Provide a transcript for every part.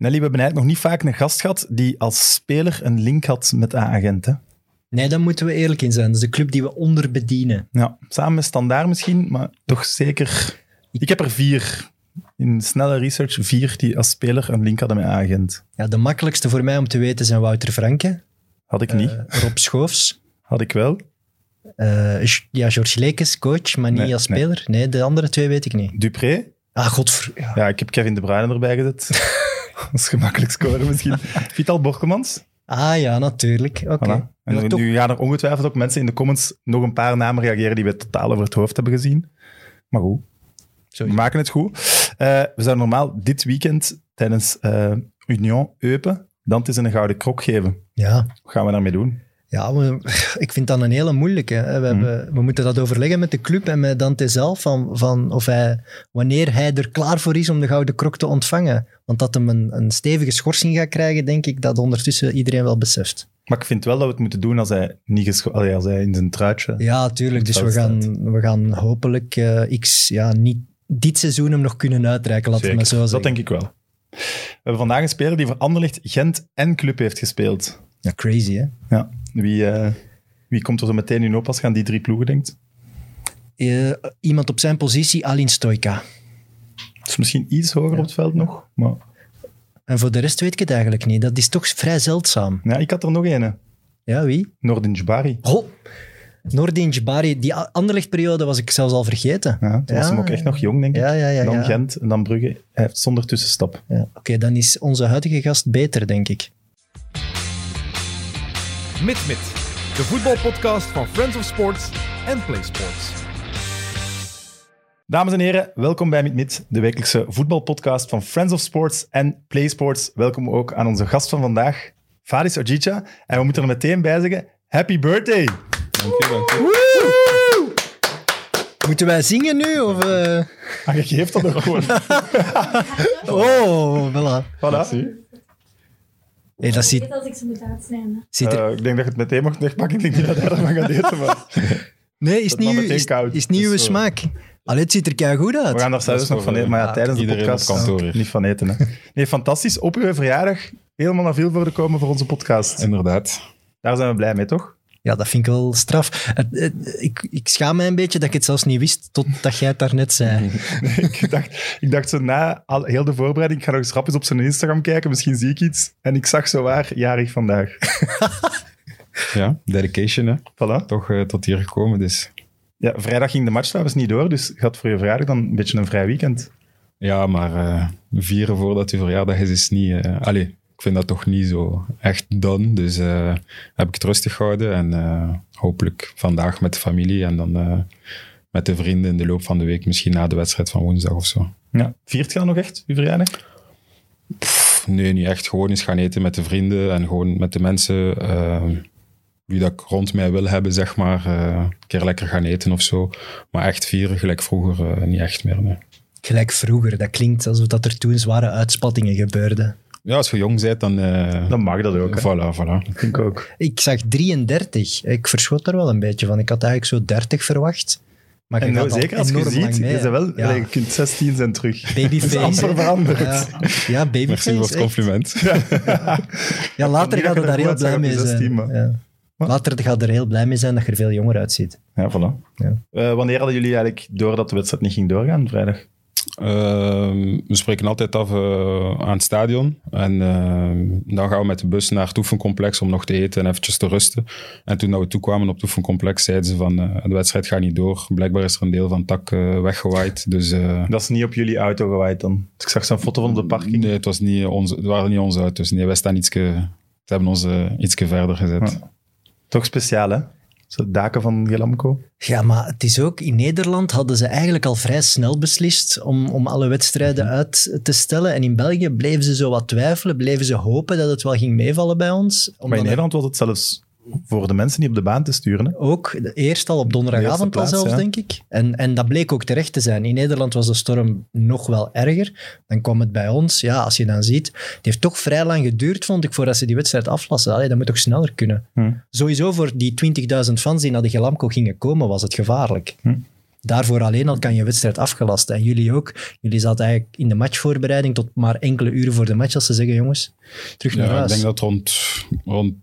Nelly, we hebben eigenlijk nog niet vaak een gast gehad die als speler een link had met A-agenten. Nee, daar moeten we eerlijk in zijn. Dat is de club die we onderbedienen. Ja, samen met Standaard misschien, maar toch zeker... Ik heb er vier, in snelle research, vier die als speler een link hadden met A-agent. Ja, de makkelijkste voor mij om te weten zijn Wouter Franke, Had ik niet. eh, Rob Schoofs, Had ik wel. eh, ja, George Lekes, coach, maar niet Nee, als nee. speler. Nee. de andere twee weet ik niet. Dupré. Ah, godver... Ja. Ja, ik heb Kevin De Bruyne erbij gezet. dat is gemakkelijk scoren misschien. Vital Borkelmans. Ah ja, natuurlijk. Oké. Voilà. En nu, toch- nu gaan er ongetwijfeld ook mensen in de comments nog een paar namen reageren die we totaal over het hoofd hebben gezien. Maar goed, we Sowieso. maken het goed. Eh, we zouden normaal dit weekend tijdens eh, Union Eupen Dantes een gouden krok geven. Ja, Wat gaan we daarmee doen? Ja we- ik vind dat een hele moeilijke. hè. We, hebben, we moeten dat overleggen met de club en met Dante zelf, van, van of hij, wanneer hij er klaar voor is om de Gouden Krok te ontvangen. Want dat hem een, een stevige schorsing gaat krijgen, denk ik dat ondertussen iedereen wel beseft. Maar ik vind wel dat we het moeten doen als hij, niet allee, als hij in zijn truitje... Ja, tuurlijk. Dus we gaan, we gaan hopelijk eh, x, ja, niet dit seizoen hem nog kunnen uitreiken, laten we maar zo dat zeggen. denk ik wel. We hebben vandaag een speler die voor Anderlecht, Gent en Club heeft gespeeld. Ja, crazy, hè? Ja. Wie, eh, wie komt er zo meteen in op als je aan die drie ploegen denkt? Eh, iemand op zijn positie, Alin Stojka. Het is misschien iets hoger op het veld nog. Maar En voor de rest weet ik het eigenlijk niet. Dat is toch vrij zeldzaam. ja, ik had er nog een. Ja, wie? Nordin Jbari. Oh, Nordin Jabari. Die Anderlecht-periode was ik zelfs al vergeten. Ja, toen was hem ook echt nog jong, denk ik. Ja, ja, ja. dan. Gent en dan Brugge. Hij heeft zonder tussenstap. Ja, Oké, dan is onze huidige gast beter, denk ik. MidMid, de voetbalpodcast van Friends of Sports en Play Sports. Dames en heren, welkom bij MidMid, de wekelijkse voetbalpodcast van Friends of Sports en Play Sports. Welkom ook aan onze gast van vandaag, Fadis Ojicha. En we moeten er meteen bij zeggen, happy birthday! Dank je, dank je. Moeten wij zingen nu? Of, eh? Ah, je geeft dat ook gewoon. Oh, voilà. Voilà. Hey, dat Ik ziet, weet dat ik ze moet uitsnijden. ziet er... Eh, ik denk dat je het meteen mag wegpakken. Ik denk niet dat hij ervan gaat eten, maar Nee, is dat niet, uw- is, koud. is niet Dus uw zo. smaak. Allee, het ziet er kei goed uit. we gaan daar zelfs nog van eten. eh, Maar ja, tijdens de podcast kantoor niet van eten. Hè. Nee, fantastisch. Op uw verjaardag helemaal naar veel voor komen voor onze podcast. Inderdaad. Daar zijn we blij mee, toch? Ja, dat vind ik wel straf. Het- het- ik, ik schaam me een beetje dat ik het zelfs niet wist, totdat jij het daarnet zei. Nee, ik, dacht, ik dacht zo na al, heel de voorbereiding, ik ga nog eens rapjes op zijn Instagram kijken, misschien zie ik iets. En ik zag zo waar, jarig vandaag. Ja, dedication, hè. Voilà. Toch eh, tot hier gekomen, dus... Ja, vrijdag ging de match trouwens niet door, dus had voor je verjaardag dan een beetje een vrij weekend. Ja, maar eh, vieren voordat je verjaardag is, is niet... eh allee, ik vind dat toch niet zo echt done. Dus eh, heb ik het rustig gehouden. En eh, hopelijk vandaag met de familie en dan eh, met de vrienden in de loop van de week. Misschien na de wedstrijd van woensdag of zo. Ja. Viert je dan nog echt, je verjaardag? Pff, Nee, niet echt. Gewoon eens gaan eten met de vrienden en gewoon met de mensen wie dat ik rond mij wil hebben, zeg maar. eh, een keer lekker gaan eten of zo. Maar echt vieren, gelijk vroeger, niet echt meer. Nee. Gelijk vroeger, dat klinkt alsof dat er toen zware uitspattingen gebeurden. Ja, als je jong bent, dan... eh Dan mag dat ook. Hè. Voilà, voilà. Dat vind ik ook. Ik zag 33. Ik verschot er wel een beetje van. Ik had eigenlijk zo 30 verwacht. Maar En nou, zeker als je ziet, mee, bent wel, Ja. je kunt 16 zijn terug. Babyface. Dat is veranderd. Ja, ja babyface. Merci voor het compliment. Ja, later gaat daar er goed heel blij mee zijn. 16, maar- Ja. Later gaat er heel blij mee zijn dat je er veel jonger uitziet. Ja, voilà. Ja. Eh, wanneer hadden jullie eigenlijk door dat de wedstrijd niet ging doorgaan, vrijdag? Ehm, we spreken altijd af eh, aan het stadion. En ehm, dan gaan we met de bus naar het oefencomplex om nog te eten en eventjes te rusten. En toen we toekwamen op het oefencomplex, zeiden ze van eh, de wedstrijd gaat niet door. Blijkbaar is er een deel van het tak eh, weggewaaid. Dus Dat is niet op jullie auto gewaaid dan. Dus ik zag zo'n foto van op de parking. nee, het, was niet onze, het waren niet onze auto's. Nee, wij staan ietske, ze hebben ons ietske verder gezet. Ja. Toch speciaal, hè? Zo daken van Gelamco. Ja, maar het is ook, in Nederland hadden ze eigenlijk al vrij snel beslist om, om alle wedstrijden Mhm. uit te stellen. En in België bleven ze zo wat twijfelen, bleven ze hopen dat het wel ging meevallen bij ons. Maar in er Nederland was het zelfs voor de mensen niet op de baan te sturen. Hè? Ook, eerst al op donderdagavond De al zelfs, denk ik. En, en dat bleek ook terecht te zijn. In Nederland was de storm nog wel erger. Dan kwam het bij ons, ja, als je dan ziet, het heeft toch vrij lang geduurd, vond ik, voordat ze die wedstrijd aflassen. Allee, dat moet toch sneller kunnen. Hm. Sowieso voor die 20.000 fans die naar de Gelamco gingen komen, was het gevaarlijk. Daarvoor alleen al kan je wedstrijd afgelast. En jullie ook. Jullie zaten eigenlijk in de matchvoorbereiding tot maar enkele uren voor de match als ze zeggen, jongens, terug naar Ja, ik huis. denk dat het rond, rond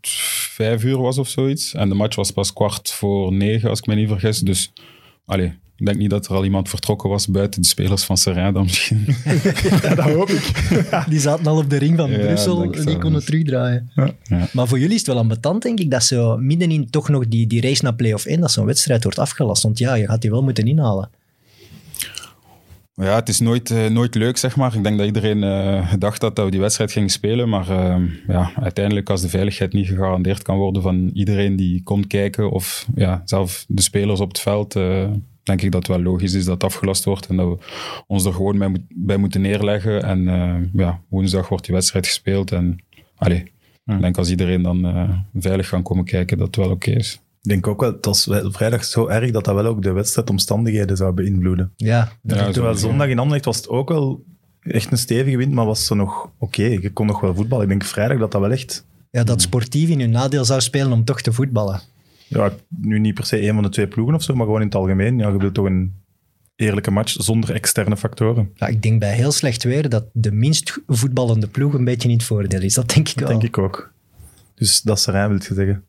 vijf uur was of zoiets. En de match was pas kwart voor negen, als ik me niet vergis. Dus allee, ik denk niet dat er al iemand vertrokken was buiten de spelers van Serrain dan misschien. Ja, dat hoop ik. Die zaten al op de ring van Ja, Brussel, het die konden terugdraaien. Ja. Ja. Maar voor jullie is het wel ambetant, denk ik, dat zo middenin toch nog die, die race naar play-off 1, dat zo'n wedstrijd wordt afgelast. Want ja, je gaat die wel moeten inhalen. Ja, het is nooit, eh, nooit leuk, zeg maar. Ik denk dat iedereen eh, gedacht had dat we die wedstrijd gingen spelen. Maar eh, ja, uiteindelijk, als de veiligheid niet gegarandeerd kan worden van iedereen die komt kijken, of ja, zelf de spelers op het veld, eh, denk ik dat het wel logisch is dat het afgelast wordt. En dat we ons er gewoon bij, bij moeten neerleggen. En eh, ja, woensdag wordt die wedstrijd gespeeld. En allee, ik denk als iedereen dan eh, veilig kan komen kijken, dat het wel oké is. Ik denk ook wel, het was vrijdag zo erg dat dat wel ook de wedstrijdomstandigheden zou beïnvloeden. Ja, Ja, Terwijl zondag in Anderlecht was het ook wel echt een stevige wind, maar was ze nog oké. Je kon nog wel voetballen. Ik denk vrijdag dat dat wel echt... ja, dat sportief in hun nadeel zou spelen om toch te voetballen. Ja, nu niet per se een van de twee ploegen of zo, maar gewoon in het algemeen. Ja, je wilt toch een eerlijke match zonder externe factoren. Ja, ik denk bij heel slecht weer dat de minst voetballende ploeg een beetje in het voordeel is. Dat denk ik Dat wel. denk ik ook. Dus dat is Serijn, wil je zeggen.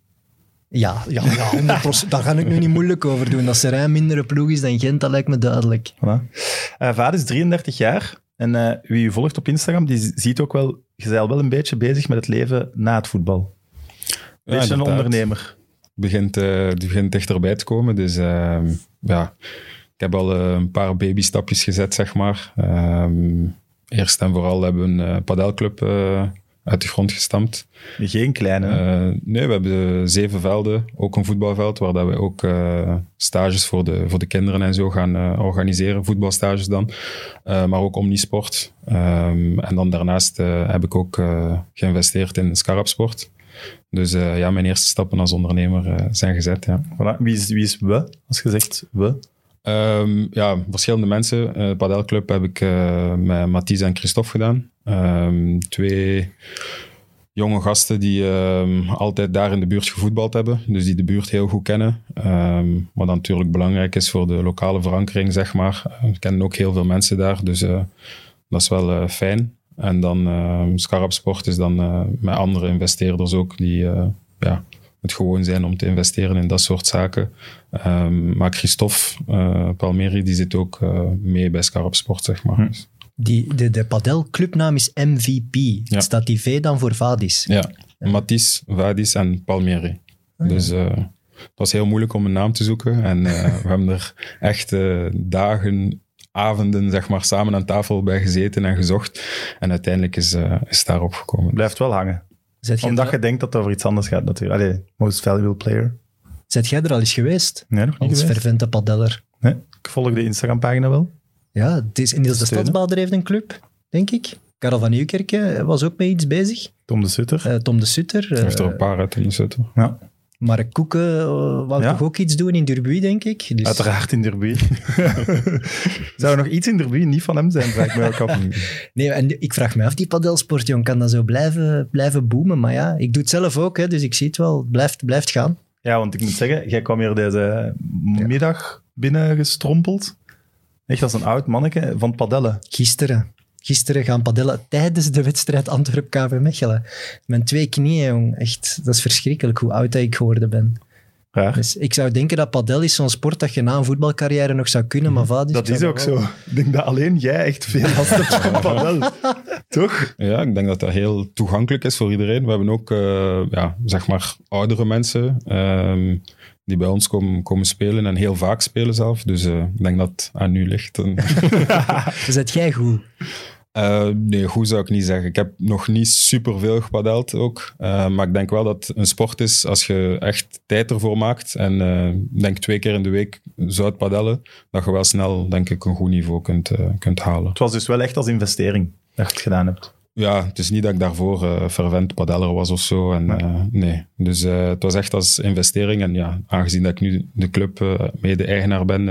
Ja, ja, ja 100%. daar ga ik nu niet moeilijk over doen. Dat Serijn mindere ploeg is dan Gent, dat lijkt me duidelijk. Voilà. Eh vader is 33 jaar en eh, wie u volgt op Instagram, die ziet ook wel, je bent al wel een beetje bezig met het leven na het voetbal. Ja, Beetje een ondernemer. Begint, eh, het begint dichterbij te komen. Dus ehm, ja, ik heb al eh, een paar babystapjes gezet, zeg maar. Ehm, eerst en vooral hebben we een uh, padelclub eh, uit de grond gestampt. Geen kleine. Eh, nee, we hebben zeven velden, ook een voetbalveld, waar dat we ook eh, stages voor de, voor de kinderen en zo gaan eh, organiseren, voetbalstages dan. Eh, maar ook omnisport. Ehm, en dan daarnaast eh, heb ik ook eh, geïnvesteerd in Scarabsport. Dus eh, ja, mijn eerste stappen als ondernemer eh, zijn gezet, ja. Voilà. Wie, is, wie is we, als je zegt we? Ehm, ja, verschillende mensen. Eh padelclub heb ik met Mathies en Christophe gedaan. Ehm, twee jonge gasten die ehm, altijd daar in de buurt gevoetbald hebben. Dus die de buurt heel goed kennen. Wat dan natuurlijk belangrijk is voor de lokale verankering, zeg maar. We kennen ook heel veel mensen daar, dus dat is wel fijn. En dan ehm Scarab Sport is dan eh, met andere investeerders ook die eh, ja, het gewoon zijn om te investeren in dat soort zaken. Ehm, maar Christophe Palmeri die zit ook mee bij Scarab Sport, zeg maar. Hm. Die, de, de padelclubnaam is MVP. Ja. Staat die V dan voor Vadis? ja, Mathies, Vadis en Palmeri. Dus eh, het was heel moeilijk om een naam te zoeken. En we hebben er echt eh, dagen, avonden, zeg maar, samen aan tafel bij gezeten en gezocht. En uiteindelijk is, eh, is het daarop gekomen. Blijft wel hangen. Zet Omdat je denkt dat het over iets anders gaat natuurlijk. Allee, most valuable player. zet jij er al eens geweest? Nee, nog niet Als geweest. fervente padeller. Nee, ik volg de Instagram-pagina wel. Ja, het is, en Niels de. Stadsbader heeft een club, denk ik. Karel van Nieuwkerken was ook mee iets bezig. Tom de Sutter. Eh, Tom de Sutter. Hij heeft er eh, een paar uit in de zetten. ja, Mark Koeken eh, wou Ja. toch ook iets doen in Durbuy, denk ik. Dus, uiteraard in Derby. Zou er nog iets in Derby niet van hem zijn, vraag ik mij ook af. Nee, en ik vraag me af, die padelsport, jong, kan dat zo blijven, blijven boomen? Maar ja, ik doe het zelf ook, hè, dus ik zie het wel. Het blijft, blijft gaan. Ja, want ik moet zeggen, jij kwam hier deze middag binnengestrompeld. Echt als een oud manneke van padellen. Gisteren. Gisteren gaan padellen tijdens de wedstrijd Antwerp-KV Mechelen. Mijn twee knieën, jong. Echt, dat is verschrikkelijk hoe oud dat ik geworden ben. Raar. Dus ik zou denken dat padel is zo'n sport dat je na een voetbalcarrière nog zou kunnen, maar vadis, Dat ik is ook wel- zo. Ik denk dat alleen jij echt veel last hebt van padel. Toch? Ja, ik denk dat dat heel toegankelijk is voor iedereen. We hebben ook, eh, ja, zeg maar, oudere mensen ehm, die bij ons komen, komen spelen en heel vaak spelen zelf. Dus eh, ik denk dat het aan u ligt. En, Zet jij goed? eh, nee, goed zou ik niet zeggen. Ik heb nog niet superveel gepadeld ook. Eh, maar ik denk wel dat het een sport is als je echt tijd ervoor maakt. En eh, ik denk twee keer in de week zou het padellen. Dat je wel snel, denk ik, een goed niveau kunt, kunt halen. Het was dus wel echt als investering dat je het gedaan hebt. Ja, het is niet dat ik daarvoor eh fervent padeller was of zo. En, Nee. eh, nee. Dus eh, het was echt als investering. En ja, aangezien dat ik nu de club mede-eigenaar ben,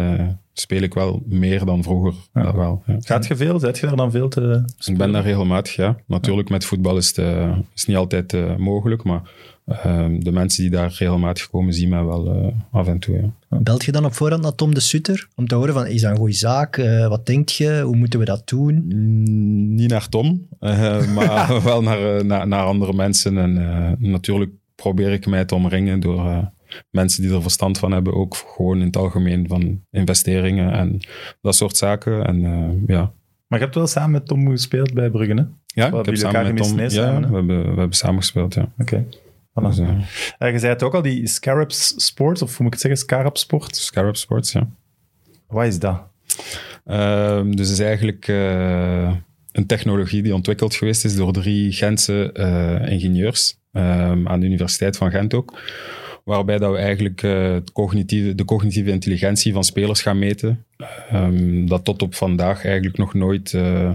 speel ik wel meer dan vroeger. Ja. Dat wel, ja. Gaat je veel? Zet je daar dan veel te... Ik ben daar regelmatig, ja. Natuurlijk, met voetbal is het eh, is niet altijd eh, mogelijk, maar ehm, de mensen die daar regelmatig komen, zien mij wel eh, af en toe, ja. Belt je dan op voorhand naar Tom de Sutter om te horen van, is dat een goede zaak? Wat denk je? Hoe moeten we dat doen? Mm, Niet naar Tom, maar wel naar, eh, naar, naar andere mensen. En eh, natuurlijk probeer ik mij te omringen door eh, mensen die er verstand van hebben. Ook gewoon in het algemeen van investeringen en dat soort zaken. En eh, ja, Maar je hebt wel samen met Tom gespeeld bij Brugge, hè? ja ik heb samen met Tom... ja, samen, hè? we, hebben, we hebben samen gespeeld, ja. Oké. Voilà. Dus, eh, Eh, je zei het ook al, die Scarabs Sport, of hoe moet ik het zeggen, Scarab Sport. Scarab Sports, ja. Wat is dat? Ehm, dus het is eigenlijk een technologie die ontwikkeld geweest is door drie Gentse ingenieurs ehm, aan de Universiteit van Gent ook. Waarbij dat we eigenlijk eh, het cognitieve, de cognitieve intelligentie van spelers gaan meten. Ehm, dat tot op vandaag eigenlijk nog nooit eh,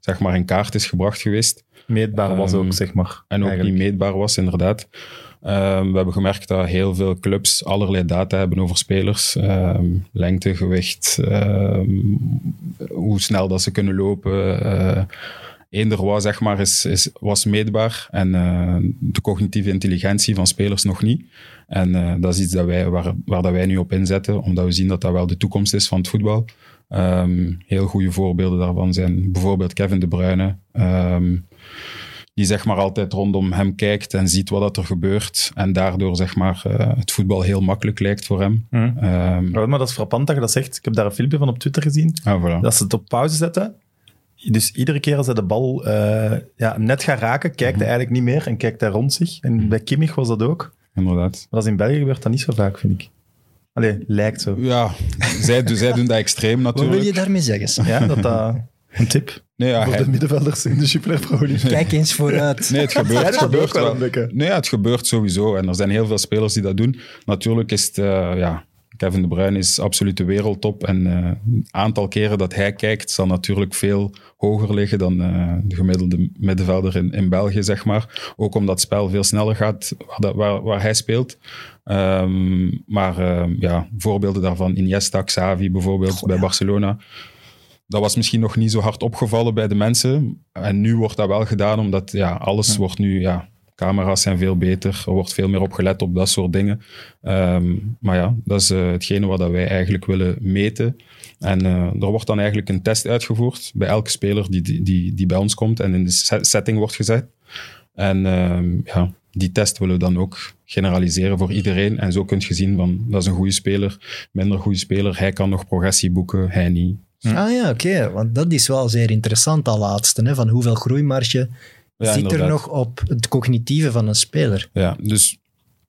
zeg maar in kaart is gebracht geweest. Meetbaar was Ehm, ook, zeg maar. En ook eigenlijk. niet meetbaar was, inderdaad. Ehm, we hebben gemerkt dat heel veel clubs allerlei data hebben over spelers. Ehm, lengte, gewicht, ehm, hoe snel dat ze kunnen lopen. eh eender wat, zeg maar, is, is, was meetbaar. En de cognitieve intelligentie van spelers nog niet. En eh, dat is iets dat wij, waar, waar dat wij nu op inzetten, omdat we zien dat dat wel de toekomst is van het voetbal. Ehm, heel goede voorbeelden daarvan zijn bijvoorbeeld Kevin De Bruyne. ehm, die zeg maar altijd rondom hem kijkt en ziet wat dat er gebeurt. En daardoor zeg maar eh, het voetbal heel makkelijk lijkt voor hem. Ja, Maar dat is frappant dat je dat zegt. Ik heb daar een filmpje van op Twitter gezien. ah, voilà. Dat ze het op pauze zetten. Dus iedere keer als hij de bal eh, ja, net gaat raken, kijkt Mhm. hij eigenlijk niet meer en kijkt hij rond zich. En bij Kimmich was dat ook. Inderdaad. Maar dat is in België gebeurt dat niet zo vaak, vind ik. Allee, lijkt zo. Ja, zij, doen- zij doen dat extreem Wat natuurlijk. wil je daarmee zeggen? Ja, dat dat... Een tip Nee, ja, voor hij- de middenvelders in de League. Kijk eens vooruit. nee, het gebeurt, het gebeurt wel. Nee, het gebeurt sowieso. En er zijn heel veel spelers die dat doen. Natuurlijk is het, eh, ja, Kevin De Bruyne is absoluut de wereldtop. En eh, het aantal keren dat hij kijkt, zal natuurlijk veel hoger liggen dan eh, de gemiddelde middenvelder in, in België, zeg maar. Ook omdat het spel veel sneller gaat waar, dat- waar, waar hij speelt. Ehm, maar ehm, ja, voorbeelden daarvan, Iniesta, Xavi bijvoorbeeld bij Barcelona. Dat was misschien nog niet zo hard opgevallen bij de mensen. En nu wordt dat wel gedaan, omdat ja, alles wordt nu... Ja, camera's zijn veel beter. Er wordt veel meer op gelet op dat soort dingen. Ehm, maar ja, dat is eh, hetgene wat dat wij eigenlijk willen meten. En eh, er wordt dan eigenlijk een test uitgevoerd bij elke speler die, die, die, die bij ons komt en in de se- setting wordt gezet. En ehm, ja, die test willen we dan ook generaliseren voor iedereen. En zo kun je zien van, dat is een goede speler, minder goede speler. Hij kan nog progressie boeken, hij niet. Ah ja, oké. Want dat is wel zeer interessant, al laatste. Hè? Van hoeveel groeimarge Ja, zit er nog op het cognitieve van een speler? Ja, dus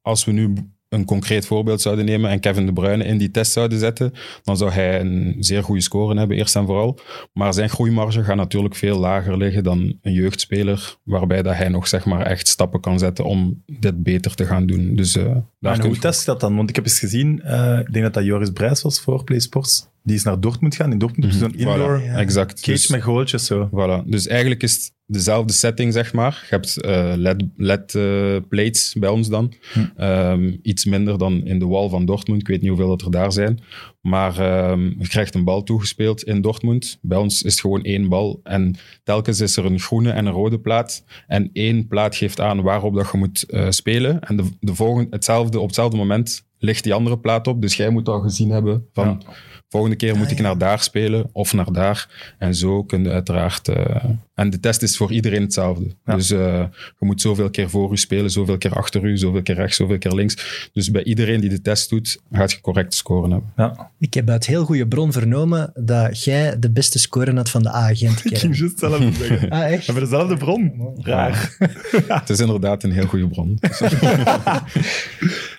als we nu een concreet voorbeeld zouden nemen en Kevin De Bruyne in die test zouden zetten, dan zou hij een zeer goede score hebben, eerst en vooral. Maar zijn groeimarge gaat natuurlijk veel lager liggen dan een jeugdspeler, waarbij dat hij nog zeg maar echt stappen kan zetten om dit beter te gaan doen. Dus eh, daar hoe je- test je dat dan? Want ik heb eens gezien, eh, ik denk dat dat Joris Brijs was voor Play Sports. Die is naar Dortmund gaan. In Dortmund heb je zo'n indoor Voilà, exact. cage Dus- met goaltjes zo. Voilà. Dus eigenlijk is het dezelfde setting, zeg maar. Je hebt eh, LED, LED eh, plates bij ons dan. Ehm, iets minder dan in de wall van Dortmund. Ik weet niet hoeveel dat er daar zijn. Maar ehm, je krijgt een bal toegespeeld in Dortmund. Bij ons is het gewoon één bal. En telkens is er een groene en een rode plaat. En één plaat geeft aan waarop dat je moet eh, spelen. En de, de volgende, hetzelfde, op hetzelfde moment ligt die andere plaat op. Dus jij moet al gezien hebben van... Volgende keer moet ik naar daar spelen of naar daar. En zo kun je uiteraard... eh, en de test is voor iedereen hetzelfde. Ja. Dus eh, je moet zoveel keer voor u spelen, zoveel keer achter u, zoveel keer rechts, zoveel keer links. Dus bij iedereen die de test doet, gaat je correct scoren hebben. Ja. Ik heb uit heel goede bron vernomen dat jij de beste score had van de A-agent Ik ging juist hetzelfde zeggen. Ah, We echt? hebben dezelfde bron. Raar. Het is inderdaad een heel goede bron.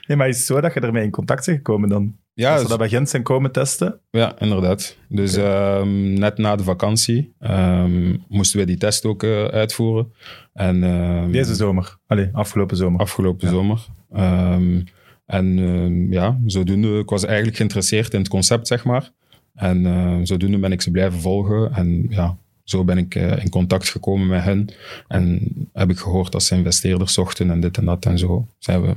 Nee, maar is het zo dat je ermee in contact bent gekomen dan? Ja, Als ze dus- dat bij Gent zijn komen testen? Ja, inderdaad. Dus ehm, net na de vakantie ehm, moesten we die test ook eh, uitvoeren. En, ehm, Deze zomer. Allee, afgelopen zomer. afgelopen zomer. En ja, zodoende, ik was eigenlijk geïnteresseerd in het concept, zeg maar. En eh, zodoende ben ik ze blijven volgen. En ja, zo ben ik eh, in contact gekomen met hen. En heb ik gehoord dat ze investeerders zochten en dit en dat. En zo zijn we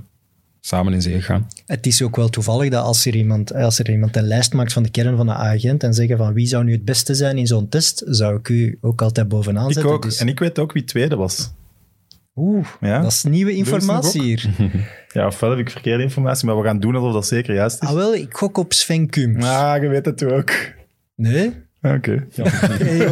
samen in zee gaan. Het is ook wel toevallig dat als er, iemand, als er iemand een lijst maakt van de kern van de agent en zeggen van wie zou nu het beste zijn in zo'n test, zou ik u ook altijd bovenaan Ik zetten. ook. Dus- En ik weet ook wie tweede was. Oeh, Ja? dat is nieuwe informatie hier. Ja, ofwel heb ik verkeerde informatie, maar we gaan doen alsof dat zeker juist is. Ah wel, ik gok op Sven Kums. Ah, je weet het ook. Nee? Oké. Hey.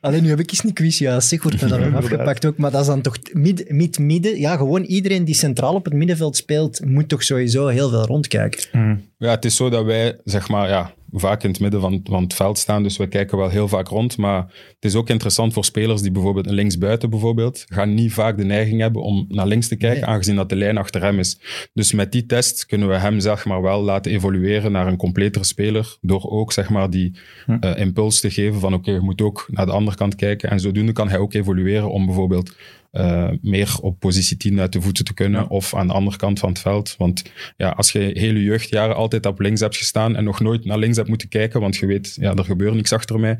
Alleen nu heb ik eens een quiz juist. Zeg, wordt me dan Inderdaad. afgepakt ook. Maar dat is dan toch mid- mid-midden. Ja, gewoon iedereen die centraal op het middenveld speelt, moet toch sowieso heel veel rondkijken. Ja, het is zo dat wij, zeg maar, ja, vaak in het midden van, van het veld staan, dus we kijken wel heel vaak rond. Maar het is ook interessant voor spelers die bijvoorbeeld een linksbuiten bijvoorbeeld, gaan niet vaak de neiging hebben om naar links te kijken, Nee. aangezien dat de lijn achter hem is. Dus met die test kunnen we hem, zeg maar, wel laten evolueren naar een completere speler, door ook, zeg maar, die eh, impuls te geven van, oké, je moet ook naar de andere kant kijken. En zodoende kan hij ook evolueren om bijvoorbeeld eh, meer op positie 10 uit de voeten te kunnen, of aan de andere kant van het veld. Want ja, als je hele jeugdjaren altijd op links hebt gestaan en nog nooit naar links hebt moeten kijken, want je weet, ja, er gebeurt niks achter mij.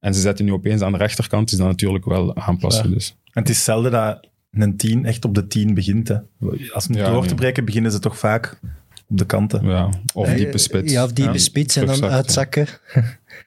En ze zetten nu opeens aan de rechterkant, is dat natuurlijk wel aanpassen. Ja. Dus. En het is zelden dat een 10 echt op de 10 begint. Hè. Als Ja, door te breken, beginnen ze toch vaak op de kanten. Ja, of Eh, diepe spits. Ja, of diepe Ja, spits en dan uitzakken.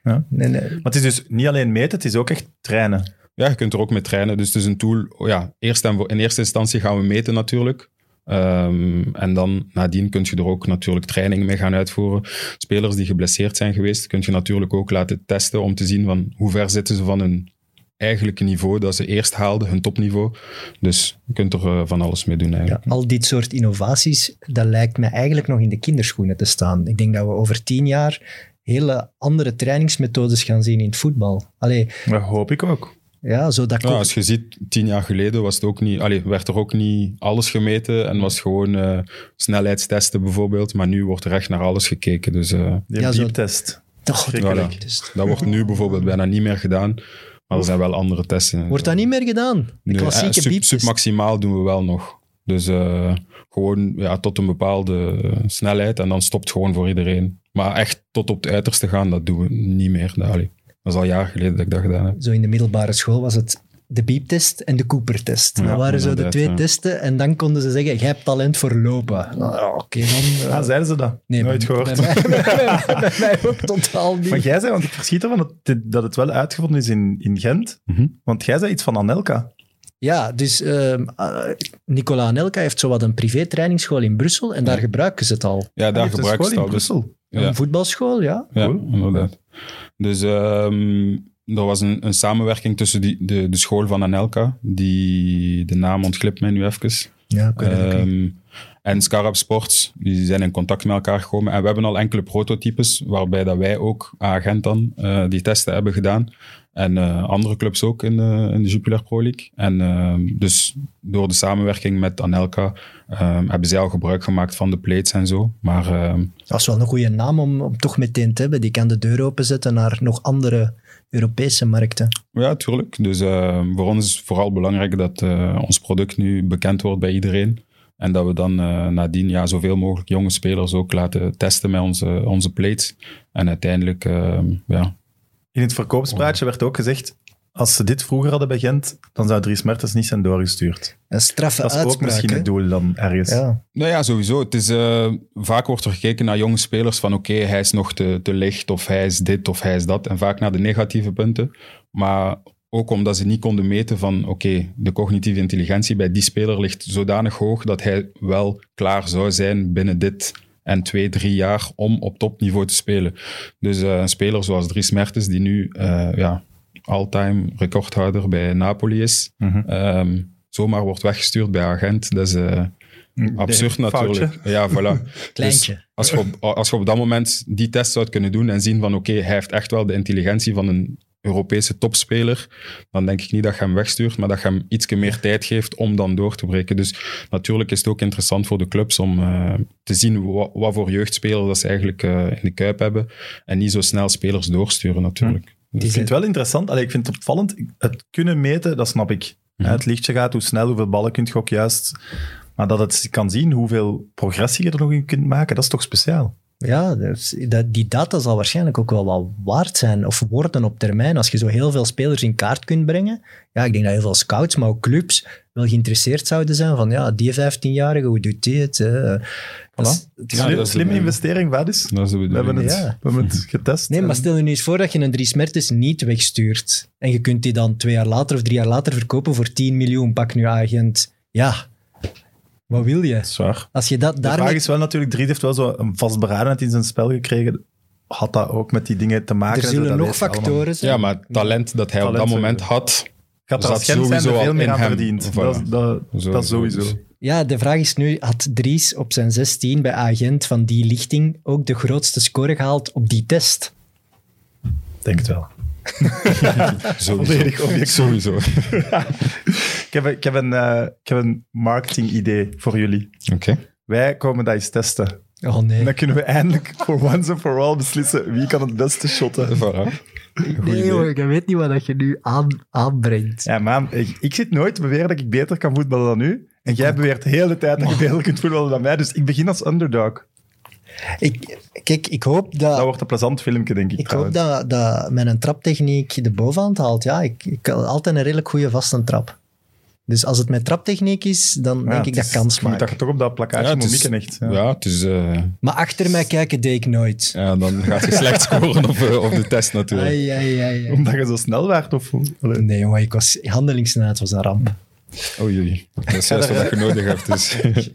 Ja. Nee, nee. Maar het is dus niet alleen meten, het is ook echt trainen. Ja, je kunt er ook mee trainen. Dus het is een tool. Ja, eerst en voor, in eerste instantie gaan we meten natuurlijk. Ehm, en dan nadien kun je er ook natuurlijk training mee gaan uitvoeren. Spelers die geblesseerd zijn geweest, kun je natuurlijk ook laten testen om te zien van hoe ver zitten ze van hun eigenlijke niveau dat ze eerst haalden, hun topniveau. Dus je kunt er eh, van alles mee doen eigenlijk. Ja, al dit soort innovaties, dat lijkt me eigenlijk nog in de kinderschoenen te staan. Ik denk dat we over tien jaar hele andere trainingsmethodes gaan zien in het voetbal. Allee, Dat hoop ik ook. Ja, zo dat Ja, als je ziet, tien jaar geleden was het ook niet, allee, werd er ook niet alles gemeten en was gewoon eh, snelheidstesten bijvoorbeeld. Maar nu wordt er echt naar alles gekeken. Dus eh, Die Ja, zo- dieptest. Oh, Schrikkelijk. Voilà. dus- dat wordt nu bijvoorbeeld bijna niet meer gedaan. Maar er zijn wel andere testen. Wordt dat niet meer gedaan? De Nee, eh, klassieke sub, submaximaal doen we wel nog. Dus eh, gewoon ja, tot een bepaalde snelheid en dan stopt gewoon voor iedereen. Maar echt tot op het uiterste gaan, dat doen we niet meer. Dat is al jaren geleden dat ik dat gedaan heb. Zo in de middelbare school was het de beeptest en de Cooper-test. Ja, dat waren zo de twee ja. testen en dan konden ze zeggen, jij hebt talent voor lopen. Nou, ja, Oké, dan... eh, Ah, zeiden ze dat? nee, Nooit bij- gehoord. Bij mij, bij, mij- bij mij ook totaal niet. Maar jij zei, want ik verschiet ervan dat, dat het wel uitgevonden is in, in Gent. Mhm. Want jij zei iets van Anelka. Ja, dus ehm uh, Nicola Anelka heeft zowat een privé-trainingsschool in Brussel en daar gebruiken ze het al. Ja, daar gebruiken ze in het al. Dus, Brussel. Ja. Een voetbalschool, ja. ja, Cool. inderdaad. Dus ehm, er was een, een samenwerking tussen die, de, de school van Anelka, die de naam ontglipt mij nu even. Ja, niet. Ehm, en Scarab Sports, die zijn in contact met elkaar gekomen. En we hebben al enkele prototypes, waarbij dat wij ook Gent dan eh, die testen hebben gedaan. En eh, andere clubs ook in de, in de Jupiler Pro League. En ehm, dus door de samenwerking met Anelka ehm, hebben zij al gebruik gemaakt van de plates en zo. Maar ehm, Dat is wel een goede naam om, om toch meteen te hebben. Die kan de deur openzetten naar nog andere Europese markten. ja, tuurlijk. Dus voor ons is vooral belangrijk dat eh, ons product nu bekend wordt bij iedereen. En dat we dan eh, nadien ja, zoveel mogelijk jonge spelers ook laten testen met onze, onze plates. En uiteindelijk, ehm, ja, In het verkoopspraatje werd ook gezegd, als ze dit vroeger hadden bij Gent, dan zou Dries Mertens niet zijn doorgestuurd. Een straffe Dat is ook misschien hè? het doel dan ergens. Ja. Nou ja, sowieso. Het is, eh, vaak wordt er gekeken naar jonge spelers van oké, hij is nog te, te licht of hij is dit of hij is dat. En vaak naar de negatieve punten. Maar ook omdat ze niet konden meten van oké, de cognitieve intelligentie bij die speler ligt zodanig hoog dat hij wel klaar zou zijn binnen dit en twee, drie jaar om op topniveau te spelen. Dus eh, een speler zoals Dries Mertens, die nu eh, ja, all-time recordhouder bij Napoli is, Mhm. ehm, zomaar wordt weggestuurd bij agent. Dat is... eh, Absurd foutje. natuurlijk. Ja, voilà. Kleintje. Dus als, je op, als je op dat moment die test zou kunnen doen en zien van oké, hij heeft echt wel de intelligentie van een Europese topspeler, dan denk ik niet dat je hem wegstuurt, maar dat je hem iets meer tijd geeft om dan door te breken. Dus natuurlijk is het ook interessant voor de clubs om eh, te zien wa- wat voor jeugdspelers dat ze eigenlijk eh, in de kuip hebben en niet zo snel spelers doorsturen natuurlijk. Ik vind het wel interessant. Allee, ik vind het opvallend. Het kunnen meten, dat snap ik. Mhm. Het lichtje gaat, hoe snel, hoeveel ballen kun je ook juist. Maar dat het kan zien hoeveel progressie je er nog in kunt maken, dat is toch speciaal. Ja, dus dat, die data zal waarschijnlijk ook wel wat waard zijn of worden op termijn. Als je zo heel veel spelers in kaart kunt brengen. Ja, ik denk dat heel veel scouts, maar ook clubs wel geïnteresseerd zouden zijn van ja, die 15-jarige, hoe doet die het? hè? Dat is- het Ja, slimme investering, Vadis. Dat is We hebben het, Ja. we hebben het getest. Nee, maar stel je nu eens voor dat je een Dries Mertens niet wegstuurt. En je kunt die dan twee jaar later of drie jaar later verkopen voor 10 miljoen. Pak nu agent. Ja, wat wil je? Zwaar. Als je dat De vraag daarmee... is wel natuurlijk, Dries heeft wel zo een vastberadenheid in zijn spel gekregen. Had dat ook met die dingen te maken? Er zullen nog allemaal. factoren zijn. Ja, maar het talent dat hij op dat moment sowieso. had, Gaat zat zijn er sowieso veel al meer in aan hem. verdiend. Voilà. Dat, dat, Zo- dat sowieso. Ja, de vraag is nu, had Dries op zijn 16 bij agent van die lichting ook de grootste score gehaald op die test? Denk het wel. sowieso. Volledig objectief. Sowieso. Ik heb, een- ik heb een, eh, ik heb een marketing-idee voor jullie. Oké. Wij komen dat eens testen. Oh En nee. dan kunnen we eindelijk voor once and for all beslissen wie kan het beste shotten. Voilà. Nee, jongen, je weet niet wat dat je nu aan, aanbrengt. Ja, man, ik, ik zit nooit te beweren dat ik beter kan voetballen dan u. En jij beweert de hele tijd dat je beter kunt voetballen dan mij. Dus ik begin als underdog. Ik, kijk, ik hoop Dat dat, wordt een plezant filmpje, denk ik. ik hoop dat, dat mijn traptechniek de bovenhand haalt. Ja, ik, ik had altijd een redelijk goede vaste trap. Dus als het met traptechniek is, dan Ja, denk ik dat is- kans je moet dat maken. je toch op dat plakkaatje Ja, moet mikken, echt. Ja. Ja, het is... eh, Maar achter mij kijken deed ik nooit. ja, dan gaat je slecht scoren op, eh, op de test natuurlijk. Ai, ai, ai, ai. Omdat je zo snel werd, of hoe? Nee, jongen, ik was, handelingssnelheid was een ramp. Oei, oei. Dat is juist wat je nodig hebt. Dus.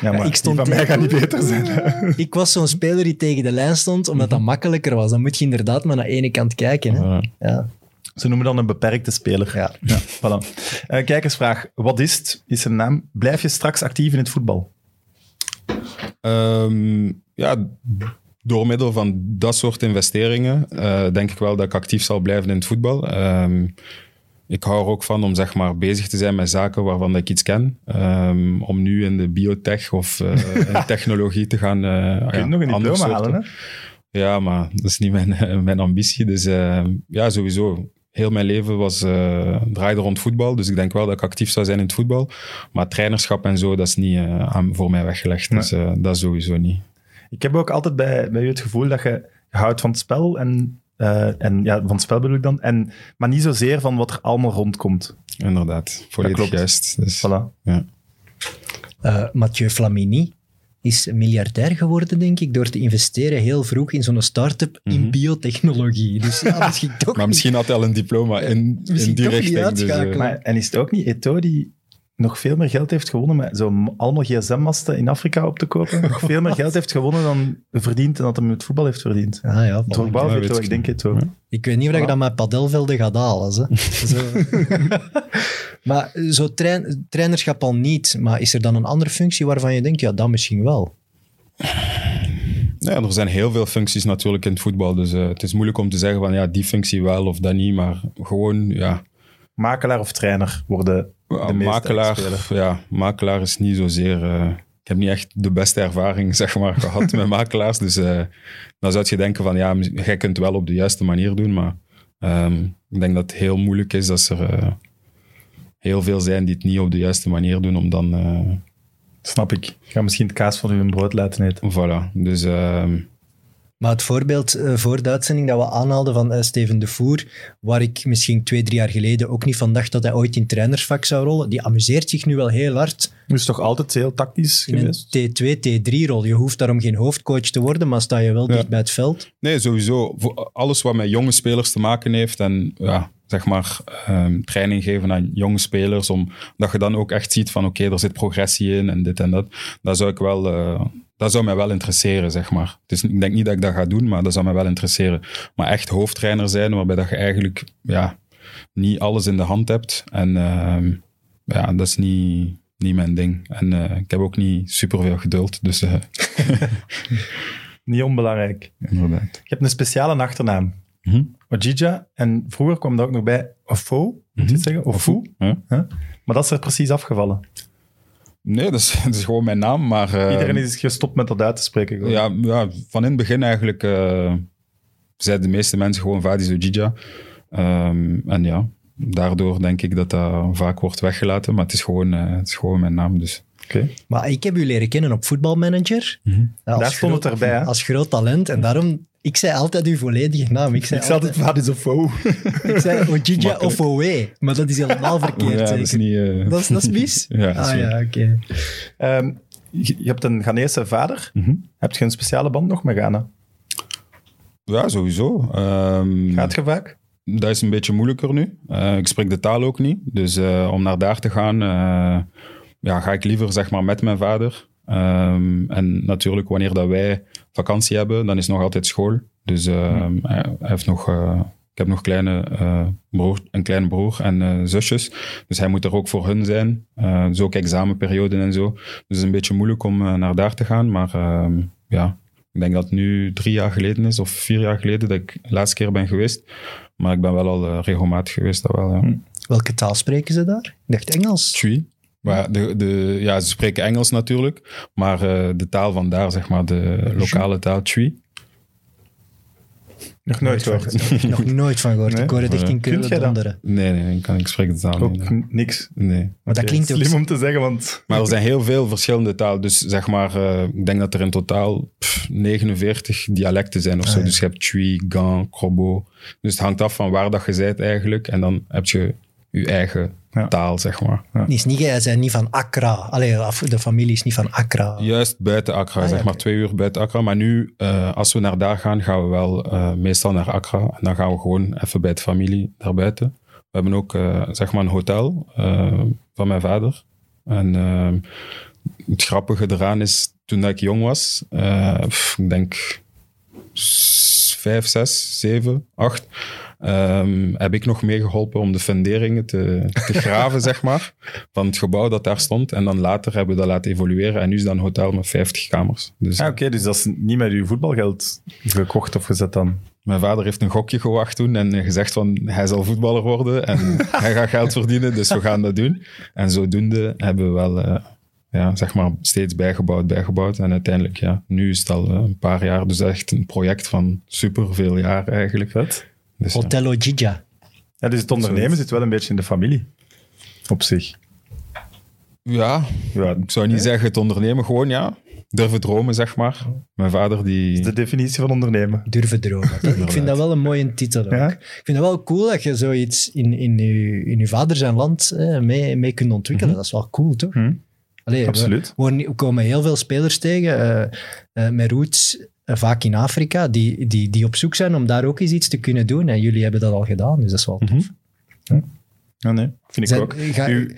Ja, maar ik stond die van mij gaat niet beter zijn. Ik was zo'n speler die tegen de lijn stond, omdat dat makkelijker was. Dan moet je inderdaad maar naar ene kant kijken. Hè? Ja. Ja. Ze noemen dan een beperkte speler. Ja. Ja, voilà. Eh, kijkersvraag. Wat is het? Is zijn naam. Blijf je straks actief in het voetbal? Ehm, ja, door middel van dat soort investeringen eh, denk ik wel dat ik actief zal blijven in het voetbal. Ehm, ik hou er ook van om zeg maar, bezig te zijn met zaken waarvan ik iets ken. Ehm, om nu in de biotech of eh, in technologie te gaan. eh Kun je nog een diploma soorten- halen, hè? Ja, maar dat is niet mijn, eh, mijn ambitie. Dus eh, ja, sowieso. Heel mijn leven was, eh, draaide rond voetbal. Dus ik denk wel dat ik actief zou zijn in het voetbal. Maar trainerschap en zo, dat is niet eh, aan, voor mij weggelegd. Nee. Dus eh, dat sowieso niet. Ik heb ook altijd bij, bij u het gevoel dat je, je houdt van het spel. En, eh, en ja, van het spel bedoel ik dan. En, maar niet zozeer van wat er allemaal rondkomt. Inderdaad, volledig juist. Dus, Voilà. Eh, Mathieu Flamini is miljardair geworden, denk ik, door te investeren heel vroeg in zo'n start-up in biotechnologie. Dus ja, misschien toch Mhm. Maar misschien had hij al een diploma in, in die toch niet richting. Dus, eh, Maar, en is het ook niet Eto die nog veel meer geld heeft gewonnen met zo allemaal gsm-masten in Afrika op te kopen? nog veel meer geld heeft gewonnen dan verdiend en dat hij met voetbal heeft verdiend. Ah, ja, voilà. Eto'o? weet Ik denk Eto. Ja. Ik weet niet of je dat met padelvelden gaat halen. Hè. Zo. maar zo train, trainerschap al niet. Maar is er dan een andere functie waarvan je denkt, ja, dat misschien wel? ja, er zijn heel veel functies natuurlijk in het voetbal. Dus eh, het is moeilijk om te zeggen van ja, die functie wel of dat niet. Maar gewoon, ja, Makelaar of trainer worden de makelaar, ja, makelaar is niet zozeer. eh, ik heb niet echt de beste ervaring zeg maar, gehad met makelaars. Dus eh, dan zou je denken van ja, jij kunt het wel op de juiste manier doen. Maar ehm, ik denk dat het heel moeilijk is dat er eh, heel veel zijn die het niet op de juiste manier doen. Om dan. Snap ik. Ik ga misschien het kaas van uw brood laten eten. voilà. Dus ehm, Maar het voorbeeld eh, voor de uitzending dat we aanhaalden van eh, Steven de Voer, waar ik misschien twee, drie jaar geleden ook niet van dacht dat hij ooit in trainersvak zou rollen, die amuseert zich nu wel heel hard Dus is toch altijd heel tactisch in geweest? een T2, T3-rol. Je hoeft daarom geen hoofdcoach te worden, maar sta je wel Ja. dicht bij het veld. Nee, sowieso. Voor alles wat met jonge spelers te maken heeft en ja, zeg maar ehm, training geven aan jonge spelers, om, dat je dan ook echt ziet van oké, er zit progressie in en dit en dat. Dat zou ik wel, eh, dat zou mij wel interesseren, zeg maar. Dus ik denk niet dat ik dat ga doen, maar dat zou mij wel interesseren. Maar echt hoofdtrainer zijn, waarbij dat je eigenlijk ja, niet alles in de hand hebt. En ehm, ja, dat is niet, niet mijn ding. En eh, ik heb ook niet superveel geduld, dus eh, Niet onbelangrijk. inderdaad. Je hebt een speciale achternaam. Mhm. Ojija. En vroeger kwam dat ook nog bij Ofo, moet je het zeggen? Ofu. Ja. Huh? Maar dat is er precies afgevallen. Nee, dat is, dat is gewoon mijn naam, maar... eh, Iedereen is gestopt met dat uit te spreken. gewoon. Ja, ja, van in het begin eigenlijk uh, zeiden de meeste mensen gewoon Vadis Ojija. Um, en ja, daardoor denk ik dat dat vaak wordt weggelaten, maar het is gewoon, uh, het is gewoon mijn naam. Dus. Okay. Maar ik heb u leren kennen op voetbalmanager. Mm -hmm. Daar stond het erbij. Hè? Als groot talent. En daarom Ik zei altijd uw volledige naam. Ik zei, Ik altijd, Vadis of O. ik zei Ojija Makkelijk. of Owe, maar dat is helemaal verkeerd. ja, dat is niet... eh, dat, is, dat is mis? Ja, ah ja, oké. Ehm, je, je hebt een Ghanese vader. Mhm. Heb je een speciale band nog met Ghana? Ja, sowieso. Ehm, Gaat je vaak? Dat is een beetje moeilijker nu. Eh, ik spreek de taal ook niet. Dus eh, om naar daar te gaan, eh, ja, ga ik liever zeg maar, met mijn vader. Ehm, en natuurlijk, wanneer dat wij vakantie hebben, dan is nog altijd school. Dus ehm, hij, hij heeft nog, eh, ik heb nog kleine, eh, broer, een kleine broer en eh, zusjes. Dus hij moet er ook voor hun zijn. Dus ook examenperioden en zo. Dus het is een beetje moeilijk om naar daar te gaan. Maar ehm, ja, ik denk dat het nu drie jaar geleden is, of vier jaar geleden, dat ik de laatste keer ben geweest. Maar ik ben wel al regelmatig geweest, dat wel. Ja. Welke taal spreken ze daar? Ik dacht Engels. Twi. Maar de, de, ja, ze spreken Engels natuurlijk, maar eh, de taal van daar, zeg maar, de lokale taal Twi. Nog nooit gehoord. Heb ik nog nooit van gehoord. Nee? Ik hoor het echt in Keulen donderen. Nee, nee, ik, kan, ik spreek de taal niet. Nee. niks. Nee. Maar dat klinkt ook... Slim om te zeggen, want... Maar er zijn heel veel verschillende talen. Dus zeg maar, eh, ik denk dat er in totaal pff, 49 dialecten zijn of zo. Ah, ja. Dus je hebt Twi, Gan, Krobo. Dus het hangt af van waar dat je bent eigenlijk. En dan heb je je eigen Ja. taal, zeg maar. Die is niet, hij zijn niet van Accra. Allee, de familie is niet van Accra. Juist buiten Accra, Ah, ja, zeg maar twee uur buiten Accra. Maar nu, eh, als we naar daar gaan, gaan we wel eh, meestal naar Accra. En dan gaan we gewoon even bij de familie daarbuiten. We hebben ook eh, zeg maar een hotel van mijn vader. En eh, het grappige eraan is, toen ik jong was, pff, ik denk vijf, zes, zeven, acht, ehm, heb ik nog meegeholpen om de funderingen te, te graven, zeg maar, van het gebouw dat daar stond. En dan later hebben we dat laten evolueren. En nu is dat een hotel met 50 kamers. Dus Ah, Oké, dus dat is niet met uw voetbalgeld gekocht of gezet dan? mijn vader heeft een gokje gewacht toen en gezegd van hij zal voetballer worden en hij gaat geld verdienen, dus we gaan dat doen. En zodoende hebben we wel eh, ja, zeg maar steeds bijgebouwd, bijgebouwd. En uiteindelijk, ja, nu is het al eh, een paar jaar, dus echt een project van super veel jaar eigenlijk. Vet. Dus, ja. Hotel Ojija. Ja, dus het ondernemen zit wel een beetje in de familie. Op zich. Ja, Ja, ik zou niet zeggen het ondernemen, gewoon ja, durven dromen, zeg maar. Mijn vader die... de definitie van ondernemen. Durven dromen. Dat- ik vind dat wel een mooie titel ook. Ja? Ik vind het wel cool dat je zoiets in, in, je, in je vader zijn land eh, mee, mee kunt ontwikkelen. Dat is wel cool, toch? Hm. Allee, Absoluut. We, komen heel veel spelers tegen, eh, eh, met roots eh, vaak in Afrika, die, die, die op zoek zijn om daar ook eens iets te kunnen doen. En jullie hebben dat al gedaan, dus dat is wel tof. Ja, nee, vind ik Zijn- ook. ga- U-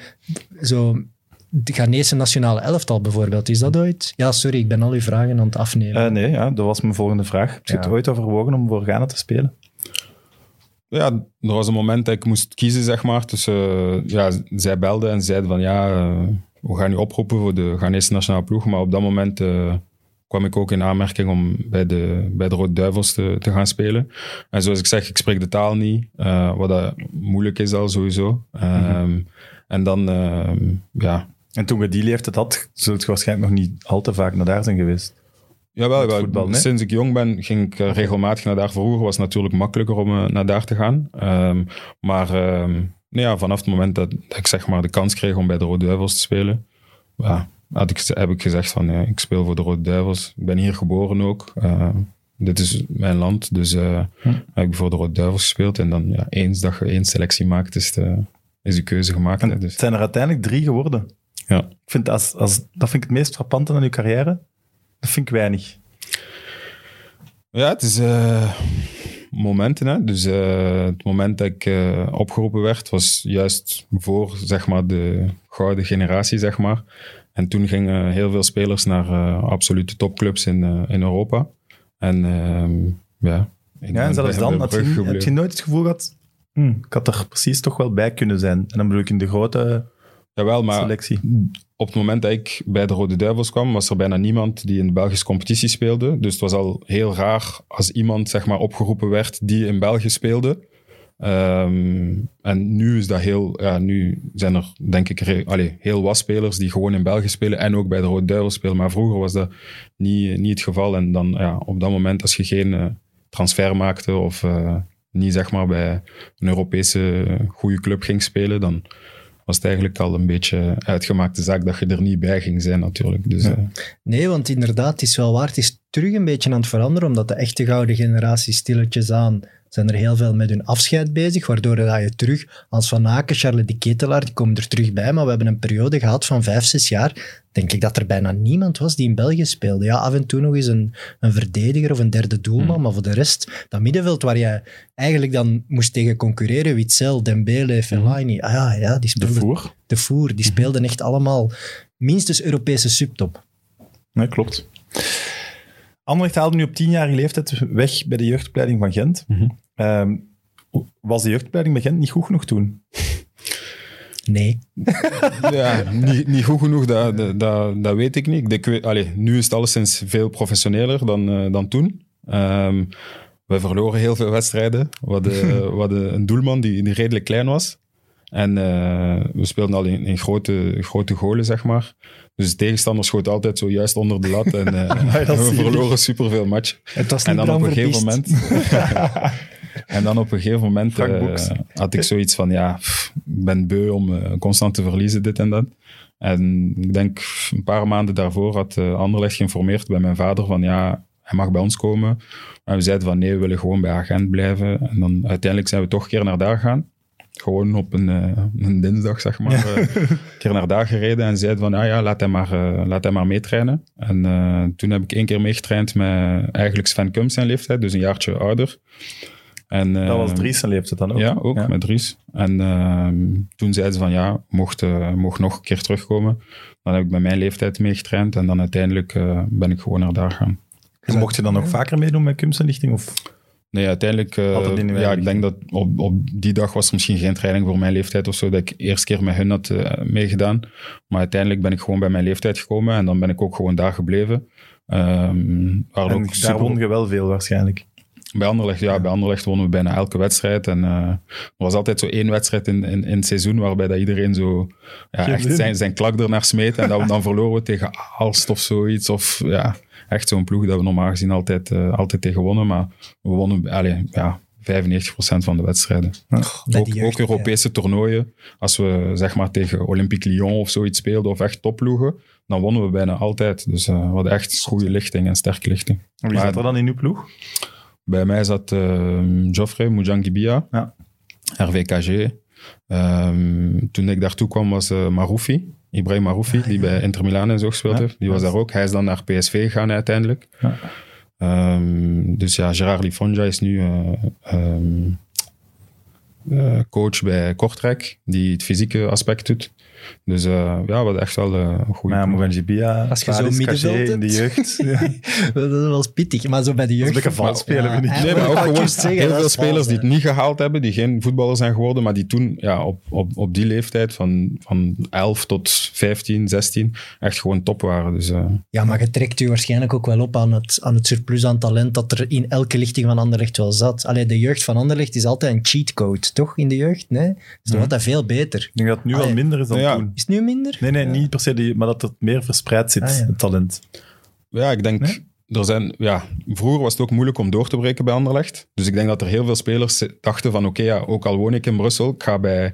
Zo, de Ghanese nationale elftal bijvoorbeeld, is dat ooit? Ja, sorry, ik ben al uw vragen aan het afnemen. eh, nee, ja, dat was mijn volgende vraag. Heb je het ooit overwogen om voor Ghana te spelen? Ja, er was een moment dat ik moest kiezen, zeg maar. Tussen, eh, ja, zij belden en zeiden van ja, eh, we gaan u oproepen voor de Ghanese nationale ploeg. Maar op dat moment eh, kwam ik ook in aanmerking om bij de, bij de Rode Duivels te, te gaan spelen. En zoals ik zeg, ik spreek de taal niet, eh, wat dat moeilijk is al sowieso. Ehm, En dan, ehm, ja, En toen je die leeftijd had, zult je waarschijnlijk nog niet al te vaak naar daar zijn geweest. Jawel, wel. voetbal, nee? sinds ik jong ben ging ik eh, regelmatig naar daar. Vroeger was het natuurlijk makkelijker om naar daar te gaan. Ehm, maar ja, vanaf het moment dat, dat ik zeg maar de kans kreeg om bij de Rode Duivels te spelen, ja, had ik, heb ik gezegd van ja, ik speel voor de Rode Duivels. Ik ben hier geboren ook. Ehm, dit is mijn land, dus eh, Hm. heb ik voor de Rode Duivels gespeeld. En dan ja, eens dat je één selectie maakt, is, de, is de keuze gemaakt. En hè. Dus, het zijn er uiteindelijk drie geworden. ja. Ik vind als, als, dat vind ik het meest frappante aan uw carrière. Dat vind ik weinig. Ja, het is eh, momenten. Hè? Dus eh, het moment dat ik eh, opgeroepen werd, was juist voor zeg maar, de gouden generatie. Zeg maar. En toen gingen heel veel spelers naar eh, absolute topclubs in, eh, in Europa. En ehm, ja, ik Ja, en zelfs dan had je, heb je nooit het gevoel gehad, hm, ik had er precies toch wel bij kunnen zijn. En dan bedoel ik in de grote Jawel, maar selectie. Op het moment dat ik bij de Rode Duivels kwam, was er bijna niemand die in de Belgische competitie speelde. Dus het was al heel raar als iemand zeg maar, opgeroepen werd die in België speelde. Ehm, en nu is dat heel, ja, nu zijn er denk ik allee, heel wat spelers die gewoon in België spelen en ook bij de Rode Duivels spelen. Maar vroeger was dat niet, niet het geval. En dan ja, op dat moment, als je geen eh, transfer maakte of eh, niet zeg maar bij een Europese eh, goede club ging spelen, dan was het eigenlijk al een beetje uitgemaakte zaak dat je er niet bij ging zijn natuurlijk. Dus, Ja. eh, Nee, want inderdaad, het is wel waar. Het is terug een beetje aan het veranderen, omdat de echte gouden generatie stilletjes aan zijn er heel veel met hun afscheid bezig, waardoor dat je terug, als Van Aken, Charles de Ketelaar, die komen er terug bij, maar we hebben een periode gehad van vijf, zes jaar, denk ik dat er bijna niemand was die in België speelde. Ja, af en toe nog eens een, een verdediger of een derde doelman, maar voor de rest, dat middenveld waar jij eigenlijk dan moest tegen concurreren, Witzel, Dembele, Fellaini, ah ja, ja, die De speelden... voer. De Voer, die speelden echt allemaal minstens Europese subtop. Nee, klopt. Anderlecht haalde nu op tienjarige leeftijd weg bij de jeugdopleiding van Gent. Mhm. Ehm, was de jeugdopleiding bij Gent niet goed genoeg toen? Nee. Ja, niet, niet goed genoeg, dat, dat, dat, weet ik niet. Ik allee, nu is het alleszins veel professioneler dan, eh, dan toen. Ehm we verloren heel veel wedstrijden. We hadden, we hadden een doelman die, die redelijk klein was. En eh, we speelden al in, in grote, grote golen, zeg maar. Dus de tegenstander schoot altijd zo juist onder de lat. En eh, we verloren superveel matchen. Het was En niet dan op een gegeven moment. en dan op een gegeven moment eh, had ik zoiets van: ja, pff, ik ben beu om eh, constant te verliezen, dit en dat. En ik denk een paar maanden daarvoor had uh, Anderlecht geïnformeerd bij mijn vader van ja, hij mag bij ons komen. En we zeiden van nee, we willen gewoon bij agent blijven. En dan uiteindelijk zijn we toch een keer naar daar gegaan. Gewoon op een, een dinsdag, zeg maar. Ja. een keer naar daar gereden en zeiden van ja, ja laat, hem maar, laat hem maar meetrainen. En toen heb ik één keer meegetraind met eigenlijk Sven Kump zijn leeftijd, dus een jaartje ouder. En, dat was Dries zijn leeftijd dan ook? Ja, ook ja. met Dries. En ehm, toen zeiden ze van ja, mocht, mocht nog een keer terugkomen. Dan heb ik bij mijn leeftijd meegetraind en dan uiteindelijk eh, ben ik gewoon naar daar gaan. En mocht je dan nog vaker meedoen met Kumsenlichting? Of? Nee, uiteindelijk. Uh, ja, ik denk dat op, op die dag was er misschien geen training voor mijn leeftijd of zo. Dat ik eerst keer met hun had uh, meegedaan. Maar uiteindelijk ben ik gewoon bij mijn leeftijd gekomen en dan ben ik ook gewoon daar gebleven. Um, en ook daar super... won je wel veel waarschijnlijk. Bij Anderlecht, ja, bij Anderlecht wonnen we bijna elke wedstrijd. En uh, er was altijd zo één wedstrijd in, in, in het seizoen waarbij dat iedereen zo ja, echt zijn, zijn klak er naar smeet. En dan, dan verloren we tegen Aalst of zoiets. Of ja, echt zo'n ploeg dat we normaal gezien altijd, uh, altijd tegen wonnen. Maar we wonnen allez, ja, 95% van de wedstrijden. Ja, ook, jeugd, ook, Europese ja. toernooien. Als we zeg maar tegen Olympique Lyon of zoiets speelden of echt topploegen, dan wonnen we bijna altijd. Dus uh, we hadden echt goede lichting en sterke lichting. En wie zat er dan in uw ploeg? Bij mij zat uh, Joffrey Mujangibia, ja. RVKG. Um, toen ik daartoe kwam was uh, Maroufi, Ibrahim Maroufi, die bij Inter Milan en zo gespeeld heeft. Die was daar ook. Hij is dan naar PSV gegaan uiteindelijk. Um, dus ja, Gerard Lifonja is nu uh, um, coach bij Kortrijk, die het fysieke aspect doet. Dus uh, ja, we hadden echt wel uh, een goede ja, Mugangibia, Als je zo'n middenveld in de jeugd. ja. dat is wel pittig, maar zo bij de jeugd... Dat is een vals spelen, vind ik. Nee, maar ook gewoon zeggen, heel veel spelers die het niet gehaald hebben, die geen voetballer zijn geworden, maar die toen ja, op, op, op die leeftijd van, van 11 tot 15, 16 echt gewoon top waren. Dus, uh... Ja, maar je trekt u waarschijnlijk ook wel op aan het, aan het surplus aan talent dat er in elke lichting van Anderlecht wel zat. Allee, de jeugd van Anderlecht is altijd een cheatcode, toch? In de jeugd, nee? Is Mhm. toch altijd veel beter. Ik denk dat het nu Allee. wel minder is dan ja. Is het nu minder? Nee, nee, niet per se, die, maar dat het meer verspreid zit, Ah, ja. het talent. Ja, ik denk... Nee? Er zijn, ja, vroeger was het ook moeilijk om door te breken bij Anderlecht. Dus ik denk dat er heel veel spelers dachten van oké, ja, ook al woon ik in Brussel, ik ga bij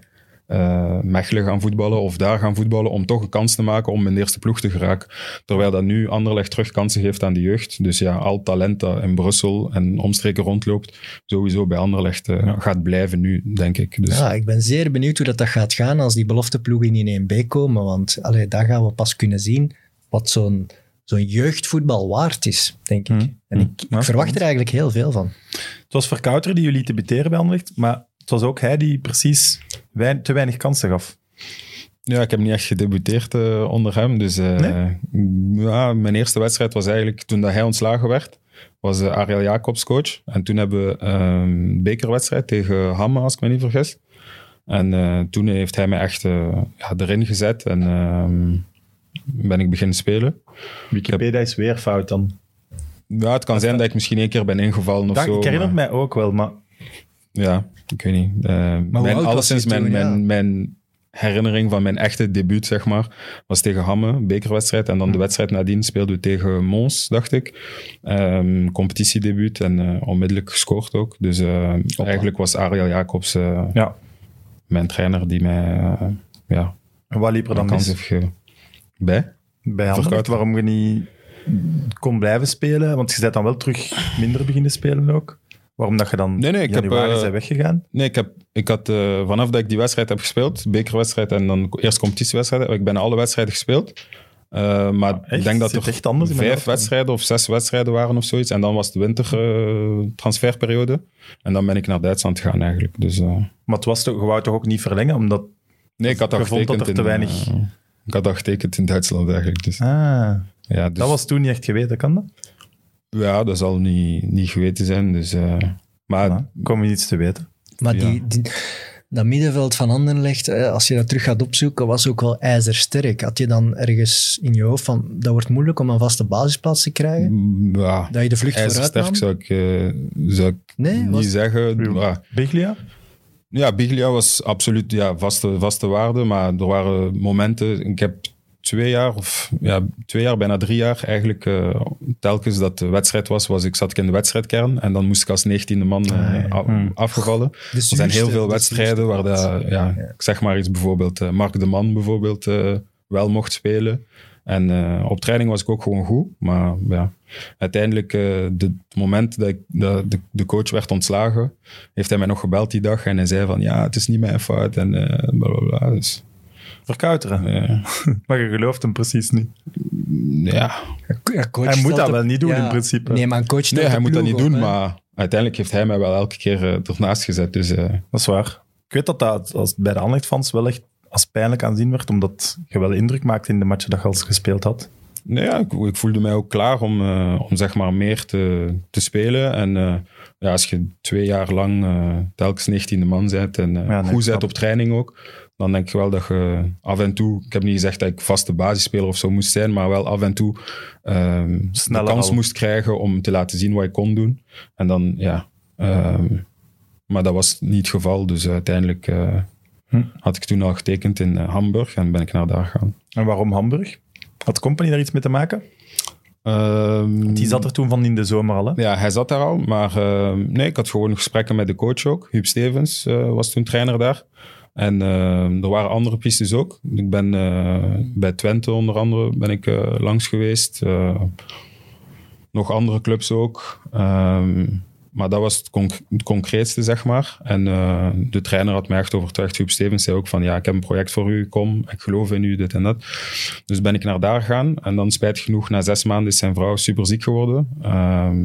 uh, Mechelen gaan voetballen of daar gaan voetballen om toch een kans te maken om in de eerste ploeg te geraken. Terwijl dat nu Anderlecht terug kansen geeft aan de jeugd. Dus ja, al talent dat in Brussel en omstreken rondloopt, sowieso bij Anderlecht uh, ja. gaat blijven nu, denk ik. Dus. Ja, ik ben zeer benieuwd hoe dat, dat gaat gaan als die belofteploegen in 1B komen, want allee, daar gaan we pas kunnen zien wat zo'n zo'n jeugdvoetbal waard is, denk ik. Mm. En ik, ik Ja, verwacht er eigenlijk heel veel van. Het was Verkouter die jullie debuteren bij Anderlecht, maar het was ook hij die precies wein, te weinig kansen gaf. Ja, ik heb niet echt gedebuteerd uh, onder hem. Dus uh, nee? ja, mijn eerste wedstrijd was eigenlijk toen dat hij ontslagen werd. Was uh, Ariel Jacobs coach. En toen hebben we een uh, bekerwedstrijd tegen Hamme, als ik me niet vergis. En uh, toen heeft hij me echt ja, erin gezet en ehm, ben ik beginnen spelen. Wikipedia heb... is weer fout dan. Ja, het kan dat zijn dat ik misschien één keer ben ingevallen of dat, zo. Ik herinner maar... mij ook wel, maar... Ja, ik weet niet. Uh, mijn, alleszins mijn, toen, mijn, ja. mijn herinnering van mijn echte debuut, zeg maar, was tegen Hamme, bekerwedstrijd. En dan de wedstrijd nadien speelden we tegen Mons, dacht ik. Um, competitiedebuut en uh, onmiddellijk gescoord ook. Dus uh, eigenlijk was Ariel Jacobs ja. mijn trainer die mij ja, en wat liep er dan kans mis? heeft. Bij? Bij Anderlecht, waarom je niet... kon blijven spelen? Want je bent dan wel terug minder beginnen spelen ook. Waarom dat je dan Nee, nee, ik in heb, januari eh, bent weggegaan? Nee, ik, heb, ik had eh, vanaf dat ik die wedstrijd heb gespeeld, bekerwedstrijd en dan eerst competitiewedstrijd, heb ik bijna alle wedstrijden gespeeld. Eh, maar Ah, ik denk dat er echt anders in vijf wedstrijden of zes wedstrijden waren of zoiets. En dan was de wintertransferperiode. en dan ben ik naar Duitsland gegaan eigenlijk. Dus, Maar het was toch, je wou toch ook niet verlengen? Omdat... nee, ik had dat vond dat getekend er te in, weinig- eh, ik had dat getekend in Duitsland eigenlijk. Dus, Ah, ja, dus, dat was toen niet echt geweten, kan dat? Ja, dat zal niet, niet geweten zijn. Dus, eh, maar Ja, kom je iets te weten. Maar Ja. die, die, dat middenveld van Anderlecht, eh, als je dat terug gaat opzoeken, was ook wel ijzersterk. Had je dan ergens in je hoofd van, dat wordt moeilijk om een vaste basisplaats te krijgen? mm, ja, Dat je de vlucht vooruit nam? ijzersterk zou ik, eh, zou ik Nee, niet was- zeggen. Maar, Biglia? Ja, Biglia was absoluut ja, vaste, vaste waarde, maar er waren momenten. Ik heb twee jaar, of ja, twee jaar, bijna drie jaar eigenlijk, eh, telkens dat de wedstrijd was, was ik, zat ik in de wedstrijdkern en dan moest ik als negentiende man eh, Ah, Hmm. afgevallen. Er zijn heel veel de wedstrijden waar dat, ja, Ja. ik zeg maar iets, bijvoorbeeld eh, Mark de Man bijvoorbeeld wel mocht spelen. En eh, op training was ik ook gewoon goed. Maar ja, uiteindelijk, eh, de, het moment dat, ik, dat de, de coach werd ontslagen, heeft hij mij nog gebeld die dag. En hij zei van, ja, het is niet mijn fout. En eh bla bla bla. Dus, Verkouteren. eh, Maar je gelooft hem precies niet. ja. Ja, coach Hij moet dat de- wel niet doen ja. in principe. Nee, maar een coach Nee, hij moet dat niet doen. hè. Maar uiteindelijk heeft hij mij wel elke keer eh, ernaast gezet. Dus eh, Dat is waar. Ik weet dat dat als, bij de Anderlecht-fans wel echt als pijnlijk aanzien werd, omdat je wel indruk maakte in de matchen dat je al gespeeld had. Nee, ja, ik, ik voelde mij ook klaar om, eh, om zeg maar meer te, te spelen. En eh, ja, als je twee jaar lang eh, telkens 19e man bent en Ja, nee, goed bent op training ook, dan denk ik wel dat je af en toe, ik heb niet gezegd dat ik vaste basisspeler of zo moest zijn, maar wel af en toe ehm, de kans al. moest krijgen om te laten zien wat ik kon doen. En dan, ja... ehm, maar dat was niet het geval, dus uiteindelijk eh, Hm. had ik toen al getekend in eh, Hamburg en ben ik naar daar gegaan. En waarom Hamburg? Had Company daar iets mee te maken? Ehm, Die zat er toen van in de zomer al, hè? Ja, hij zat daar al, maar nee, ik had gewoon gesprekken met de coach ook. Huub Stevens eh, was toen trainer daar. En eh, er waren andere pistes ook. Ik ben eh, bij Twente onder andere ben ik eh, langs geweest. Eh, nog andere clubs ook. Ehm, maar dat was het, conc- het concreetste, zeg maar. En de trainer had mij echt overtuigd. Huub Stevens zei ook van, ja, ik heb een project voor u, kom, ik geloof in u, dit en dat. Dus ben ik naar daar gegaan. En dan, spijtig genoeg, na zes maanden is zijn vrouw super ziek geworden. Ehm,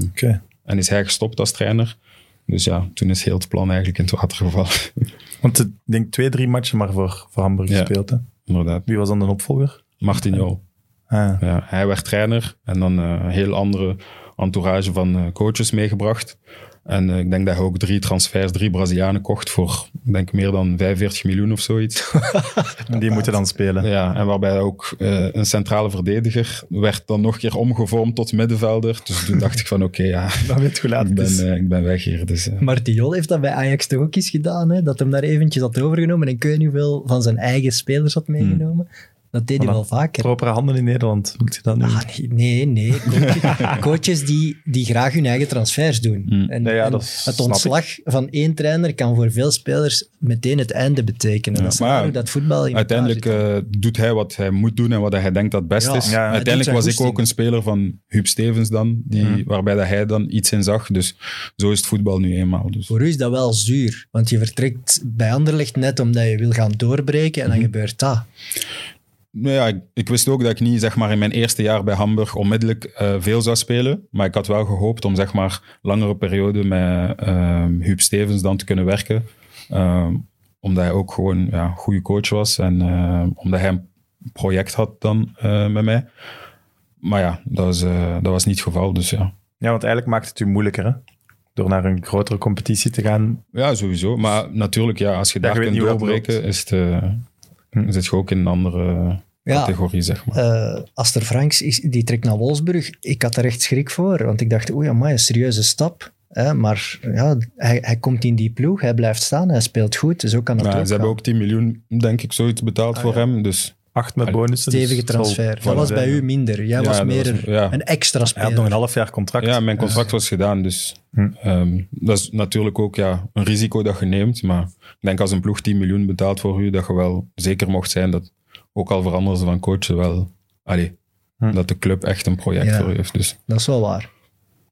en is hij gestopt als trainer. Dus ja, toen is heel het plan eigenlijk in het water gevallen. Want ik denk twee, drie matchen maar voor, voor Hamburg Ja. gespeeld, hè? Inderdaad. Wie was dan de opvolger? Martin Jol. Ah, Ja, hij werd trainer en dan eh, een heel andere entourage van eh, coaches meegebracht. En eh, ik denk dat hij ook drie transfers, drie Brazilianen kocht voor, ik denk meer dan 45 miljoen of zoiets. en die moeten dan spelen. ja, en waarbij ook eh, een centrale verdediger werd dan nog een keer omgevormd tot middenvelder. Dus toen dacht ik van oké, ja, Dan weet je hoe laat ik ben, eh, ik ben weg hier. Dus, eh, Martiol heeft dat bij Ajax toch ook eens gedaan, hè? dat hem daar eventjes had overgenomen en ik weet niet hoeveel van zijn eigen spelers had meegenomen. Dat deed hij wel vaker. Propere handen in Nederland. Moet je dat nu? Ah, nee, nee, nee. Coaches, coaches die, die graag hun eigen transfers doen. Hmm. En, ja, het ontslag van één trainer kan voor veel spelers meteen het einde betekenen. Ja, dat is maar raar ja, hoe dat voetbal in Uiteindelijk eh, doet hij wat hij moet doen en wat hij denkt dat het best Ja, is. Uiteindelijk was ik ook een speler van Huub Stevens dan, die, Mhm. waarbij dat hij dan iets in zag. Dus zo is het voetbal nu eenmaal. Dus. Voor u is dat wel zuur, want je vertrekt bij Anderlecht net omdat je wil gaan doorbreken en dan Mhm. gebeurt dat. Nou ja, ik, ik wist ook dat ik niet zeg maar, in mijn eerste jaar bij Hamburg onmiddellijk eh, veel zou spelen. Maar ik had wel gehoopt om zeg maar, langere periode met ehm Huub Stevens dan te kunnen werken. Ehm, omdat hij ook gewoon ja, een goede coach was en eh, omdat hij een project had dan eh, met mij. Maar ja, dat was, dat was niet het geval. Dus ja. Ja, want eigenlijk maakt het u moeilijker, hè? Door naar een grotere competitie te gaan. Ja, sowieso. Maar natuurlijk, ja, als je daar kunt doorbreken, is het, Hm. zit je ook in een andere Ja, categorie, zeg maar. eh, Aster Franks is, die trekt naar Wolfsburg. Ik had er echt schrik voor, want ik dacht, oei, amai, een serieuze stap. Hè, maar ja, hij, hij komt in die ploeg, hij blijft staan, hij speelt goed, dus zo kan dat Ja, ook ze hebben ook 10 miljoen, denk ik, zoiets betaald Ah, voor ja. hem. Dus Acht met bonussen. dus Stevige transfer. Dat was bij u minder. Jij Ja, was meer was- ja. een extra Hij speler. had nog een half jaar contract. ja, mijn contract was gedaan. Dus Hm. ehm, dat is natuurlijk ook ja, een risico dat je neemt. Maar ik denk als een ploeg 10 miljoen betaalt voor u, dat je wel zeker mocht zijn dat ook al veranderen ze van coach, wel allee, Hm. Dat de club echt een project Ja. voor heeft. Dus. Dat is wel waar.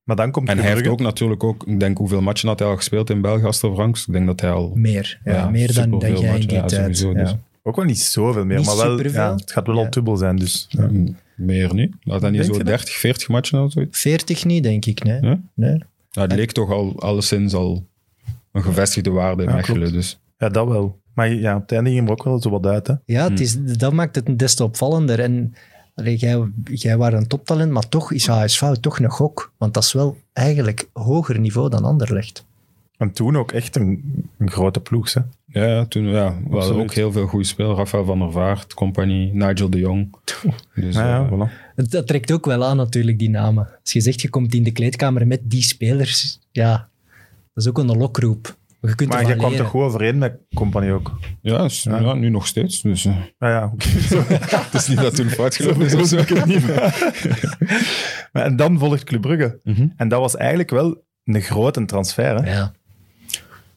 Maar dan komt En hij heeft ook natuurlijk ook, ik denk hoeveel matchen had hij al gespeeld in België, Aster Franks. Ik denk dat hij al Meer. Ja, Ja, meer dan, dan jij in die ja, tijd. sowieso, dus. Ook wel niet zoveel meer, Niet maar wel, het gaat wel al dubbel zijn. Dus, ja. Mm, meer nu. Had hij niet zo je dat? 30, 40 matchen of zoiets? 40 niet, denk ik. Nee. Ja? nee. Ja, het leek toch al alleszins al een gevestigde waarde in Ja, Mechelen. Dus. ja, dat wel. Maar ja, op het einde ging er ook wel zo wat uit. Hè. Ja, het is, dat maakt het des te opvallender. En allee, jij, jij was een toptalent, maar toch is HSV toch een gok. Want dat is wel eigenlijk hoger niveau dan Anderlecht. En toen ook echt een, een grote ploeg. Hè. Ja, toen ja, we hadden ook heel veel goede spelers. Rafael van der Vaart, compagnie, Nigel de Jong. Dus, Ja, ja, eh, voilà. Het- Dat trekt ook wel aan natuurlijk, die namen. Als je zegt, je komt in de kleedkamer met die spelers, ja, dat is ook een lokroep. Je kunt Maar jij kwam toch goed overeen met Compagnie ook? ja, is- Ja. ja, nu nog steeds. Dus eh, Ah ja, het is niet dat toen fout gelopen is zo. Maar en dan volgt Club Brugge. Mhm. En dat was eigenlijk wel een grote transfer. Hè? Ja.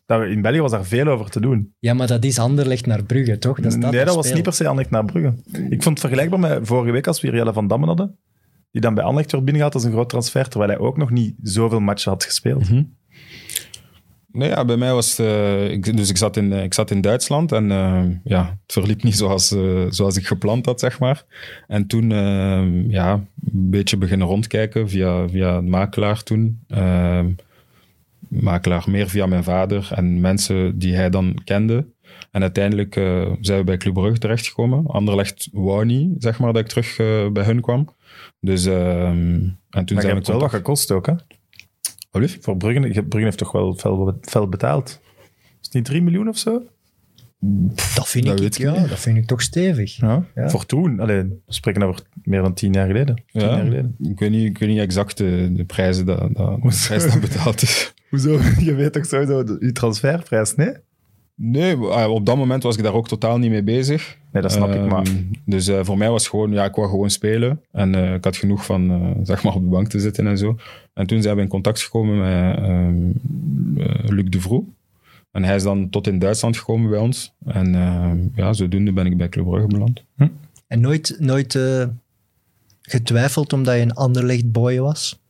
Dat, in België was daar veel over te doen. ja, maar dat is Anderlecht naar Brugge, toch? Dat nee, dat was niet per se Anderlecht naar Brugge. Ik vond het vergelijkbaar met vorige week als we Jelle van Dammen hadden. Die dan bij Anderlecht werd binnengehaald als een groot transfer, terwijl hij ook nog niet zoveel matchen had gespeeld. Mhm. Nee, ja, bij mij was het, eh, ik, dus ik zat in, eh, ik zat in Duitsland en eh, ja, het verliep niet zoals, zoals ik gepland had, zeg maar. En toen eh, ja, een beetje beginnen rondkijken via, via een makelaar toen. Eh, makelaar meer via mijn vader en mensen die hij dan kende. En uiteindelijk zijn we bij Club Brugge terechtgekomen. Anderlecht wou niet, zeg maar, dat ik terug bij hun kwam. Dus, eh, en toen Maar zijn we hebt wel wat gekost ook, hè? Olief? Voor Brugge, Brugge heeft toch wel fel, fel betaald. Is het niet 3 miljoen of zo? Dat vind, Dat ik, weet ik ja, niet. dat vind ik toch stevig. Ja. Ja. Voor toen. Alleen, we spreken over meer dan tien jaar geleden. Tien Ja, jaar geleden. ik weet niet, ik weet niet exact de, de prijzen dat, dat, de prijs dat betaald is. Hoezo? Je weet toch sowieso de- je transferprijs, nee? Nee, eh, op dat moment was ik daar ook totaal niet mee bezig. Nee, dat snap ik, Ehm, maar... Dus eh, voor mij was het gewoon, ja, ik wou gewoon spelen. En eh, ik had genoeg van, eh, zeg maar, op de bank te zitten en zo. En toen zijn we in contact gekomen met ehm, eh, Luc de Vroe. En hij is dan tot in Duitsland gekomen bij ons. En ehm, ja, zodoende ben ik bij Club Brugge beland. En nooit, nooit eh, getwijfeld omdat je een Anderlecht boy was?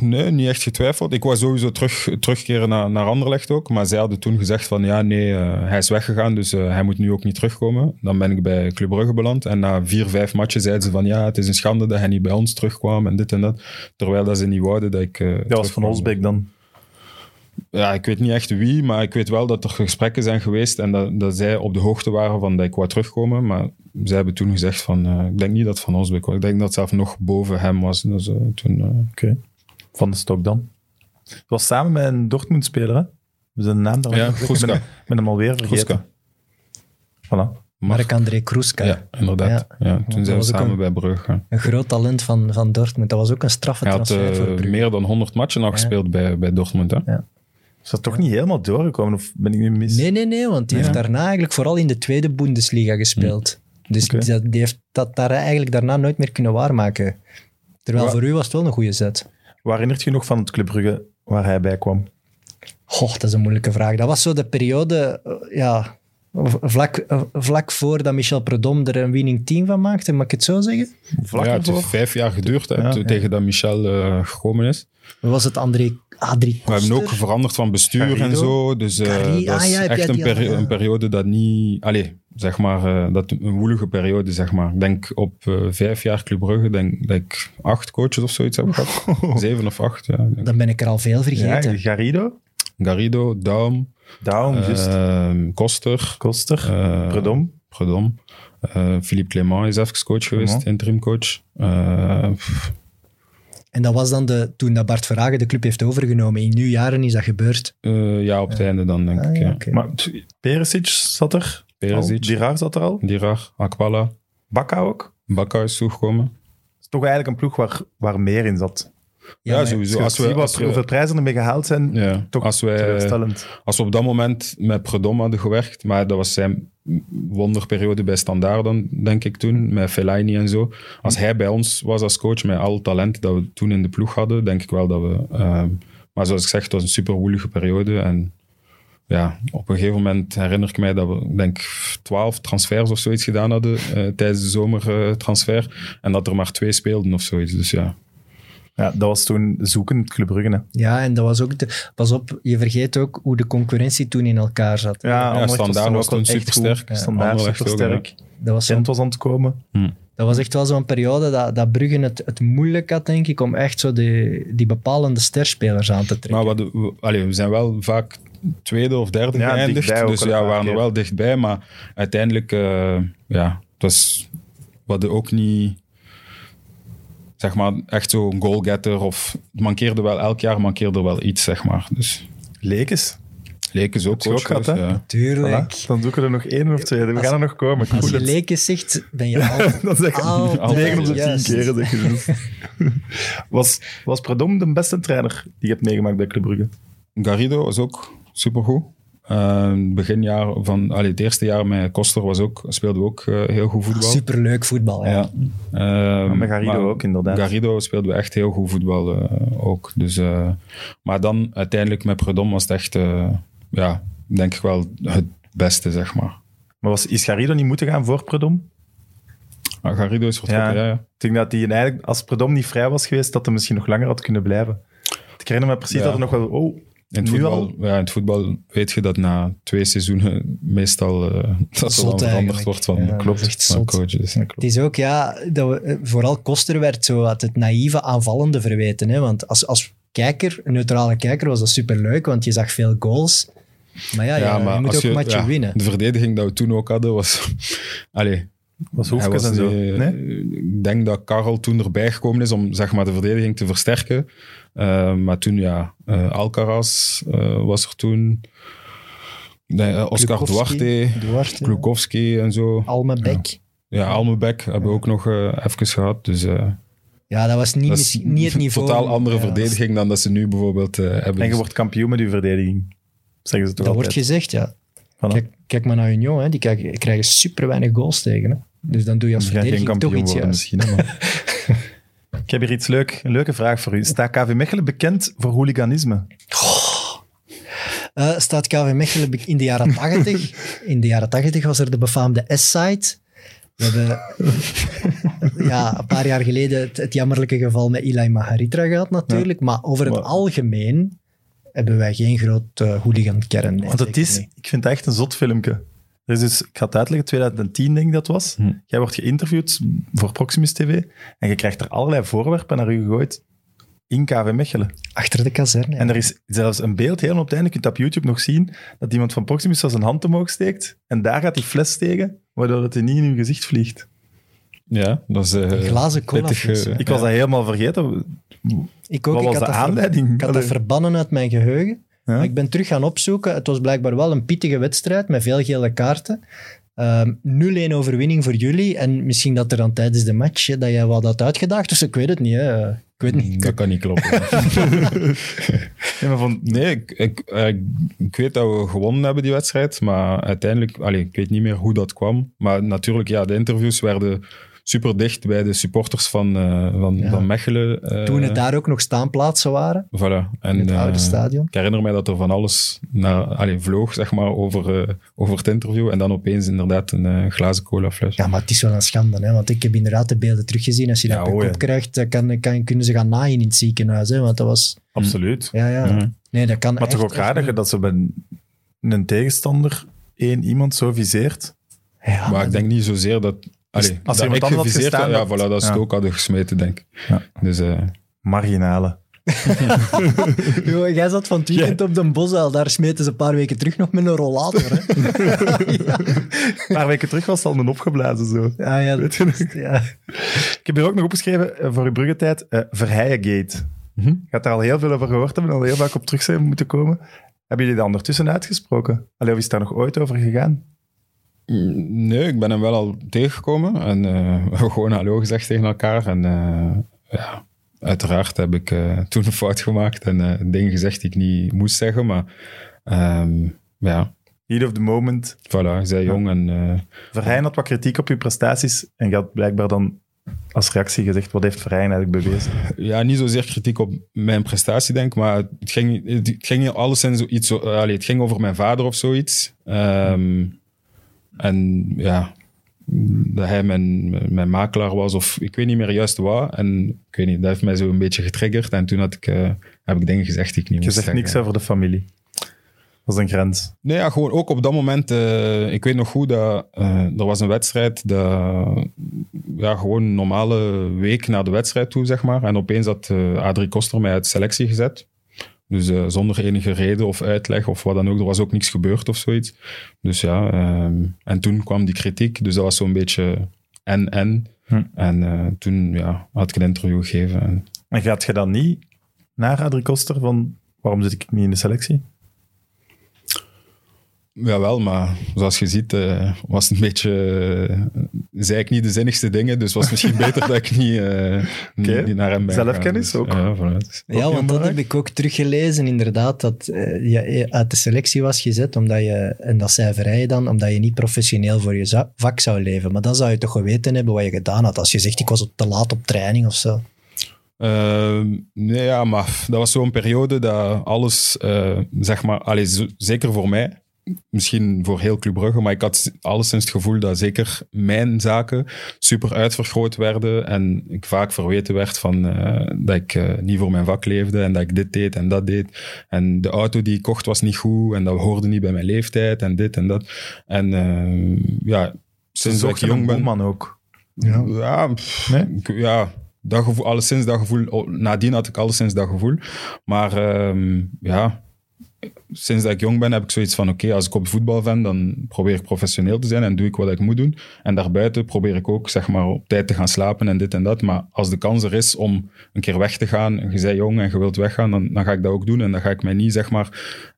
Nee, niet echt getwijfeld. Ik wou sowieso terug, terugkeren naar, naar Anderlecht ook. Maar zij hadden toen gezegd van ja, nee, eh, hij is weggegaan, dus eh, hij moet nu ook niet terugkomen. Dan ben ik bij Club Brugge beland. En na vier, vijf matchen zeiden ze van ja, het is een schande dat hij niet bij ons terugkwam en dit en dat. Terwijl dat ze niet wouden dat ik... eh, Dat was van. Olsbeek dan. Ja, ik weet niet echt wie, maar ik weet wel dat er gesprekken zijn geweest en dat, dat zij op de hoogte waren van dat ik wou terugkomen. Maar zij hebben toen gezegd van, eh, ik denk niet dat het van Olsbeek was. Ik denk dat het zelf nog boven hem was. Dus, eh, toen, eh, Oké. Van de stok dan. Het was samen met een Dortmund-speler, hè? Zijn de naam daar Ja, Ik ben, hem alweer vergeten. Voilà. Marc-André Kroeska. Ja, inderdaad. Ja. toen zijn we samen een- bij Brugge. Een groot talent van, van Dortmund. Dat was ook een straffe Hij had transfer voor eh, Brugge. meer dan 100 matchen al gespeeld bij, bij Dortmund. Hè? Is dat toch niet helemaal doorgekomen? Of ben ik nu mis? Nee, nee, nee, want die Ja. heeft daarna eigenlijk vooral in de tweede Bundesliga gespeeld. Dus Oké. dat, die heeft dat daar eigenlijk daarna nooit meer kunnen waarmaken. Terwijl Wa- voor u was het wel een goede zet. Waar herinnert je nog van het Club Brugge waar hij bij kwam? Goh, dat is een moeilijke vraag. Dat was zo de periode, eh, ja, vlak, eh, vlak voordat Michel Predom er een winning team van maakte, mag ik het zo zeggen? Vlak ja, het ervoor? heeft vijf jaar geduurd hè, Ja, to- ja. tegen dat Michel eh, gekomen is. Was het André Adrie We hebben ook veranderd van bestuur en zo. Dus eh, Garri- dat ah, is ja, heb echt een, peri- periode dat niet... Allee, zeg maar, eh, dat een woelige periode, zeg maar. Ik denk op eh, vijf jaar Club Brugge, denk dat ik acht coaches of zoiets heb gehad. Zeven of acht, ja. denk. Dan ben ik er al veel vergeten. Ja, Garrido, Garrido, Daum, Daum, juist. ehm, Koster, Koster, Predom. Predom. Eh, Philippe Clément is even coach geweest, interim coach. En dat was dan de, toen dat Bart Verhagen de club heeft overgenomen. In nu jaren is dat gebeurd. eh, ja, op het einde dan, denk Ah, ik. ja. Maar Perisic zat er. Perisic. Al. Diraar zat er al. Dirar, Akpala, Bakka ook. Bakka is toegekomen. Het is toch eigenlijk een ploeg waar, waar meer in zat. Ja, sowieso. Als we, we, als, we, hoeveel prijzen ermee gehaald zijn, ja, toch als, wij, teleurstellend. als we op dat moment met Predom hadden gewerkt, maar dat was zijn wonderperiode bij Standaard dan, denk ik toen, met Fellaini en zo. Als hij bij ons was als coach, met al het talent dat we toen in de ploeg hadden, denk ik wel dat we... ehm, maar zoals ik zeg, het was een super woelige periode en ja, op een gegeven moment herinner ik mij dat we, denk 12 transfers of zoiets gedaan hadden eh, tijdens de zomertransfer. en dat er maar twee speelden of zoiets. Dus ja, Ja, dat was toen zoeken Club Brugge. hè. Ja, en dat was ook... De, pas op, je vergeet ook hoe de concurrentie toen in elkaar zat. Ja, Anderlecht Standaard was toen supersterk. Ja, Standaard supersterk. Dat was, Gent was aan het komen. dat was echt wel zo'n periode dat, dat Brugge het, het moeilijk had, denk ik, om echt zo die, die bepalende sterspelers aan te trekken. Maar wat, we, allee, we zijn wel vaak tweede of derde Ja, geëindigd. Dus ja, we waren er wel dichtbij. Maar uiteindelijk, eh, ja, het was... We hadden ook niet... Zeg maar, echt zo'n goalgetter. Of het mankeerde wel, elk jaar mankeerde er wel iets, zeg maar. Dus Lekes. Lekens ook je ook coach gehad, ja. Tuurlijk. Voilà. Dan zoeken we er nog één of twee. We Als- gaan er nog komen. Als voel je zegt, ben je al... Dan zeg ik Altijd 9 op de 10 juist. keren. Zeg je dus. was, was Predom de beste trainer die je hebt meegemaakt bij Club Brugge? Garrido was ook supergoed. Uh, beginjaar van, allee, het eerste jaar met Koster was ook, speelde ook eh, heel goed voetbal. Superleuk voetbal, ja. Ja. Ehm, met Garrido maar ook, inderdaad. Garrido speelde echt heel goed voetbal eh, ook. Dus, eh, maar dan uiteindelijk met Predom was het echt, eh, ja, denk ik wel het beste, zeg maar. Maar was, is Garrido niet moeten gaan voor Predom? Maar Garrido is vertrokken, Ja. ja. ja. Ik denk dat hij eigenlijk, als Predom niet vrij was geweest, dat hij misschien nog langer had kunnen blijven. Ik herinner me precies Ja. dat er nog wel... Oh, In het, Nu voetbal, al? ja, in het voetbal weet je dat na twee seizoenen meestal eh, dat er dan veranderd wordt van, Ja, klopt. van coaches. ja, Het is ook, ja, dat we, eh, vooral Koster werd zo wat het naïeve aanvallende verweten. Hè? Want als, als kijker, een neutrale kijker, was dat superleuk, want je zag veel goals. Maar ja, ja, je moet ook matchen ja, winnen. De verdediging dat we toen ook hadden was... Allee, was hij Hoefkes en zo. Nee? Ik denk dat Karel toen erbij gekomen is om zeg maar, de verdediging te versterken. Eh, maar toen, ja, eh, Alcaraz eh, was er toen. Nee, Oscar Duarte, Duarte, Klukowski en zo. Almebek. Ja, Almebek hebben we ook nog even gehad. Dus eh, Ja, dat was niet, dat is misschien niet het niveau. totaal andere Ja, verdediging dan dat ze nu bijvoorbeeld hebben. En je wordt kampioen met je verdediging. Zeggen ze toch Dat wordt gezegd, ja. Voilà. Kijk, kijk maar naar Union, hè. die krijgen, krijgen super weinig goals tegen. Hè. Dus dan doe je als verdediging toch iets worden juist. misschien. Ik heb hier iets leuk, een leuke vraag voor u. Staat KV Mechelen bekend voor hooliganisme? Eh, staat KV Mechelen in de jaren 80. in de jaren 80 was er de befaamde S-side. We hebben ja, een paar jaar geleden het, het jammerlijke geval met Ilai Maharitra gehad natuurlijk. Maar over het Maar- algemeen hebben wij geen groot uh, hooligan-kern. Want het is, niet. ik vind het echt een zot filmpje. Er is dus, ik ga het uitleggen, 2010 denk ik dat was. Hm. Jij wordt geïnterviewd voor Proximus TV en je krijgt er allerlei voorwerpen naar u gegooid in KV Mechelen. Achter de kazerne. ja. En er is zelfs een beeld, helemaal op het einde, je kunt op YouTube nog zien, dat iemand van Proximus zijn hand omhoog steekt en daar gaat die fles tegen, waardoor het niet in uw gezicht vliegt. Ja, dat is... eh, Een glazen cola. Ik was dat helemaal vergeten. ik ook, Wat ik was had de ver- aanleiding? Ik had dat verbannen uit mijn geheugen. Ja? Ik ben terug gaan opzoeken. Het was blijkbaar wel een pittige wedstrijd met veel gele kaarten. Ehm 0-1 overwinning voor jullie. En misschien dat er dan tijdens de match hè, dat jij wat had uitgedaagd. Dus ik weet het niet. Hè. Ik weet niet. Dat kan niet kloppen. Maar van, Nee, ik, ik, eh, ik, ik weet dat we gewonnen hebben die wedstrijd, maar uiteindelijk, allee, ik weet niet meer hoe dat kwam. Maar natuurlijk, ja, de interviews werden super dicht bij de supporters van, eh, van, Ja. van Mechelen. eh, Toen het daar ook nog staanplaatsen waren. Voilà. En, In het eh, oude stadion. Ik herinner mij dat er van alles naar, allee, vloog, zeg maar, over, eh, over het interview. En dan opeens inderdaad een glazen colafles. Ja, maar het is wel een schande. Hè? Want ik heb inderdaad de beelden teruggezien. Als je dat Ja, oh kop krijgt, dan kan, kan, kunnen ze gaan naaien in het ziekenhuis. Hè? Want dat was... absoluut. Ja, ja. Mhm. Nee, dat kan Maar echt, toch ook raar dat ze bij een tegenstander één iemand zo viseert. Ja, maar ik denk niet zozeer dat... Allee, als er iemand anders had gestaan, had, ja, voilà, dat ze ja. het ook hadden gesmeten, denk ik. Ja. Dus eh, Marginale. Yo, jij zat van het weekend op de bosuil. Daar smeten ze een paar weken terug nog met een rollator. Hè? ja. Een paar weken terug was het al een opgeblazen zo. Ja, ja, Weet je nog? ja. Ik heb hier ook nog opgeschreven eh, voor uw bruggetijd, uh, Verheijengate. Mhm. Je gaat daar al heel veel over gehoord hebben, al heel vaak op terug zijn moeten komen. Hebben jullie dat ondertussen uitgesproken? Allee, of is daar nog ooit over gegaan? Nee, ik ben hem wel al tegengekomen en eh, gewoon hallo gezegd tegen elkaar. En eh, ja, uiteraard heb ik eh, toen een fout gemaakt en dingen gezegd die ik niet moest zeggen. Maar ehm, ja, Heat of the moment. voilà, ik zei jong en Verheyen had wat kritiek op uw prestaties en je had blijkbaar dan als reactie gezegd? Wat heeft Verheyen eigenlijk bewezen? Ja, niet zozeer kritiek op mijn prestatie, denk ik, maar het ging, het ging alleszins iets, zo- allee, het ging over mijn vader of zoiets. Ehm, en ja, dat hij mijn, mijn makelaar was, of ik weet niet meer juist wat. En ik weet niet, dat heeft mij zo een beetje getriggerd. En toen had ik, eh, heb ik dingen gezegd die ik niet Je zegt niks over de familie. Dat is een grens. Nee, ja, gewoon ook op dat moment. eh, ik weet nog goed dat eh, er was een wedstrijd. Dat, ja, gewoon een normale week na de wedstrijd toe, zeg maar. En opeens had Adrie Koster mij uit selectie gezet. Dus eh, zonder enige reden of uitleg of wat dan ook. Er was ook niks gebeurd of zoiets. Dus ja, ehm, en toen kwam die kritiek. Dus dat was zo'n beetje en-en. Hm. En eh, toen ja, had ik een interview gegeven. En, En gaat je dan niet naar Adrie Koster van waarom zit ik niet in de selectie? Jawel, maar zoals je ziet, eh, was het een beetje. eh, zei ik niet de zinnigste dingen, dus was het misschien beter dat ik niet, eh, niet, Oké. niet naar hem ben. Zelfkennis ook. Ja, vanuit. Ja, want dat heb ik ook teruggelezen, inderdaad, dat eh, je uit de selectie was gezet, omdat je, en dat zei Verheyen dan, omdat je niet professioneel voor je za- vak zou leven. Maar dan zou je toch geweten hebben wat je gedaan had, als je zegt, ik was te laat op training of zo. Ehm, nee, ja, maar dat was zo'n periode dat alles, eh, zeg maar, allee, zo- zeker voor mij, misschien voor heel Club Brugge, maar ik had alleszins het gevoel dat zeker mijn zaken super uitvergroot werden en ik vaak verweten werd van eh, dat ik eh, niet voor mijn vak leefde en dat ik dit deed en dat deed. En de auto die ik kocht was niet goed en dat hoorde niet bij mijn leeftijd en dit en dat. En eh, ja, sinds ik jong ben... man ook. Ja, pff, Nee? ik- ja dat gevoel, alleszins dat gevoel. Nadien had ik alleszins dat gevoel. Maar ehm, ja, sinds dat ik jong ben heb ik zoiets van: oké, als ik op voetbal ben, dan probeer ik professioneel te zijn en doe ik wat ik moet doen. En daarbuiten probeer ik ook zeg maar, op tijd te gaan slapen en dit en dat. Maar als de kans er is om een keer weg te gaan, en je bent jong en je wilt weggaan, dan, dan ga ik dat ook doen. En dan ga ik mij niet zeg maar,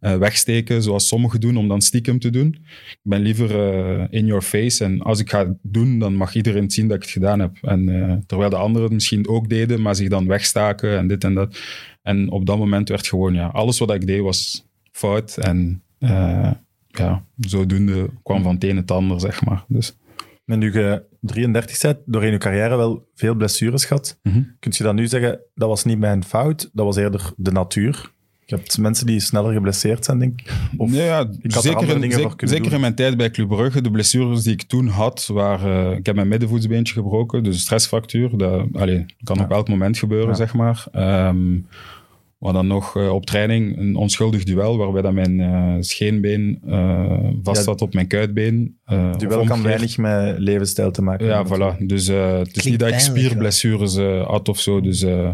eh, wegsteken zoals sommigen doen om dan stiekem te doen. Ik ben liever eh, in your face. En als ik ga doen, dan mag iedereen zien dat ik het gedaan heb. En, eh, terwijl de anderen het misschien ook deden, maar zich dan wegstaken en dit en dat. En op dat moment werd gewoon, ja, alles wat ik deed was fout. En eh, ja, zodoende kwam van het een het ander, zeg maar. Dus, En nu je 33 bent, doorheen je carrière wel veel blessures gehad. Mhm. Kun je dan nu zeggen, dat was niet mijn fout, dat was eerder de natuur? Je hebt mensen die sneller geblesseerd zijn, denk ik. Of nee, ja, ik had er zeker, in, zeker, doen. in mijn tijd bij Club Brugge, de blessures die ik toen had, waren... ik heb mijn middenvoetsbeentje gebroken, dus een stressfractuur. Dat allee, kan Ja. op elk moment gebeuren, Ja. zeg maar. Ehm maar dan nog eh, op training een onschuldig duel, waarbij dat mijn eh, scheenbeen eh, vast Ja. zat op mijn kuitbeen. eh, duel kan weinig met levensstijl te maken Ja, hebben. voilà. Dus eh, het is niet dat ik spierblessures eh, had of zo. Dus, eh,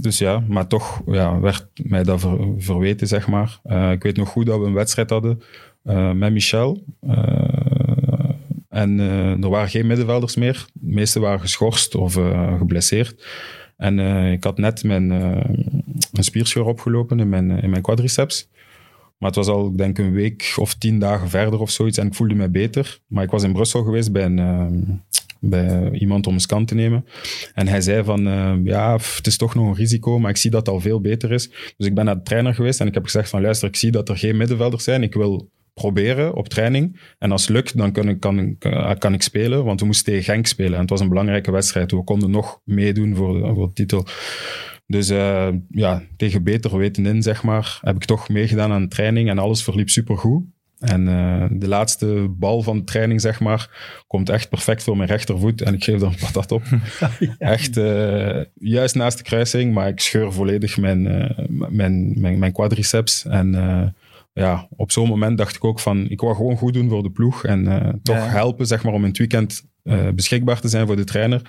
dus ja, maar toch ja, werd mij dat ver- verweten, zeg maar. Eh, ik weet nog goed dat we een wedstrijd hadden eh, met Michel. Eh, en eh, er waren geen middenvelders meer. De meeste waren geschorst of eh, geblesseerd. En eh, ik had net mijn, eh, een spierscheur opgelopen in mijn, in mijn quadriceps. Maar het was al, ik denk, een week of tien dagen verder of zoiets. En ik voelde me beter. Maar ik was in Brussel geweest bij, een, ehm, bij iemand om een scan te nemen. En hij zei van, eh, ja, het is toch nog een risico, maar ik zie dat het al veel beter is. Dus ik ben naar de trainer geweest en ik heb gezegd van, luister, ik zie dat er geen middenvelders zijn. Ik wil proberen op training. En als het lukt, dan kan ik, kan, ik, eh, kan ik spelen. Want we moesten tegen Genk spelen. En het was een belangrijke wedstrijd. We konden nog meedoen voor de, voor de titel. Dus eh, ja, tegen beter weten in, zeg maar, heb ik toch meegedaan aan de training en alles verliep supergoed. En eh, de laatste bal van de training, zeg maar, komt echt perfect voor mijn rechtervoet en ik geef er een patat op. Echt juist naast de kruising, maar ik scheur volledig mijn, mijn, mijn, mijn quadriceps. En ja, op zo'n moment dacht ik ook van, ik wou gewoon goed doen voor de ploeg en eh, toch Ja. helpen, zeg maar, om in het weekend eh, beschikbaar te zijn voor de trainer.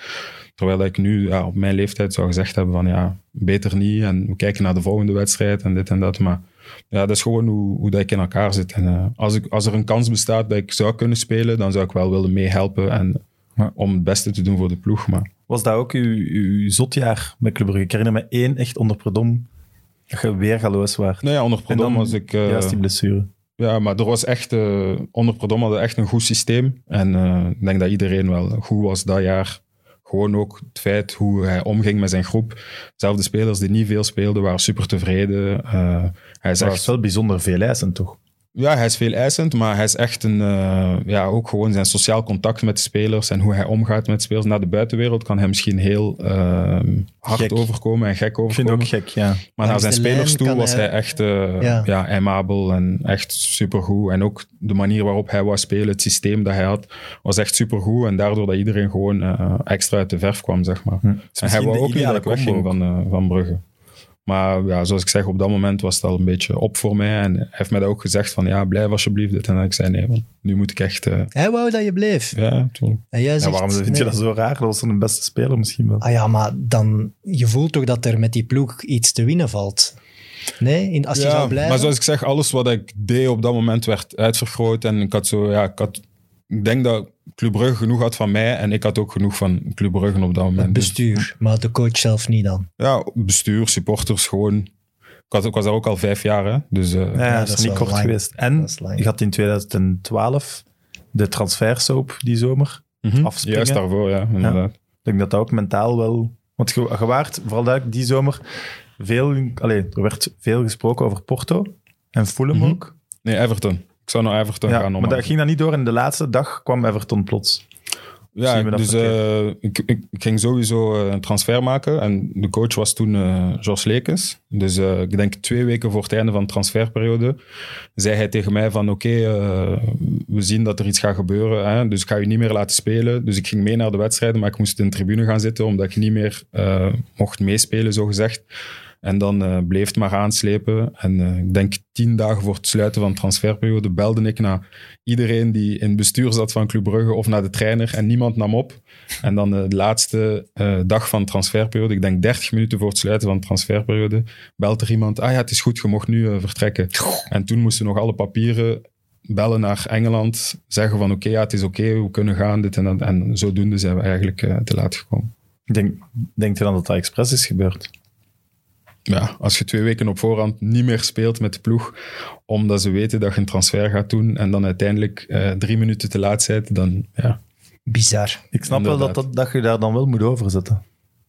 Terwijl ik nu ja, op mijn leeftijd zou gezegd hebben van ja, beter niet. En we kijken naar de volgende wedstrijd en dit en dat. Maar ja, dat is gewoon hoe, hoe dat ik in elkaar zit. En eh, als, ik, als er een kans bestaat dat ik zou kunnen spelen, dan zou ik wel willen meehelpen. En Ja. om het beste te doen voor de ploeg. Maar Was dat ook uw, uw zotjaar met Club Brugge? Ik herinner me één echt onder Predom, dat je weergaloos was. nou ja, onder Prodom was ik... eh, Juist die blessure. Ja, maar er was echt, eh, onder Prodom hadden we echt een goed systeem. En eh, ik denk dat iedereen wel goed was dat jaar. Gewoon ook het feit hoe hij omging met zijn groep. Zelfs de spelers die niet veel speelden, waren super tevreden. Eh, hij was wel bijzonder veel eisen, toch? Ja, hij is veel eisend, maar hij is echt een, eh, ja, ook gewoon zijn sociaal contact met de spelers en hoe hij omgaat met spelers naar de buitenwereld kan hij misschien heel eh, hard Gek. overkomen en gek Ik vind overkomen. ook gek, ja. Maar naar Langs zijn spelerstoel kan was hij- hij echt eh, Ja. ja. aimabel en echt supergoed. En ook de manier waarop hij wou spelen, het systeem dat hij had, was echt supergoed. En daardoor dat iedereen gewoon eh, extra uit de verf kwam, zeg maar. En hij wou ook niet dat ik wegging van, van Brugge. Maar ja, zoals ik zeg, op dat moment was het al een beetje op voor mij. En hij heeft mij dat ook gezegd van, ja, blijf alsjeblieft. dit. En dan ik zei, nee, want nu moet ik echt... eh, Hij wou dat je bleef. ja, toen. En jij Ja, zegt, waarom vind je dat zo raar? Dat was dan een beste speler misschien wel. Ah ja, maar dan, je voelt toch dat er met die ploeg iets te winnen valt? Nee, in, als je Ja, zou blijven? Maar zoals ik zeg, alles wat ik deed op dat moment werd uitvergroot. En ik had zo, ja, ik had... Ik denk dat Club Brugge genoeg had van mij en ik had ook genoeg van Club Brugge op dat moment. het bestuur, maar de coach zelf niet dan. ja, bestuur, supporters, gewoon... Ik, had, ik was daar ook al vijf jaar, hè. Dus eh, Ja, Ja, dat dat is niet kort lang. geweest. En je had in 2012 de transfersoap die zomer. mhm, afspringen. juist daarvoor, ja, inderdaad. Ik denk dat dat ook mentaal wel... Want je, je waart, vooral duidelijk, die zomer veel... Allee, er werd veel gesproken over Porto en Fulham Mhm. ook. Nee, Everton. Ik zou naar Everton Ja, gaan. maar normaal. dat ging dan niet door en de laatste dag kwam Everton plots. Ja, dus eh, ik, ik, ik ging sowieso eh, een transfer maken. En de coach was toen eh Jos Lekens. Dus ik denk twee weken voor het einde van de transferperiode zei hij tegen mij van oké, we zien dat er iets gaat gebeuren. Hè, dus ik ga je niet meer laten spelen. Dus ik ging mee naar de wedstrijden, maar ik moest in de tribune gaan zitten omdat ik niet meer mocht meespelen, zo gezegd. En dan eh, bleef het maar aanslepen. En eh, ik denk tien dagen voor het sluiten van de transferperiode belde ik naar iedereen die in het bestuur zat van Club Brugge of naar de trainer en niemand nam op. En dan eh, de laatste dag van de transferperiode, ik denk 30 minuten voor het sluiten van de transferperiode, belt er iemand, ah ja, het is goed, je mocht nu vertrekken. En toen moesten nog alle papieren bellen naar Engeland, zeggen van oké, ja, het is oké, we kunnen gaan, dit en dat. En zodoende zijn we eigenlijk te laat gekomen. Denk, denkt je dan dat dat expres is gebeurd? Ja, als je twee weken op voorhand niet meer speelt met de ploeg, omdat ze weten dat je een transfer gaat doen en dan uiteindelijk eh, drie minuten te laat bent, dan ja. Bizar. Ik snap wel dat, dat, dat je daar dan wel moet overzetten.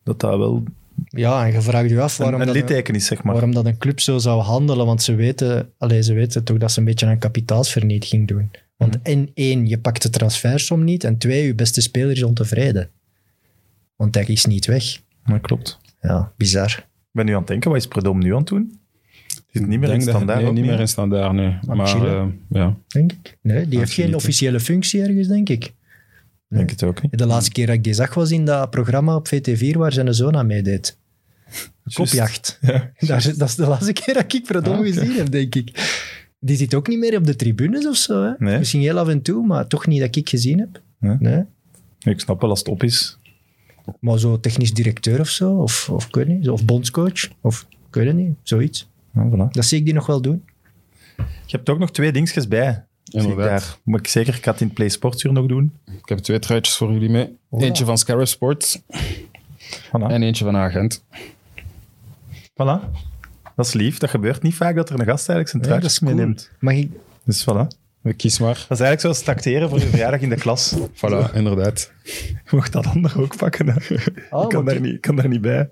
Dat dat wel Ja, en je vraagt je af waarom, een, een dat, litteken is, zeg maar. waarom dat een club zo zou handelen, want ze weten, allez, ze weten toch dat ze een beetje een kapitaalsvernietiging doen. Want Mhm. en één, je pakt de transfersom niet, en twee, je beste speler is ontevreden. Want hij is niet weg. Dat klopt. Ja, bizar. Ik ben nu aan het denken, wat is Predom nu aan het doen? Zit niet meer in standaard Nee, niet meer in standaard, nee. Aan Maar eh, ja. Denk ik. Nee, die heeft geen officiële functie ergens, denk ik. Denk het ook niet. De laatste keer dat ik die zag was in dat programma op VT4 waar zijn zoon aan meedeed. Kopjacht. Ja. Daar dat is de laatste keer dat ik Predom Ah, gezien heb, denk ik. Die zit ook niet meer op de tribunes of zo. Hè? Nee. Misschien heel af en toe, maar toch niet dat ik gezien heb. Nee. Nee. Ik snap wel als het op is. Maar zo technisch directeur of zo, of, of ik weet niet, of bondscoach, of ik weet het niet, zoiets. Ja, voilà. Dat zie ik die nog wel doen. Je hebt ook nog twee dingetjes bij. daar. Moet ik zeker, ik ga het in het Play Sportsuur nog doen. Ik heb twee truitjes voor jullie mee. Eentje van Scarif Sports Voilà. en eentje van Agent. voilà. Dat is lief. Dat gebeurt niet vaak dat er een gast eigenlijk zijn truitjes cool. meeneemt. Mag ik... Dus voilà. Kies maar. Dat is eigenlijk zoals tracteren voor je verjaardag in de klas. Voilà, inderdaad. Je mocht dat ander ook pakken. Hè. Oh, ik, kan maar daar niet, ik kan daar niet bij.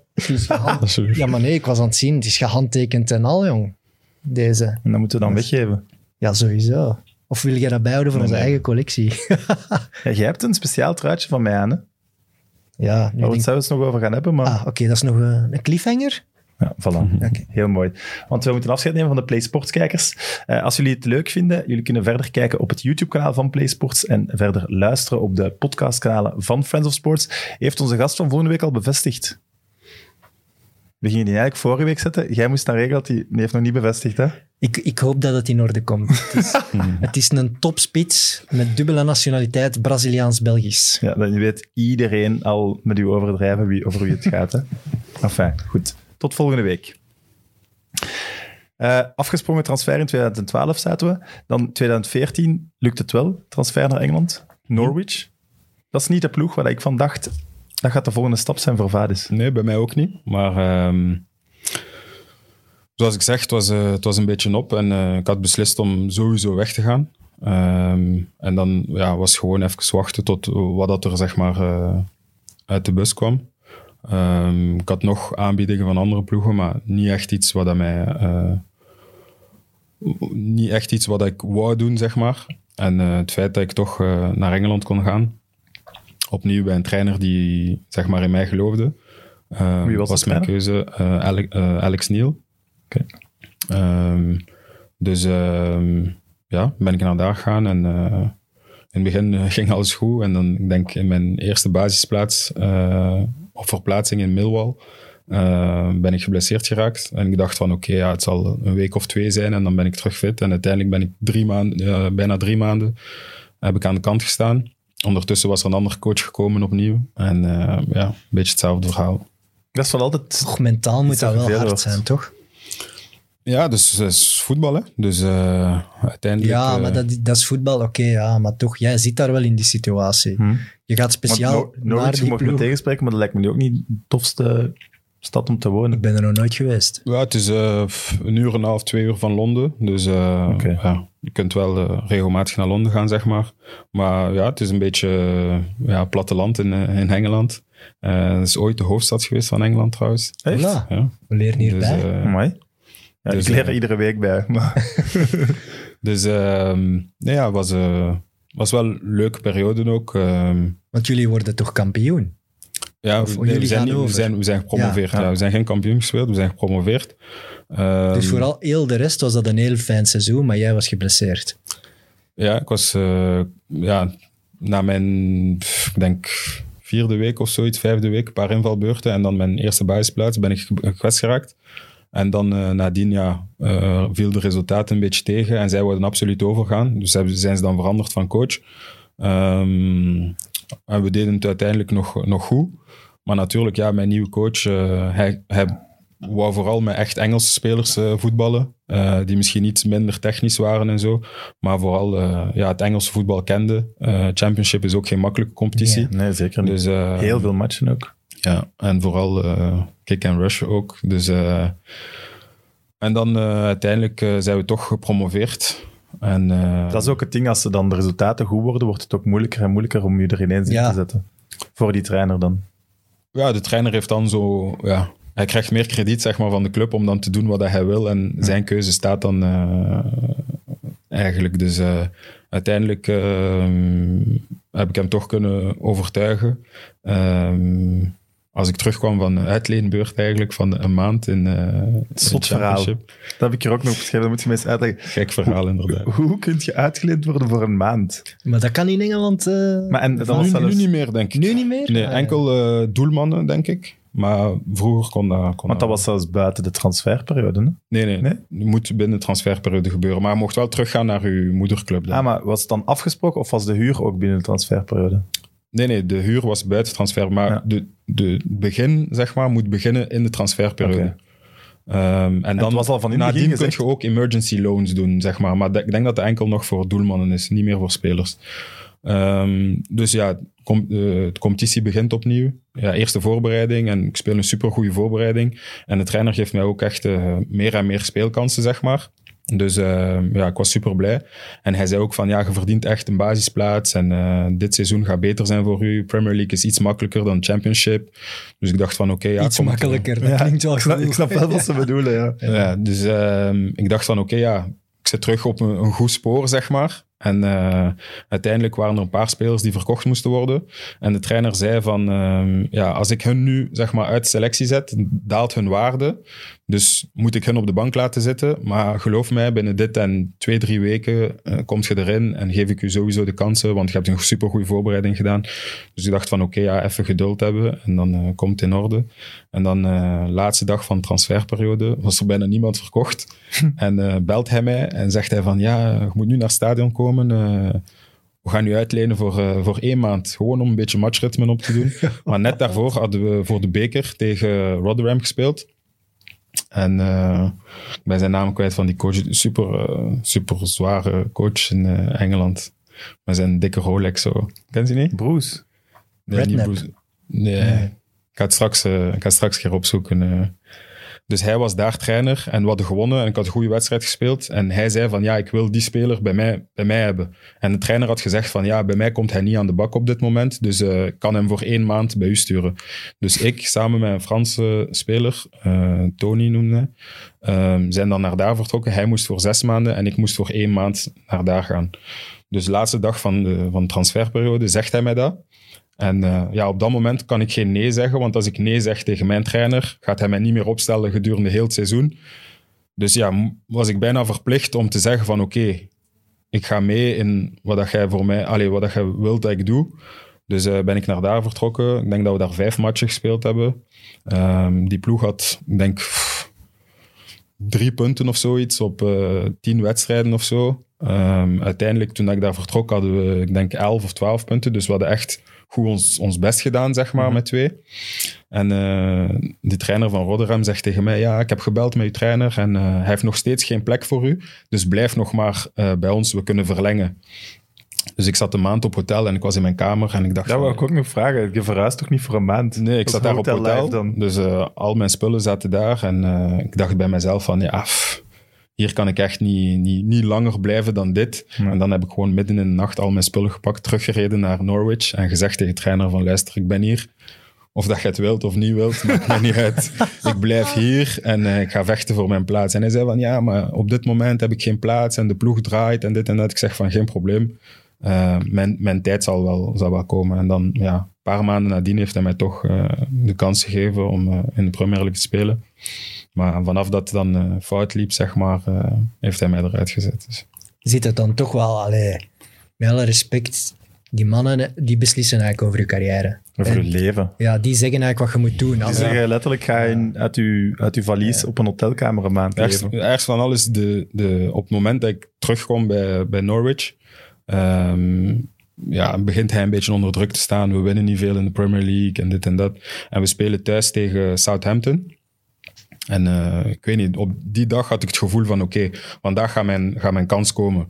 Alsjeblieft. Ja, maar nee, ik was aan het zien. Het is gehandtekend en al, jong. Deze. En dat moeten we dan weggeven. Ja, sowieso. Of wil jij dat bijhouden voor Nee, onze nee. eigen collectie? Ja, jij hebt een speciaal truitje van mij aan. Hè? Waar ja, nu we het zelfs nog over gaan hebben. Maar... Ah, oké, dat is nog een, een cliffhanger. Ja, voilà. Heel mooi. Want we moeten afscheid nemen van de Play Sports kijkers. Eh, als jullie het leuk vinden, jullie kunnen verder kijken op het YouTube-kanaal van Play Sports en verder luisteren op de podcastkanalen van Friends of Sports. Heeft onze gast van volgende week al bevestigd. We gingen die eigenlijk vorige week zetten. Jij moest dan regelen dat hij die heeft nog niet bevestigd, hè? Ik, ik hoop dat het in orde komt. Het is, het is een topspits met dubbele nationaliteit Braziliaans-Belgisch. Ja, dan weet iedereen al met u overdrijven wie, over wie het gaat. Hè? Enfin, goed. Tot volgende week. Eh, afgesprongen transfer in 2012 zaten we. Dan 2014 lukt het wel, transfer naar Engeland. Norwich. Dat is niet de ploeg waar ik van dacht, dat gaat de volgende stap zijn voor Vadis. Nee, bij mij ook niet. Maar ehm, zoals ik zeg, het was, eh, het was een beetje op. En eh, ik had beslist om sowieso weg te gaan. Ehm, en dan ja, was gewoon even wachten tot wat dat er zeg maar, uit de bus kwam. Ehm, ik had nog aanbiedingen van andere ploegen, maar niet echt iets wat dat mij, eh, niet echt iets wat ik wou doen, zeg maar. En eh, het feit dat ik toch eh, naar Engeland kon gaan, opnieuw bij een trainer die zeg maar in mij geloofde, Wie was mijn keuze Alex, Alex Neil. Oké. Ehm, dus ehm, ja, ben ik naar daar gegaan en in het begin ging alles goed. En dan, ik denk in mijn eerste basisplaats, of verplaatsing in Millwall, eh, ben ik geblesseerd geraakt. En ik dacht van oké, ja, het zal een week of twee zijn en dan ben ik terug fit. En uiteindelijk ben ik drie maanden, eh, bijna drie maanden heb ik aan de kant gestaan. Ondertussen was er een andere coach gekomen opnieuw. En eh, ja, een beetje hetzelfde verhaal. Dat is wel altijd... Toch mentaal moet dat wel hard wordt. zijn, toch? Ja, dus het is voetbal, hè. Dus eh, uiteindelijk... Ja, eh, maar dat, dat is voetbal, oké, ja. Maar toch, jij zit daar wel in die situatie. Hm. Je gaat speciaal No- naar die mag me tegenspreken, maar dat lijkt me nu ook niet de tofste stad om te wonen. Ik ben er nog nooit geweest. Ja, het is eh, een uur en een half, twee uur van Londen. Dus eh, ja, je kunt wel eh, regelmatig naar Londen gaan, zeg maar. Maar ja, het is een beetje eh, ja, platteland in, eh, in Engeland. Eh het is ooit de hoofdstad geweest van Engeland, trouwens. Echt? Ja, we leren hierbij. dus, eh. Ja, Dus, ik leer er eh, iedere week bij. Maar dus ehm, nee, ja, het was, eh, was wel een leuke periode ook. Ehm, Want jullie worden toch kampioen? ja, Of nee, jullie we, zijn, we, zijn, we zijn gepromoveerd. Ja. Ja. We zijn geen kampioen gespeeld, we zijn gepromoveerd. Ehm, dus vooral heel de rest was dat een heel fijn seizoen, maar jij was geblesseerd. Ja, ik was eh, ja, na mijn, pff, ik denk, vierde week of zoiets, vijfde week, een paar invalbeurten. En dan mijn eerste basisplaats ben ik ge- gekwetst geraakt. En dan eh, nadien ja, eh, viel de resultaten een beetje tegen. En zij wilden absoluut overgaan. Dus hebben, zijn ze dan veranderd van coach. Ehm, en we deden het uiteindelijk nog, nog goed. Maar natuurlijk, ja, mijn nieuwe coach, eh, hij, hij wou vooral met echt Engelse spelers voetballen. die misschien iets minder technisch waren en zo. Maar vooral ja, het Engelse voetbal kende. Championship is ook geen makkelijke competitie. nee, zeker niet. Dus, Heel veel matchen ook. ja, en vooral kick and rush ook. Dus, eh, en dan eh, uiteindelijk eh, zijn we toch gepromoveerd. En, eh, Dat is ook het ding, als ze dan de resultaten goed worden, wordt het ook moeilijker en moeilijker om je er ineens in Ja. te zetten. Voor die trainer dan. ja, de trainer heeft dan zo... Ja, hij krijgt meer krediet zeg maar, van de club om dan te doen wat hij wil. En zijn keuze staat dan eh, eigenlijk. Dus eh, uiteindelijk eh, heb ik hem toch kunnen overtuigen. Ehm, als ik terugkwam van een uitleenbeurt eigenlijk, van een maand in, eh Zot de verhaal. Dat heb ik hier ook nog beschreven, dat moet je me eens uitleggen. Gek verhaal inderdaad. Hoe kun je uitgeleend worden voor een maand? Maar dat kan in Engeland... eh, Maar en dat was nu, zelfs... nu niet meer, denk ik. nu niet meer? Nee, Ah, ja. enkel eh, doelmannen, denk ik. Maar vroeger kon dat... Kon Want dat was zelfs buiten de transferperiode. Hè? Nee, nee, Nee? Het moet binnen de transferperiode gebeuren. Maar je mocht wel teruggaan naar uw moederclub. dan. Ah, maar was het dan afgesproken of was de huur ook binnen de transferperiode? Nee, nee, de huur was buiten transfer. Maar Ja. de, de begin, zeg maar, moet beginnen in de transferperiode. Ehm, en dan het was al van in nadien kun je ook emergency loans doen, zeg maar. Maar de- ik denk dat het enkel nog voor doelmannen is, niet meer voor spelers. Ehm, dus ja, com- eh, de competitie begint opnieuw. Ja, eerste voorbereiding en ik speel een supergoeie voorbereiding. En de trainer geeft mij ook echt eh, meer en meer speelkansen, zeg maar. Dus eh, ja, ik was super blij. En hij zei ook van, ja, je verdient echt een basisplaats en eh, dit seizoen gaat beter zijn voor u. Premier League is iets makkelijker dan Championship. Dus ik dacht van, oké, ja, Iets makkelijker, dat klinkt wel ik, snap, goed. ik snap wel wat ze bedoelen, ja. ja, dus ehm, ik dacht van, oké, ja, ik zit terug op een, een goed spoor, zeg maar. En eh, uiteindelijk waren er een paar spelers die verkocht moesten worden. En de trainer zei van, ehm, ja, als ik hun nu, zeg maar, uit de selectie zet, daalt hun waarde. Dus moet ik hun op de bank laten zitten. Maar geloof mij, binnen dit en twee, drie weken eh kom je erin en geef ik u sowieso de kansen, want je hebt een supergoeie voorbereiding gedaan. Dus ik dacht van, oké, ja, even geduld hebben en dan eh, komt het in orde. En dan, eh laatste dag van de transferperiode, was er bijna niemand verkocht. en belt hij mij en zegt hij van, ja, je moet nu naar het stadion komen. we gaan u uitlenen voor, voor één maand. Gewoon om een beetje matchritme op te doen. maar net daarvoor hadden we voor de beker tegen Rotherham gespeeld. En eh, ik ben zijn naam kwijt van die coach. Super, eh, super zware coach in eh, Engeland. Met zijn dikke Rolex zo. Ken je die niet? Bruce. Nee, niet. Bruce. Nee. Nee. Ik ga het straks, eh, ik ga het straks een keer opzoeken. Dus hij was daar trainer en we hadden gewonnen en ik had een goede wedstrijd gespeeld. En hij zei van, ja, ik wil die speler bij mij, bij mij hebben. En de trainer had gezegd van, ja, bij mij komt hij niet aan de bak op dit moment. Dus eh, ik kan hem voor één maand bij u sturen. Dus ik, samen met een Franse speler, eh, Tony noemde hij, ehm, zijn dan naar daar vertrokken. Hij moest voor zes maanden en ik moest voor één maand naar daar gaan. Dus laatste dag van de, van de transferperiode zegt hij mij dat. En eh, ja, op dat moment kan ik geen nee zeggen, want als ik nee zeg tegen mijn trainer, gaat hij mij niet meer opstellen gedurende heel het seizoen. Dus ja, was ik bijna verplicht om te zeggen van oké, ik ga mee in wat dat jij voor mij, allee, wat dat jij wilt dat ik doe. Dus eh, ben ik naar daar vertrokken. Ik denk dat we daar vijf matchen gespeeld hebben. Ehm, die ploeg had, ik denk, drie punten of zoiets op eh, tien wedstrijden of zo. Ehm, uiteindelijk, toen ik daar vertrok, hadden we, ik denk, elf of twaalf punten. Dus we hadden echt goed ons, ons best gedaan, zeg maar, met twee. En eh, de trainer van Rotterdam zegt tegen mij, ja, ik heb gebeld met uw trainer en eh, hij heeft nog steeds geen plek voor u. Dus blijf nog maar eh, bij ons, we kunnen verlengen. Dus ik zat een maand op hotel en ik was in mijn kamer en ik dacht... Dat wou ik ook nog vragen. Je verhuist toch niet voor een maand? Nee, ik zat daar op Hotel dan. Dus al mijn spullen zaten daar. En ik dacht bij mezelf van, ja, pff, hier kan ik echt niet, niet, niet langer blijven dan dit. En dan heb ik gewoon midden in de nacht al mijn spullen gepakt, teruggereden naar Norwich en gezegd tegen de trainer van, luister, ik ben hier. Of dat je het wilt of niet wilt, maakt mij niet uit. Ik blijf hier en eh, ik ga vechten voor mijn plaats. En hij zei van, ja, maar op dit moment heb ik geen plaats en de ploeg draait en dit en dat. Ik zeg van, geen probleem. Eh, mijn, mijn tijd zal wel, zal wel komen. En dan, ja, paar maanden nadien heeft hij mij toch eh, de kans gegeven om eh, in de Premier League te spelen. Maar vanaf dat het dan eh, fout liep, zeg maar, eh, heeft hij mij eruit gezet. Dus. Je ziet het dan toch wel, allee, met alle respect, die mannen die beslissen eigenlijk over je carrière. Over je leven. Ja, die zeggen eigenlijk wat je moet doen. Die Als zeggen letterlijk, ga je uit, je, uit je valies op een hotelkamer een maand Ergst, leven. ergst van alles, de, de, op het moment dat ik terugkom bij, bij Norwich, ehm, ja, begint hij een beetje onder druk te staan. We winnen niet veel in de Premier League en dit en dat. En we spelen thuis tegen Southampton. En eh, ik weet niet, op die dag had ik het gevoel van oké, vandaag gaat mijn, gaat mijn kans komen.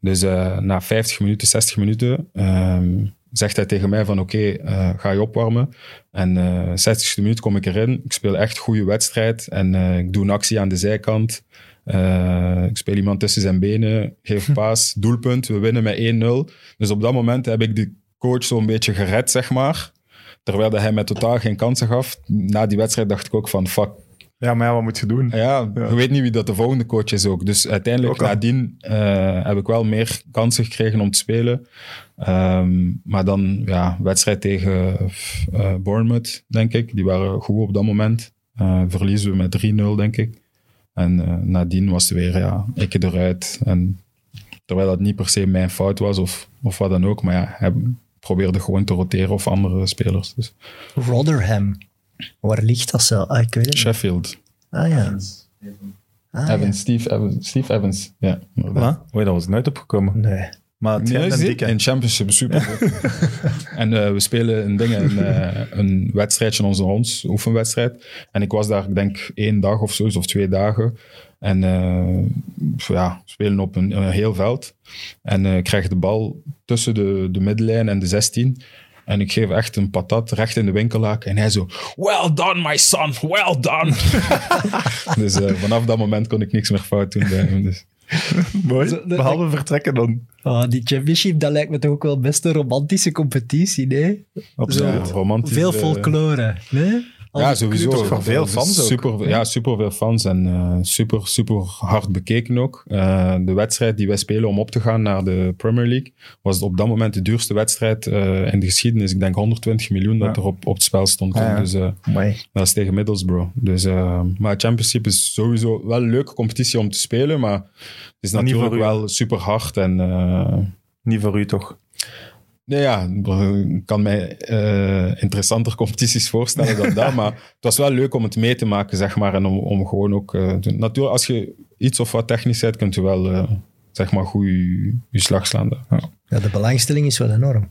Dus eh, na 50 minuten, 60 minuten ehm, zegt hij tegen mij van oké, eh, ga je opwarmen. En eh 60ste minuut kom ik erin. Ik speel echt goede wedstrijd en ik doe een actie aan de zijkant. Eh, ik speel iemand tussen zijn benen, geef paas, doelpunt. We winnen met 1-0. Dus op dat moment heb ik de coach zo'n beetje gered, zeg maar. Terwijl dat hij mij totaal geen kansen gaf. Na die wedstrijd dacht ik ook van fuck, Ja, maar ja, wat moet je doen? ja, Ja. je weet niet wie dat de volgende coach is ook. Dus uiteindelijk, Ook nadien eh, heb ik wel meer kansen gekregen om te spelen. Ehm, maar dan, ja, wedstrijd tegen eh, Bournemouth, denk ik. Die waren goed op dat moment. Verliezen we met 3-0, denk ik. En eh, nadien was het weer, ja, ik eruit. En terwijl dat niet per se mijn fout was of, of wat dan ook. Maar ja, hij probeerde gewoon te roteren of andere spelers. Dus Rotherham. Waar ligt dat zo? Ah, ik weet het niet. Sheffield. Ah ja. Ah, ja. Evans, Steve Evans. Steve Evans, ja. Oei, dat was nooit opgekomen. Nee. Maar het Nee, een dikke. in Championship super. en eh, we spelen een, ding, een, eh, een wedstrijdje onze ons, oefenwedstrijd. En ik was daar, ik denk, één dag of zo, of twee dagen. En eh, ja, we spelen op een, een heel veld. En ik krijg de bal tussen de, de middenlijn en de 16. En ik geef echt een patat recht in de winkelhaak. En hij zo, well done my son, well done. dus vanaf dat moment kon ik niks meer fout doen bij hem. Dus. Mooi. Zo, dat- Behalve vertrekken dan. Ah, die championship, dat lijkt me toch ook wel best een romantische competitie, nee? Absoluut. Ja, romantisch, Veel eh, folklore, nee? Ja, sowieso. Voor veel fans ook. Super, ja, super veel fans en eh, super, super hard bekeken ook. Eh, de wedstrijd die wij spelen om op te gaan naar de Premier League was op dat moment de duurste wedstrijd eh, in de geschiedenis. Ik denk 120 miljoen dat er op, op het spel stond. Ja. Dus dat is tegen Middlesbrough. Dus, maar Championship is sowieso wel een leuke competitie om te spelen, maar het is natuurlijk wel super hard en... Niet voor u toch? Nee, ja, ik kan mij eh, interessanter competities voorstellen dan dat. Maar het was wel leuk om het mee te maken, zeg maar. En om, om gewoon ook... eh, te- natuurlijk, als je iets of wat technisch bent, kunt je wel, eh, zeg maar, goed je, je slag slaan. Ja. Ja, de belangstelling is wel enorm.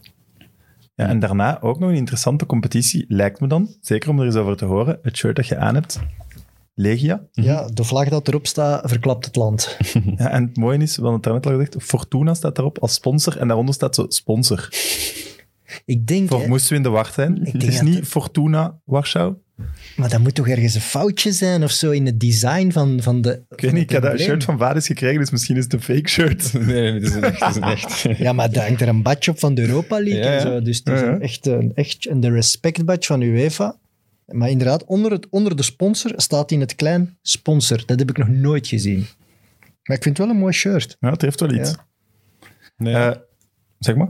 Ja, en daarna ook nog een interessante competitie, lijkt me dan. Zeker om er eens over te horen. Het shirt dat je aan hebt. Legia. Ja, de vlag dat erop staat, verklapt het land. Ja, en het mooie is, we hadden het daarnet al gezegd, Fortuna staat daarop als sponsor en daaronder staat zo sponsor. Ik denk, Voor hè, moesten we in de war zijn. Het is niet het- Fortuna Warschau, Maar dat moet toch ergens een foutje zijn of zo in het design van, van de. Ik weet niet, ik heb dat shirt van Vadis gekregen, dus misschien is het een fake shirt. Nee, het is een echt. Het is een echt. Ja, maar daar hangt er een badge op van de Europa League Ja, en ja. zo. Dus het is Ja, ja. een echt, een, echt een de respect badge van UEFA. Maar inderdaad, onder, het, onder de sponsor staat in het klein sponsor. Dat heb ik nog nooit gezien. Maar ik vind het wel een mooi shirt. Ja, het heeft wel iets. Ja. Nee, Eh, zeg maar.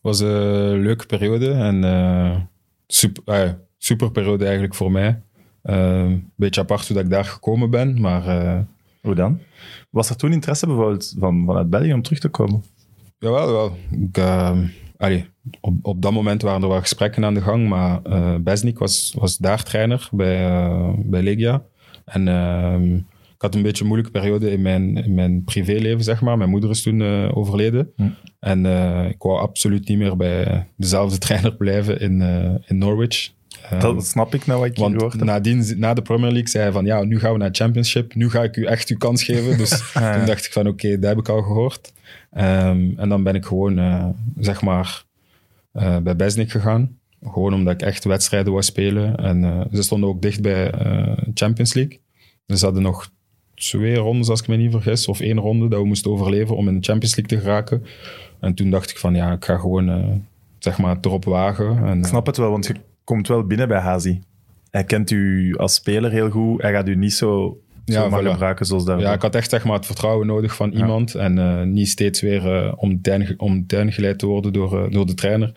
was een leuke periode en eh, super, ah super periode eigenlijk voor mij. Een beetje apart hoe dat ik daar gekomen ben, maar eh, Hoe dan? Was er toen interesse bijvoorbeeld van, vanuit België om terug te komen? jawel, wel. Ik, eh, allee, op, op dat moment waren er wel gesprekken aan de gang, maar eh Besnik was, was daar trainer bij, eh, bij Legia. En ehm, ik had een beetje een moeilijke periode in mijn, in mijn privéleven, zeg maar. Mijn moeder is toen eh, overleden. Hm. En ik wou absoluut niet meer bij dezelfde trainer blijven in, in Norwich. Ehm, Dat snap ik nou wat ik Want heb. nadien, na de Premier League zei hij van ja, nu gaan we naar Championship. Nu ga ik u echt uw kans geven. Dus ja. toen dacht ik van oké, dat heb ik al gehoord. Ehm, en dan ben ik gewoon, eh, zeg maar, eh, bij Besnik gegaan. Gewoon omdat ik echt wedstrijden wou spelen. En eh, ze stonden ook dicht bij Champions League. Dus ze hadden nog twee rondes, als ik me niet vergis. Of één ronde dat we moesten overleven om in de Champions League te geraken. En toen dacht ik van ja, ik ga gewoon, zeg maar, erop wagen. En, Ik snap het wel, want je komt wel binnen bij Hazi. Hij kent u als speler heel goed. Hij gaat u niet zo Ja, voilà. gebruiken zoals dat. Ja, ik had echt zeg maar, het vertrouwen nodig van iemand en eh, niet steeds weer eh, om, tuin, om tuin geleid te worden door, eh, door de trainer.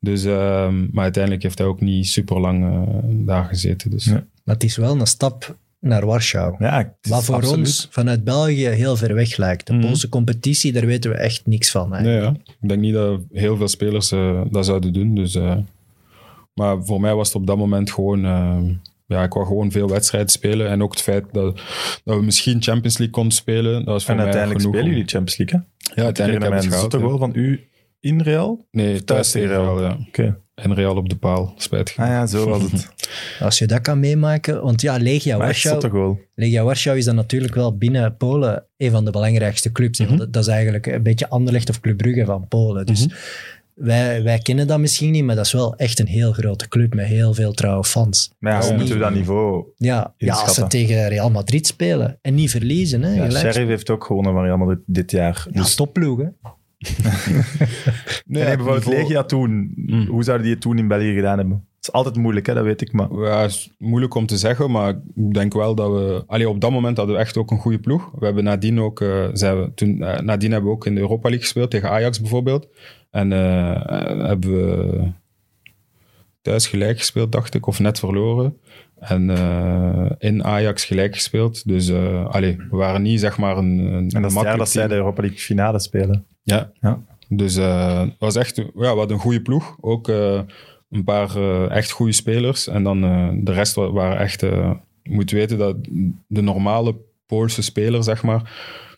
Dus, ehm, maar uiteindelijk heeft hij ook niet super lang daar gezeten. Dus. Ja. Maar het is wel een stap naar Warschau. Ja, Wat voor absoluut. ons vanuit België heel ver weg lijkt. De Mhm. Poolse competitie, daar weten we echt niks van. Nee, ja. Ik denk niet dat heel veel spelers eh, dat zouden doen. Dus, eh, maar voor mij was het op dat moment gewoon... ehm, ja, ik wou gewoon veel wedstrijden spelen. En ook het feit dat, dat we misschien Champions League konden spelen. Dat was voor En mij uiteindelijk genoeg spelen om- jullie Champions League, hè? Ja, uiteindelijk hebben we het gehaald. goal van u in Real? Nee, thuis tegen tegen Real? Real, ja. Oké. En Real op de paal, spijtig. Ah ja, zo was het. Als je dat kan meemaken. Want ja, Legia Warschau. Legia Warschau is dan natuurlijk wel binnen Polen een van de belangrijkste clubs. want dat- is eigenlijk een beetje Anderlecht of Club Brugge van Polen. Dus wij, wij kennen dat misschien niet, maar dat is wel echt een heel grote club met heel veel trouwe fans. Maar ja, is hoe moeten we dat niveau... Ja, ja, als ze tegen Real Madrid spelen en niet verliezen. Hè, Ja. Sheriff heeft ook gewonnen van Real Madrid dit jaar. Ja, Dus topploeg, hè. Nee, bijvoorbeeld niveau- Legia toen, Mm. hoe zouden die het toen in België gedaan hebben? Het is altijd moeilijk, hè, dat weet ik, maar... Ja, is moeilijk om te zeggen, maar ik denk wel dat we... Allee, op dat moment hadden we echt ook een goede ploeg. We hebben nadien ook... eh, zijn we, toen, eh, nadien hebben we ook in de Europa League gespeeld, tegen Ajax bijvoorbeeld. En eh, eh, hebben we thuis gelijk gespeeld, dacht ik, of net verloren. En eh, in Ajax gelijk gespeeld. Dus uh, allee, we waren niet zeg maar een, een En dat is het jaar makkelijk dat zij de Europa League finale spelen. Ja. Ja. Dus het was echt ja, we hadden een goede ploeg. Ook een paar echt goede spelers. En dan de rest wa- waren echt... je moet weten dat de normale Poolse spelers, zeg maar,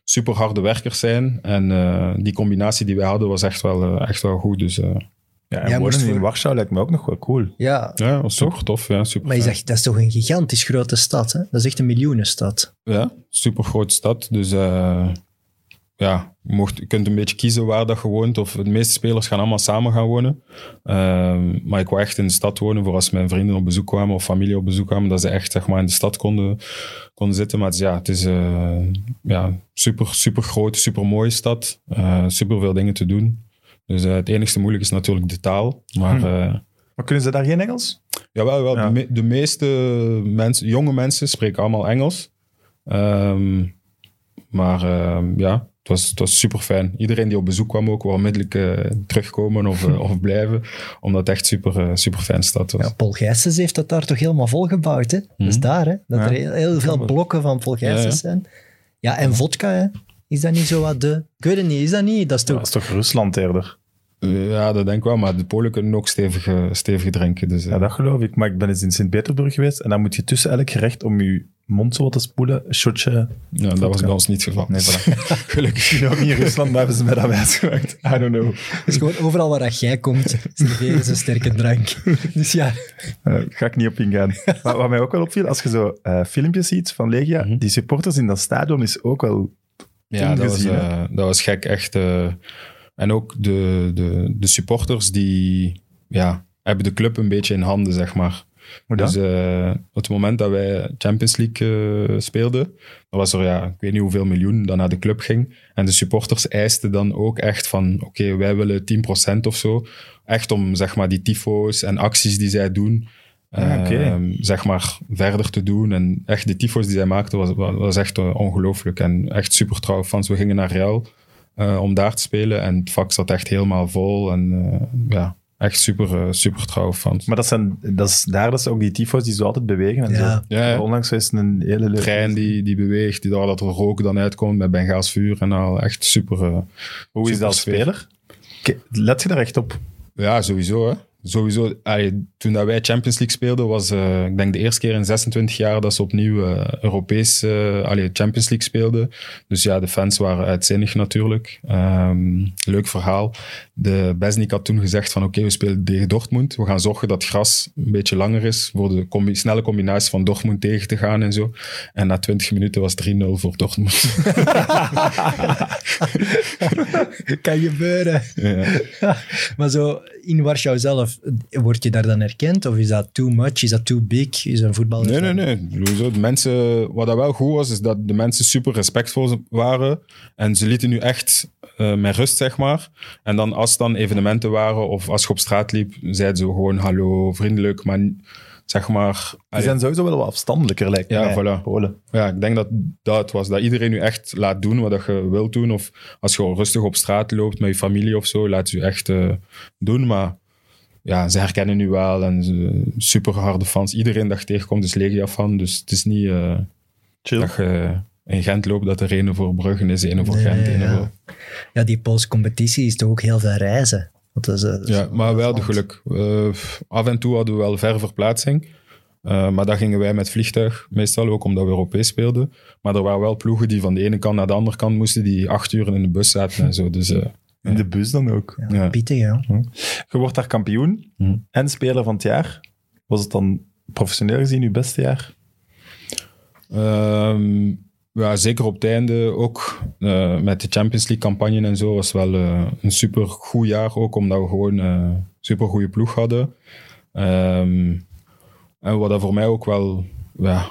super harde werkers zijn. En eh, die combinatie die wij hadden was echt wel, eh, echt wel goed. Dus eh, Ja, en moest wonen in voor- Warschau lijkt me ook nog wel cool. Ja, ja, was super tof. Ja, super maar je zegt, dat is toch een gigantisch grote stad, hè? Dat is echt een miljoenenstad. Ja, super grote stad. Dus eh, ja, je, mocht, je kunt een beetje kiezen waar dat je woont. Of de meeste spelers gaan allemaal samen gaan wonen. Ehm, maar ik wou echt in de stad wonen voor als mijn vrienden op bezoek kwamen of familie op bezoek kwamen, dat ze echt zeg maar, in de stad konden, konden zitten. Maar het is, ja, het is eh, ja, super, super grote, super mooie stad. Eh, super veel dingen te doen. Dus eh, het enigste moeilijk is natuurlijk de taal. Maar Hm. Maar kunnen ze daar geen Engels? Jawel, wel. Ja. De, me- de meeste mensen, jonge mensen spreken allemaal Engels. Ehm, maar ehm, ja, het was, het was super fijn. Iedereen die op bezoek kwam ook, wou onmiddellijk eh, terugkomen of, eh, of blijven. Omdat het echt super, eh, super fijn stad was. Ja, Paul Gijsens heeft dat daar toch helemaal volgebouwd, hè? Mhm. daar, hè? Dat Ja. er heel, heel veel blokken van Paul Gijsens Ja, zijn. Ja, en vodka, hè? Is dat niet zo wat de... Ik weet het niet, is dat niet? Dat is toch... Dat is toch Rusland eerder? Ja, dat denk ik wel. Maar de Polen kunnen ook stevig, stevig drinken. Dus, Ja, dat geloof ik. Maar ik ben eens in Sint-Petersburg geweest en dan moet je tussen elk gerecht om je mond zo wat te spoelen, een shotje... ja, dat was bij ons niet het geval. Nee, voilà. Gelukkig. Ook in Rusland, maar hebben ze mij dat wijsgemaakt. I don't know. Het is gewoon overal waar dat jij komt, serveren ze sterke drank. Dus ja, Eh, ga ik niet op ingaan. maar wat mij ook wel opviel, als je zo eh, filmpjes ziet van Legia, Mhm. die supporters in dat stadion is ook wel... Ja, dat was, eh, dat was gek, echt. eh. en ook de, de, de supporters die ja, hebben de club een beetje in handen, zeg maar. Dus eh, op het moment dat wij Champions League eh, speelden, dan was er, ja, ik weet niet hoeveel miljoen dat naar de club ging. En de supporters eisten dan ook echt van, oké, wij willen 10% of zo. Echt om, zeg maar, die tyfo's en acties die zij doen, Ah, ehm, zeg maar, verder te doen. En echt, de tyfo's die zij maakten, was, was, echt eh, ongelooflijk. En echt super trouwe fans. We gingen naar Real om daar te spelen. En het vak zat echt helemaal vol. En ja, echt super, eh, super trouwe fans. Maar dat, zijn, dat is daar dat ze ook die tyfo's die zo altijd bewegen en Ja. zo. Ja, ja. Onlangs is het een hele leuke... trein die, die beweegt, die daar dat er rook dan uitkomt met Bengaals vuur en al. Echt super. eh, Hoe is dat speler? Let je daar echt op? Ja, sowieso. Hè. Sowieso. Allee, toen dat wij Champions League speelden, was eh, ik denk de eerste keer in 26 jaar dat ze opnieuw eh, Europees eh, allee, Champions League speelden. Dus ja, de fans waren uitzinnig natuurlijk. Ehm, leuk verhaal. De Besnik had toen gezegd van oké, we spelen tegen Dortmund. We gaan zorgen dat het gras een beetje langer is voor de combi- snelle combinatie van Dortmund tegen te gaan en zo. En na 20 minuten was het 3-0 voor Dortmund. kan gebeuren. ja. maar zo in Warschau zelf, word je daar dan herkend? Of is dat too much? Is dat too big? Is een voetballer? Nee, nee, nee. De mensen, wat dat wel goed was, is dat de mensen super respectvol waren. En ze lieten nu echt eh met rust, zeg maar. En dan als het dan evenementen waren of als je op straat liep, zeiden ze gewoon hallo, vriendelijk. Maar zeg maar... Die allee, zijn sowieso wel wat afstandelijker, lijkt Ja, mij. voilà. Polen. ja, ik denk dat dat het was. Dat iedereen nu echt laat doen wat dat je wilt doen. Of als je gewoon rustig op straat loopt met je familie of zo, laat ze je echt eh, doen. Maar ja, ze herkennen nu wel en super harde fans. Iedereen dat je tegenkomt is Legia-fan. Dus het is niet eh, Chill. dat je in Gent loopt dat er ene voor Bruggen is, ene voor Nee, Gent, ene ja. voor... Ja, die Poolse competitie is toch ook heel veel reizen? Want dat is, eh, dat is- Ja, maar wel de geluk. Eh, af en toe hadden we wel ver verplaatsing. Eh, maar daar gingen wij met vliegtuig, meestal ook omdat we Europees speelden. Maar er waren wel ploegen die van de ene kant naar de andere kant moesten, die acht uur in de bus zaten en zo. Dus eh, In de bus dan ook. Ja, Ja. Pittig, ja. Je wordt daar kampioen Mhm. en speler van het jaar. Was het dan professioneel gezien uw beste jaar? Ehm, ja, zeker op het einde ook eh, met de Champions League campagne en zo was wel eh, een super goed jaar ook omdat we gewoon een super goede ploeg hadden. Ehm, en wat dat voor mij ook wel ja,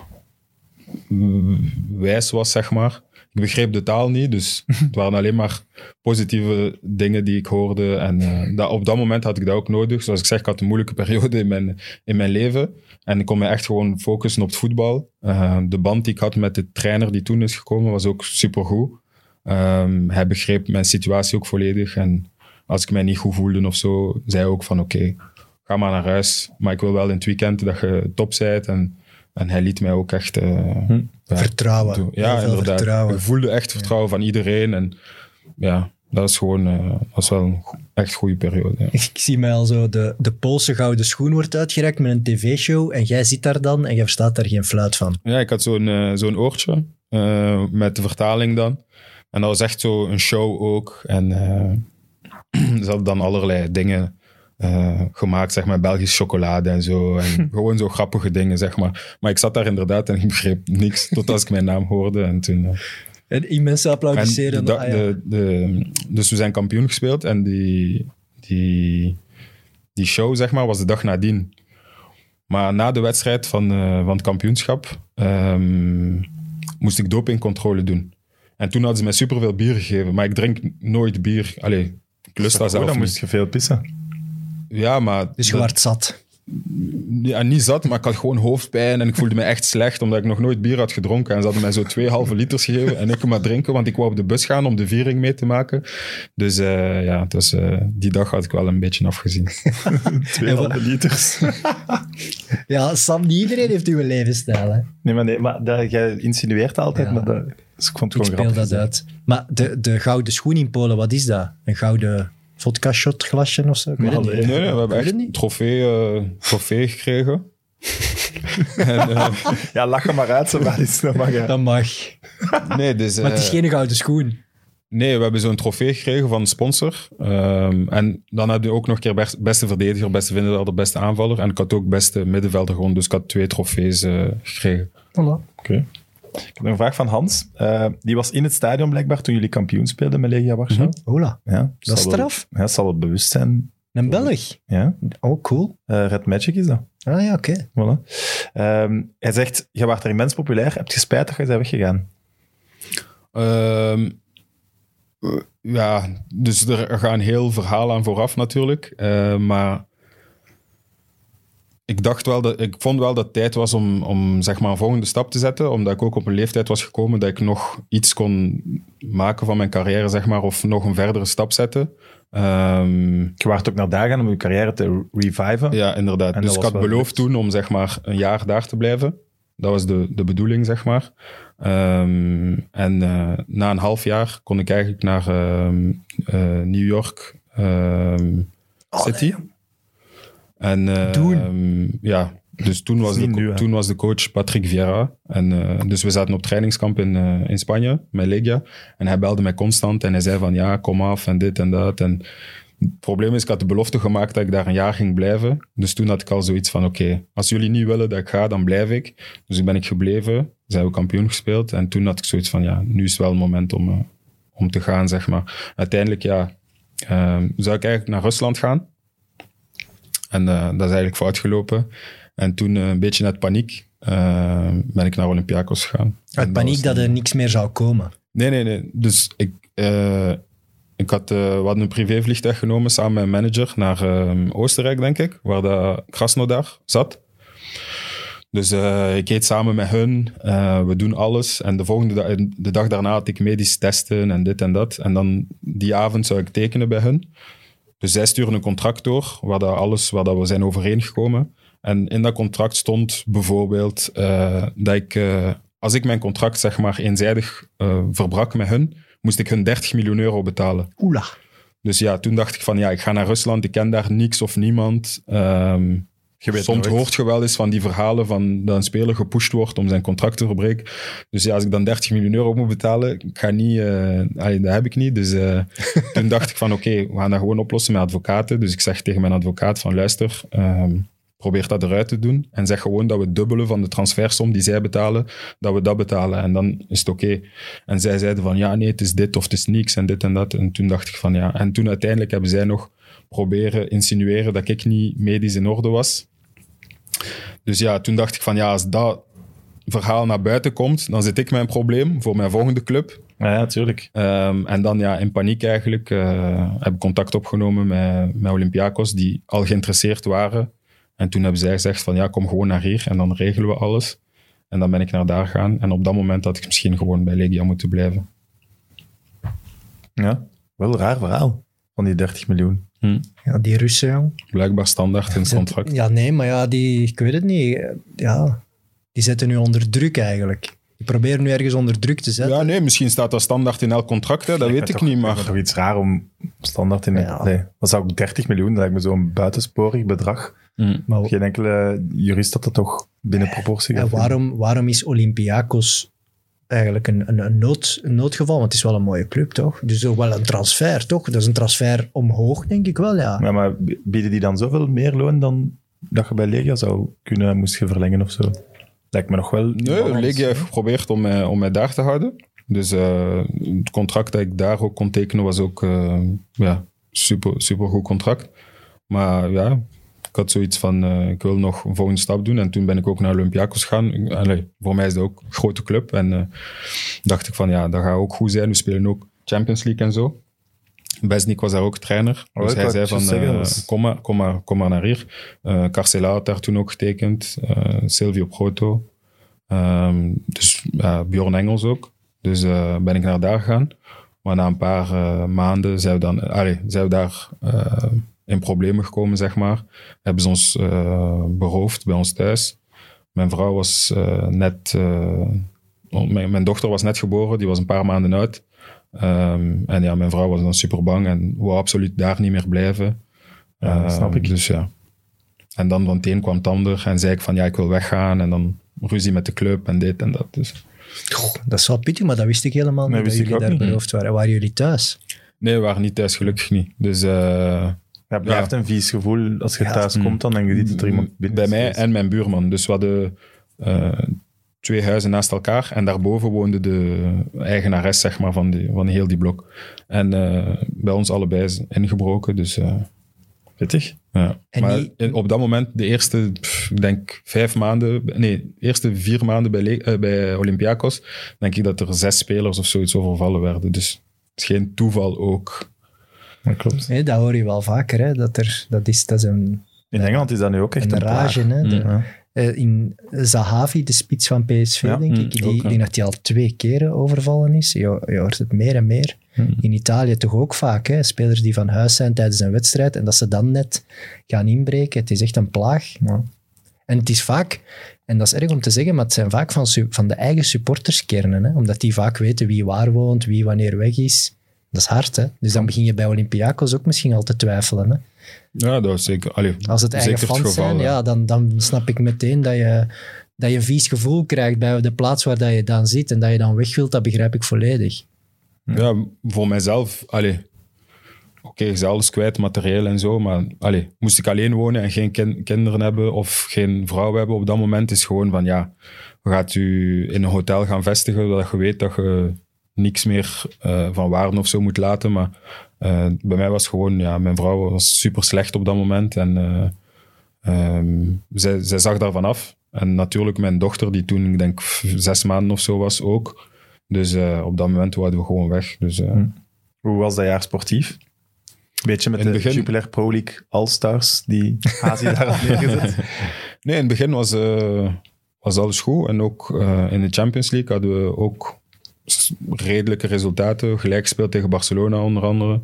wijs was, zeg maar. Ik begreep de taal niet, dus het waren alleen maar positieve dingen die ik hoorde. En eh, dat, op dat moment had ik dat ook nodig. Zoals ik zeg, ik had een moeilijke periode in mijn, in mijn leven. En ik kon me echt gewoon focussen op het voetbal. Eh, de band die ik had met de trainer die toen is gekomen, was ook supergoed. Ehm hij begreep mijn situatie ook volledig. En als ik mij niet goed voelde of zo, zei hij ook van oké, ga maar naar huis. Maar ik wil wel in het weekend dat je top bent. En, en hij liet mij ook echt... eh, ja, Vertrouwen. Ja, inderdaad. vertrouwen. Je voelde echt vertrouwen van iedereen. En ja, dat is gewoon dat is wel een go- echt goede periode. Ja. Ik zie mij al zo, de, de Poolse gouden schoen wordt uitgereikt met een tv-show en jij zit daar dan en je verstaat daar geen fluit van. Ja, ik had zo'n eh, zo'n oortje eh, met de vertaling dan. En dat was echt zo een show ook. En ze hadden dan allerlei dingen eh, gemaakt, zeg maar, Belgische chocolade en zo. En gewoon zo grappige dingen, zeg maar. Maar ik zat daar inderdaad en ik begreep niks tot als ik mijn naam hoorde. En toen... eh, En immense En applaudisseren. de Ah, de, de, dus we zijn kampioen gespeeld en die, die, die show, zeg maar, was de dag nadien. Maar na de wedstrijd van, eh, van het kampioenschap ehm, moest ik dopingcontrole doen. En toen hadden ze mij superveel bier gegeven, maar ik drink nooit bier. Allee, ik lust dat Oh, zelf dan niet. moest je veel pissen. Ja, maar... Dus je dat- wordt zat. ja, niet zat, maar ik had gewoon hoofdpijn en ik voelde me echt slecht omdat ik nog nooit bier had gedronken. En ze hadden mij zo twee halve liters gegeven en ik maar drinken, want ik wou op de bus gaan om de viering mee te maken. Dus eh, ja, dus, eh, die dag had ik wel een beetje afgezien. Twee En halve liters. Ja, Sam, niet iedereen heeft uw levensstijl. Hè? Nee, maar, nee, maar dat, jij insinueert altijd, Ja. maar dat, dus ik vond het Ik gewoon speel grappig. dat uit. Maar de, de gouden schoen in Polen, wat is dat? Een gouden vodka shot glasje of zo? Ik weet het Maar niet. Nee, nee, we hebben echt een niet? trofee, eh, trofee gekregen. en, eh, Ja, lach er maar uit, zo maar is dat mag. Dat mag. nee, dus, Maar het is eh, geen gouden schoen. Nee, we hebben zo'n trofee gekregen van een sponsor. Ehm, en dan hadden we ook nog een keer best- beste verdediger, beste middenvelder, beste aanvaller. En ik had ook beste middenvelder gewoon, dus ik had twee trofees gekregen. Oké. Ik heb nog een vraag van Hans. Eh, die was in het stadion blijkbaar toen jullie kampioen speelden met Legia Warschau. Hola. Ja, Dat is zal wel- straf. Ja, zal het bewust zijn Een Belg? Ja, Oh, cool. eh, Red Magic is dat. Ah ja, oké. Voilà. Ehm, hij zegt, je was er immens populair. Heb je spijt dat je bent weggegaan? Ehm, eh, ja, dus er gaat een heel verhaal aan vooraf natuurlijk. Eh, maar ik dacht wel dat ik vond wel dat het tijd was om, om zeg maar een volgende stap te zetten. Omdat ik ook op een leeftijd was gekomen dat ik nog iets kon maken van mijn carrière, zeg maar, of nog een verdere stap zetten. Ehm, Je waart ook naar daar gaan om je carrière te reviven. ja, inderdaad. En dus ik had beloofd toen om zeg maar een jaar daar te blijven. Dat was de, de bedoeling, zeg maar. Ehm, en eh, na een half jaar kon ik eigenlijk naar ehm, eh, New York ehm, City. En Doen. ja, dus toen was, de, nu, toen was de coach Patrick Vieira. En, eh, dus we zaten op trainingskamp in, eh, in Spanje, met Legia. En hij belde mij constant en hij zei van ja, kom af en dit en dat. En het probleem is, ik had de belofte gemaakt dat ik daar een jaar ging blijven. Dus toen had ik al zoiets van, oké, als jullie niet willen dat ik ga, dan blijf ik. Dus ik ben ik gebleven. Zijn we kampioen gespeeld. En toen had ik zoiets van, ja, nu is wel het moment om, eh, om te gaan, zeg maar. Uiteindelijk, ja, ehm, zou ik eigenlijk naar Rusland gaan. En eh, dat is eigenlijk fout gelopen. En toen, eh, een beetje uit paniek, eh, ben ik naar Olympiakos gegaan. Uit paniek dat er niks meer zou komen. Nee, nee, nee. Dus ik, ik had, we hadden een privévliegtuig genomen samen met mijn manager naar Oostenrijk, denk ik, waar de Krasnodar zat. Dus ik eet samen met hun, we doen alles. En de volgende dag, de dag daarna had ik medisch testen en dit en dat. En dan die avond zou ik tekenen bij hun. Dus zij sturen een contract door, waar dat alles, waar dat we zijn overeengekomen. En in dat contract stond bijvoorbeeld eh, dat ik, eh, als ik mijn contract zeg maar eenzijdig eh, verbrak met hun, moest ik hun 30 miljoen euro betalen. Oela. Dus ja, toen dacht ik van ja, ik ga naar Rusland, ik ken daar niks of niemand. Ehm, Soms nooit. hoort je wel eens van die verhalen van dat een speler gepusht wordt om zijn contract te verbreken. Dus ja, als ik dan 30 miljoen euro moet betalen, ik ga niet, eh, allee, dat heb ik niet. Dus eh, toen dacht ik van oké, we gaan dat gewoon oplossen met advocaten. Dus ik zeg tegen mijn advocaat van luister, ehm, probeer dat eruit te doen. En zeg gewoon dat we het dubbele van de transfersom die zij betalen, dat we dat betalen. En dan is het oké. En zij zeiden van ja, nee, het is dit of het is niks en dit en dat. En toen dacht ik van ja. En toen uiteindelijk hebben zij nog proberen insinueren dat ik niet medisch in orde was. Dus ja, toen dacht ik van ja, als dat verhaal naar buiten komt, dan zit ik met een probleem voor mijn volgende club. Ja, ja, tuurlijk. Ehm, en dan ja, in paniek eigenlijk eh, heb ik contact opgenomen met, met Olympiakos, die al geïnteresseerd waren. En toen hebben zij gezegd van ja, kom gewoon naar hier en dan regelen we alles. En dan ben ik naar daar gaan. En op dat moment had ik misschien gewoon bij Legia moeten blijven. Ja, wel een raar verhaal van die 30 miljoen. Ja, die Russen, jong. Blijkbaar standaard in het contract. Ja, nee, maar ja, die, ik weet het niet. Ja, die zetten nu onder druk eigenlijk. Die proberen nu ergens onder druk te zetten. Ja, nee, misschien staat dat standaard in elk contract, hè, dat weet ik toch- niet. Maar toch iets raar om standaard in... Ja. Nee, dat zou ook 30 miljoen, dat lijkt me zo'n buitensporig bedrag. maar, Geen enkele jurist dat dat toch binnen proportie en gaat waarom, waarom is Olympiakos eigenlijk een, een, een, nood, een noodgeval? Want het is wel een mooie club, toch? Dus ook wel een transfer, toch? Dat is een transfer omhoog, denk ik wel, ja. maar bieden die dan zoveel meer loon dan dat je bij Legia zou kunnen, moest je verlengen of zo? Lijkt me nog wel... Nee, Legia heeft geprobeerd om mij, om mij daar te houden. Dus eh, het contract dat ik daar ook kon tekenen was ook eh, ja, super, super goed contract. Maar ja, ik had zoiets van, eh, ik wil nog een volgende stap doen. En toen ben ik ook naar Olympiakos gegaan. Allee, voor mij is dat ook een grote club. En eh, dacht ik van, ja, dat gaat ook goed zijn. We spelen ook Champions League en zo. Besnik was daar ook trainer. Oh, dus hij zei van, eh, kom, maar, kom, maar, kom maar naar hier. Eh Carcela had daar toen ook getekend. Silvio Proto. Ehm, dus Bjorn Engels ook. Dus ben ik naar daar gegaan. Maar na een paar maanden zijn we, dan, allee, zijn we daar in problemen gekomen, zeg maar. Hebben ze ons eh, beroofd bij ons thuis. Mijn vrouw was eh, net... eh, mijn, mijn dochter was net geboren, die was een paar maanden oud. Ehm, en ja, mijn vrouw was dan super bang en wou absoluut daar niet meer blijven. Ja, dat snap Ehm, ik. Dus ja. En dan van het een kwam het ander en zei ik van ja, ik wil weggaan. En dan ruzie met de club en dit en dat. Dus. Goh, dat is wel pittig, maar dat wist ik helemaal Nee, niet, dat jullie ook daar niet. beroofd waren. Waren jullie thuis? Nee, we waren niet thuis, gelukkig niet. Dus eh, Het blijft een vies gevoel als je Ja. thuis komt dan en je ziet dat er iemand binnen bij mij en mijn buurman. Dus we hadden eh, twee huizen naast elkaar. En daarboven woonde de eigenares zeg maar, van, die, van heel die blok. En eh, bij ons allebei is ingebroken. Dus eh, Pittig. Ja. En maar in- op dat moment, de eerste, pff, ik denk vijf maanden, nee, de eerste vier maanden bij, Le- bij Olympiakos, denk ik dat er zes spelers of zoiets overvallen werden. Dus het is geen toeval ook. Dat klopt. Nee, dat hoor je wel vaker. Hè? Dat, er, dat, is, dat is een, In Engeland is dat nu ook echt een een rage. Hè? De- Ja. eh, in Zahavi, de spits van PSV, Ja, denk mm, ik, die, ook, denk dat hij al twee keren overvallen is. Je, je hoort het meer en meer. Mm. In Italië toch ook vaak. Hè? Spelers die van huis zijn tijdens een wedstrijd en dat ze dan net gaan inbreken. Het is echt een plaag. Ja. En het is vaak, en dat is erg om te zeggen, maar het zijn vaak van, su- van de eigen supporterskernen. Hè? Omdat die vaak weten wie waar woont, wie wanneer weg is. Dat is hard, hè? Dus dan begin je bij Olympiakos ook misschien al te twijfelen. Hè? Ja, dat is zeker. Allee, Als het eigen fans geval, zijn, ja, dan, dan snap ik meteen dat je, dat je een vies gevoel krijgt bij de plaats waar dat je dan zit en dat je dan weg wilt, dat begrijp ik volledig. Ja, voor mijzelf, allee, oké, is alles kwijt, materieel en zo, maar allee, moest ik alleen wonen en geen kin- kinderen hebben of geen vrouw hebben op dat moment, is gewoon van ja, gaat u in een hotel gaan vestigen, dat je weet dat je niks meer eh, van waarde of zo moet laten, maar eh, bij mij was gewoon, ja, mijn vrouw was super slecht op dat moment en ehm, zij, zij zag daarvan af. En natuurlijk mijn dochter, die toen, ik denk, zes maanden of zo was, ook. Dus op dat moment waren we gewoon weg. Dus, Hm. Hoe was dat jaar sportief? Beetje met In de begin- Jupiler Pro League All-Stars die Azië daar had neergezet. Nee, in het begin was, was alles goed. En ook in de Champions League hadden we ook redelijke resultaten. Gelijk gespeeld tegen Barcelona onder andere.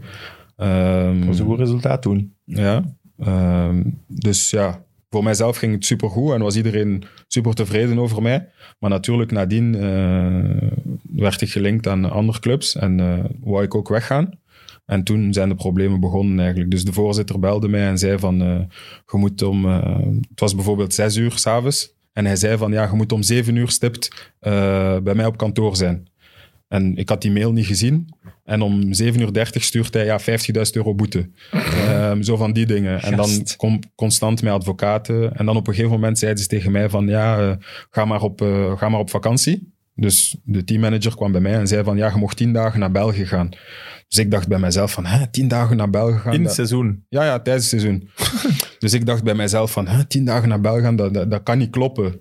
Ehm, Dat was een goed resultaat toen. Ja. Ehm, dus ja, voor mijzelf ging het super goed en was iedereen super tevreden over mij. Maar natuurlijk, nadien eh, werd ik gelinkt aan andere clubs en eh wou ik ook weggaan. En toen zijn de problemen begonnen eigenlijk. Dus de voorzitter belde mij en zei van, eh, je moet om, het was bijvoorbeeld zes uur s'avonds. En hij zei van, ja, je moet om zeven uur stipt bij mij op kantoor zijn. En ik had die mail niet gezien. En om 7.30 uur stuurt hij ja, 50.000 euro boete. Ehm, zo van die dingen. En dan kom, constant met advocaten. En dan op een gegeven moment zeiden ze tegen mij van ja, eh, ga, maar op, eh, ga maar op vakantie. Dus de teammanager kwam bij mij en zei van ja, je mocht tien dagen naar België gaan. Dus ik dacht bij mezelf van, hè, tien dagen naar België gaan? In het dat- seizoen. ja, ja, tijdens het seizoen. dus ik dacht bij mijzelf van, hè, tien dagen naar België gaan, dat, dat, dat kan niet kloppen.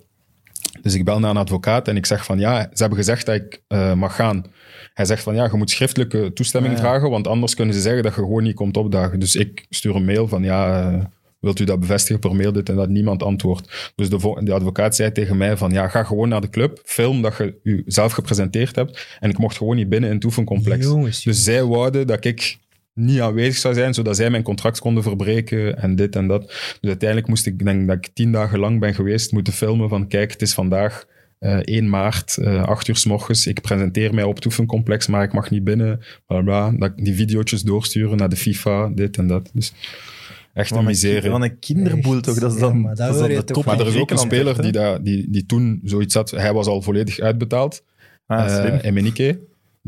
Dus ik bel naar een advocaat en ik zeg van, ja, ze hebben gezegd dat ik eh, mag gaan. Hij zegt van, ja, je moet schriftelijke toestemming ja. vragen, want anders kunnen ze zeggen dat je gewoon niet komt opdagen. Dus ik stuur een mail van, ja, eh, wilt u dat bevestigen per mail, dit en dat, niemand antwoordt. Dus de, vo- de advocaat zei tegen mij van, ja, ga gewoon naar de club, film dat je jezelf gepresenteerd hebt. En ik mocht gewoon niet binnen in het oefencomplex. Jongens, Dus zij wouden dat ik niet aanwezig zou zijn, zodat zij mijn contract konden verbreken en dit en dat. Dus uiteindelijk moest ik, denk dat ik tien dagen lang ben geweest, moeten filmen van kijk, het is vandaag eh 1 maart, eh 8 uur s morgens. Ik presenteer mij op het oefencomplex, maar ik mag niet binnen. Bla bla. Dat ik die video's doorsturen naar de FIFA, dit en dat. Dus echt een Wat een, miserie. wat een kinderboel toch? Dat is ja, dan, maar dat dat is dan de top. Maar er is van ook een speler die, die, die toen zoiets had. Hij was al volledig uitbetaald. Ah. Eh Emenike,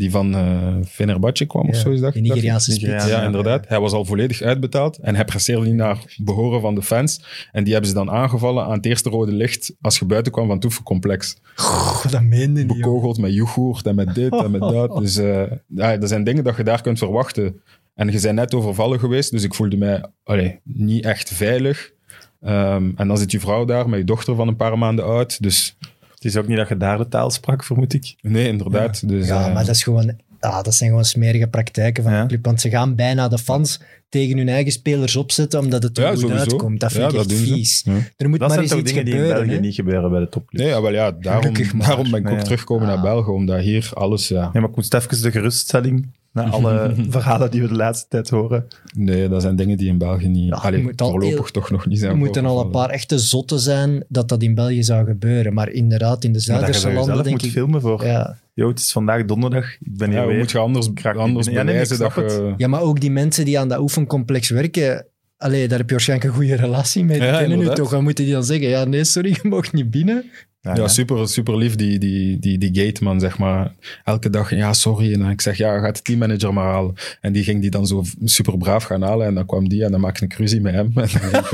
die van eh Fenerbahce kwam of Ja, zo is dat. die Nigeriaanse Nigeriaan. spits. Ja, inderdaad. Hij was al volledig uitbetaald en hij presteerde niet naar behoren van de fans. En die hebben ze dan aangevallen aan het eerste rode licht als je buiten kwam van het oefencomplex. Goh, dat meende niet. joh. Bekogeld met yoghurt en met dit en met dat. Dus eh, ja, dat zijn dingen dat je daar kunt verwachten. En je bent net overvallen geweest, dus ik voelde mij allee, niet echt veilig. Ehm, en dan zit je vrouw daar met je dochter van een paar maanden oud. Dus Het is ook niet dat je daar de taal sprak, vermoed ik. nee, inderdaad. Dus, Ja, eh, maar dat, is gewoon, ah, dat zijn gewoon smerige praktijken van Ja. de club. Want ze gaan bijna de fans tegen hun eigen spelers opzetten omdat het er Ja, goed sowieso. uitkomt. Dat vind Ja, ik dat echt vies. Ja. Er moet Dat maar eens iets dingen die in gebeuren. België hè. niet gebeuren bij de topclubs. Nee, ja, wel, ja, daarom, daarom ben ik ook Ja. teruggekomen naar. België, omdat hier alles... Ja, Nee, maar ik moest even de geruststelling na alle verhalen die we de laatste tijd horen. nee, dat zijn dingen die in België niet... Ja, allee, moet voorlopig heel- toch nog niet zijn Er moeten al een paar echte zotten zijn dat dat in België zou gebeuren. Maar inderdaad, in de Zuiderse er landen denk moet ik... filmen voor. Ja. Yo, het is vandaag donderdag. Ik ben hier Ja, weer. moet je anders, niet anders binnen. Ja, nee, ik bewijzen dat snap je... ja, maar ook die mensen die aan dat oefencomplex werken... Allee, daar heb je waarschijnlijk een goede relatie mee. Die Ja, kennen nu toch. Dan moeten die dan zeggen, ja, nee, sorry, je mag niet binnen. Ja, Ja, ja. super, super lief, die, die, die, die gateman, zeg maar. Elke dag, ja, sorry. En dan ik zeg, ja, gaat de teammanager maar halen. En die ging die dan zo super braaf gaan halen. En dan kwam die en dan maakte ik ruzie met hem. En dan ging ik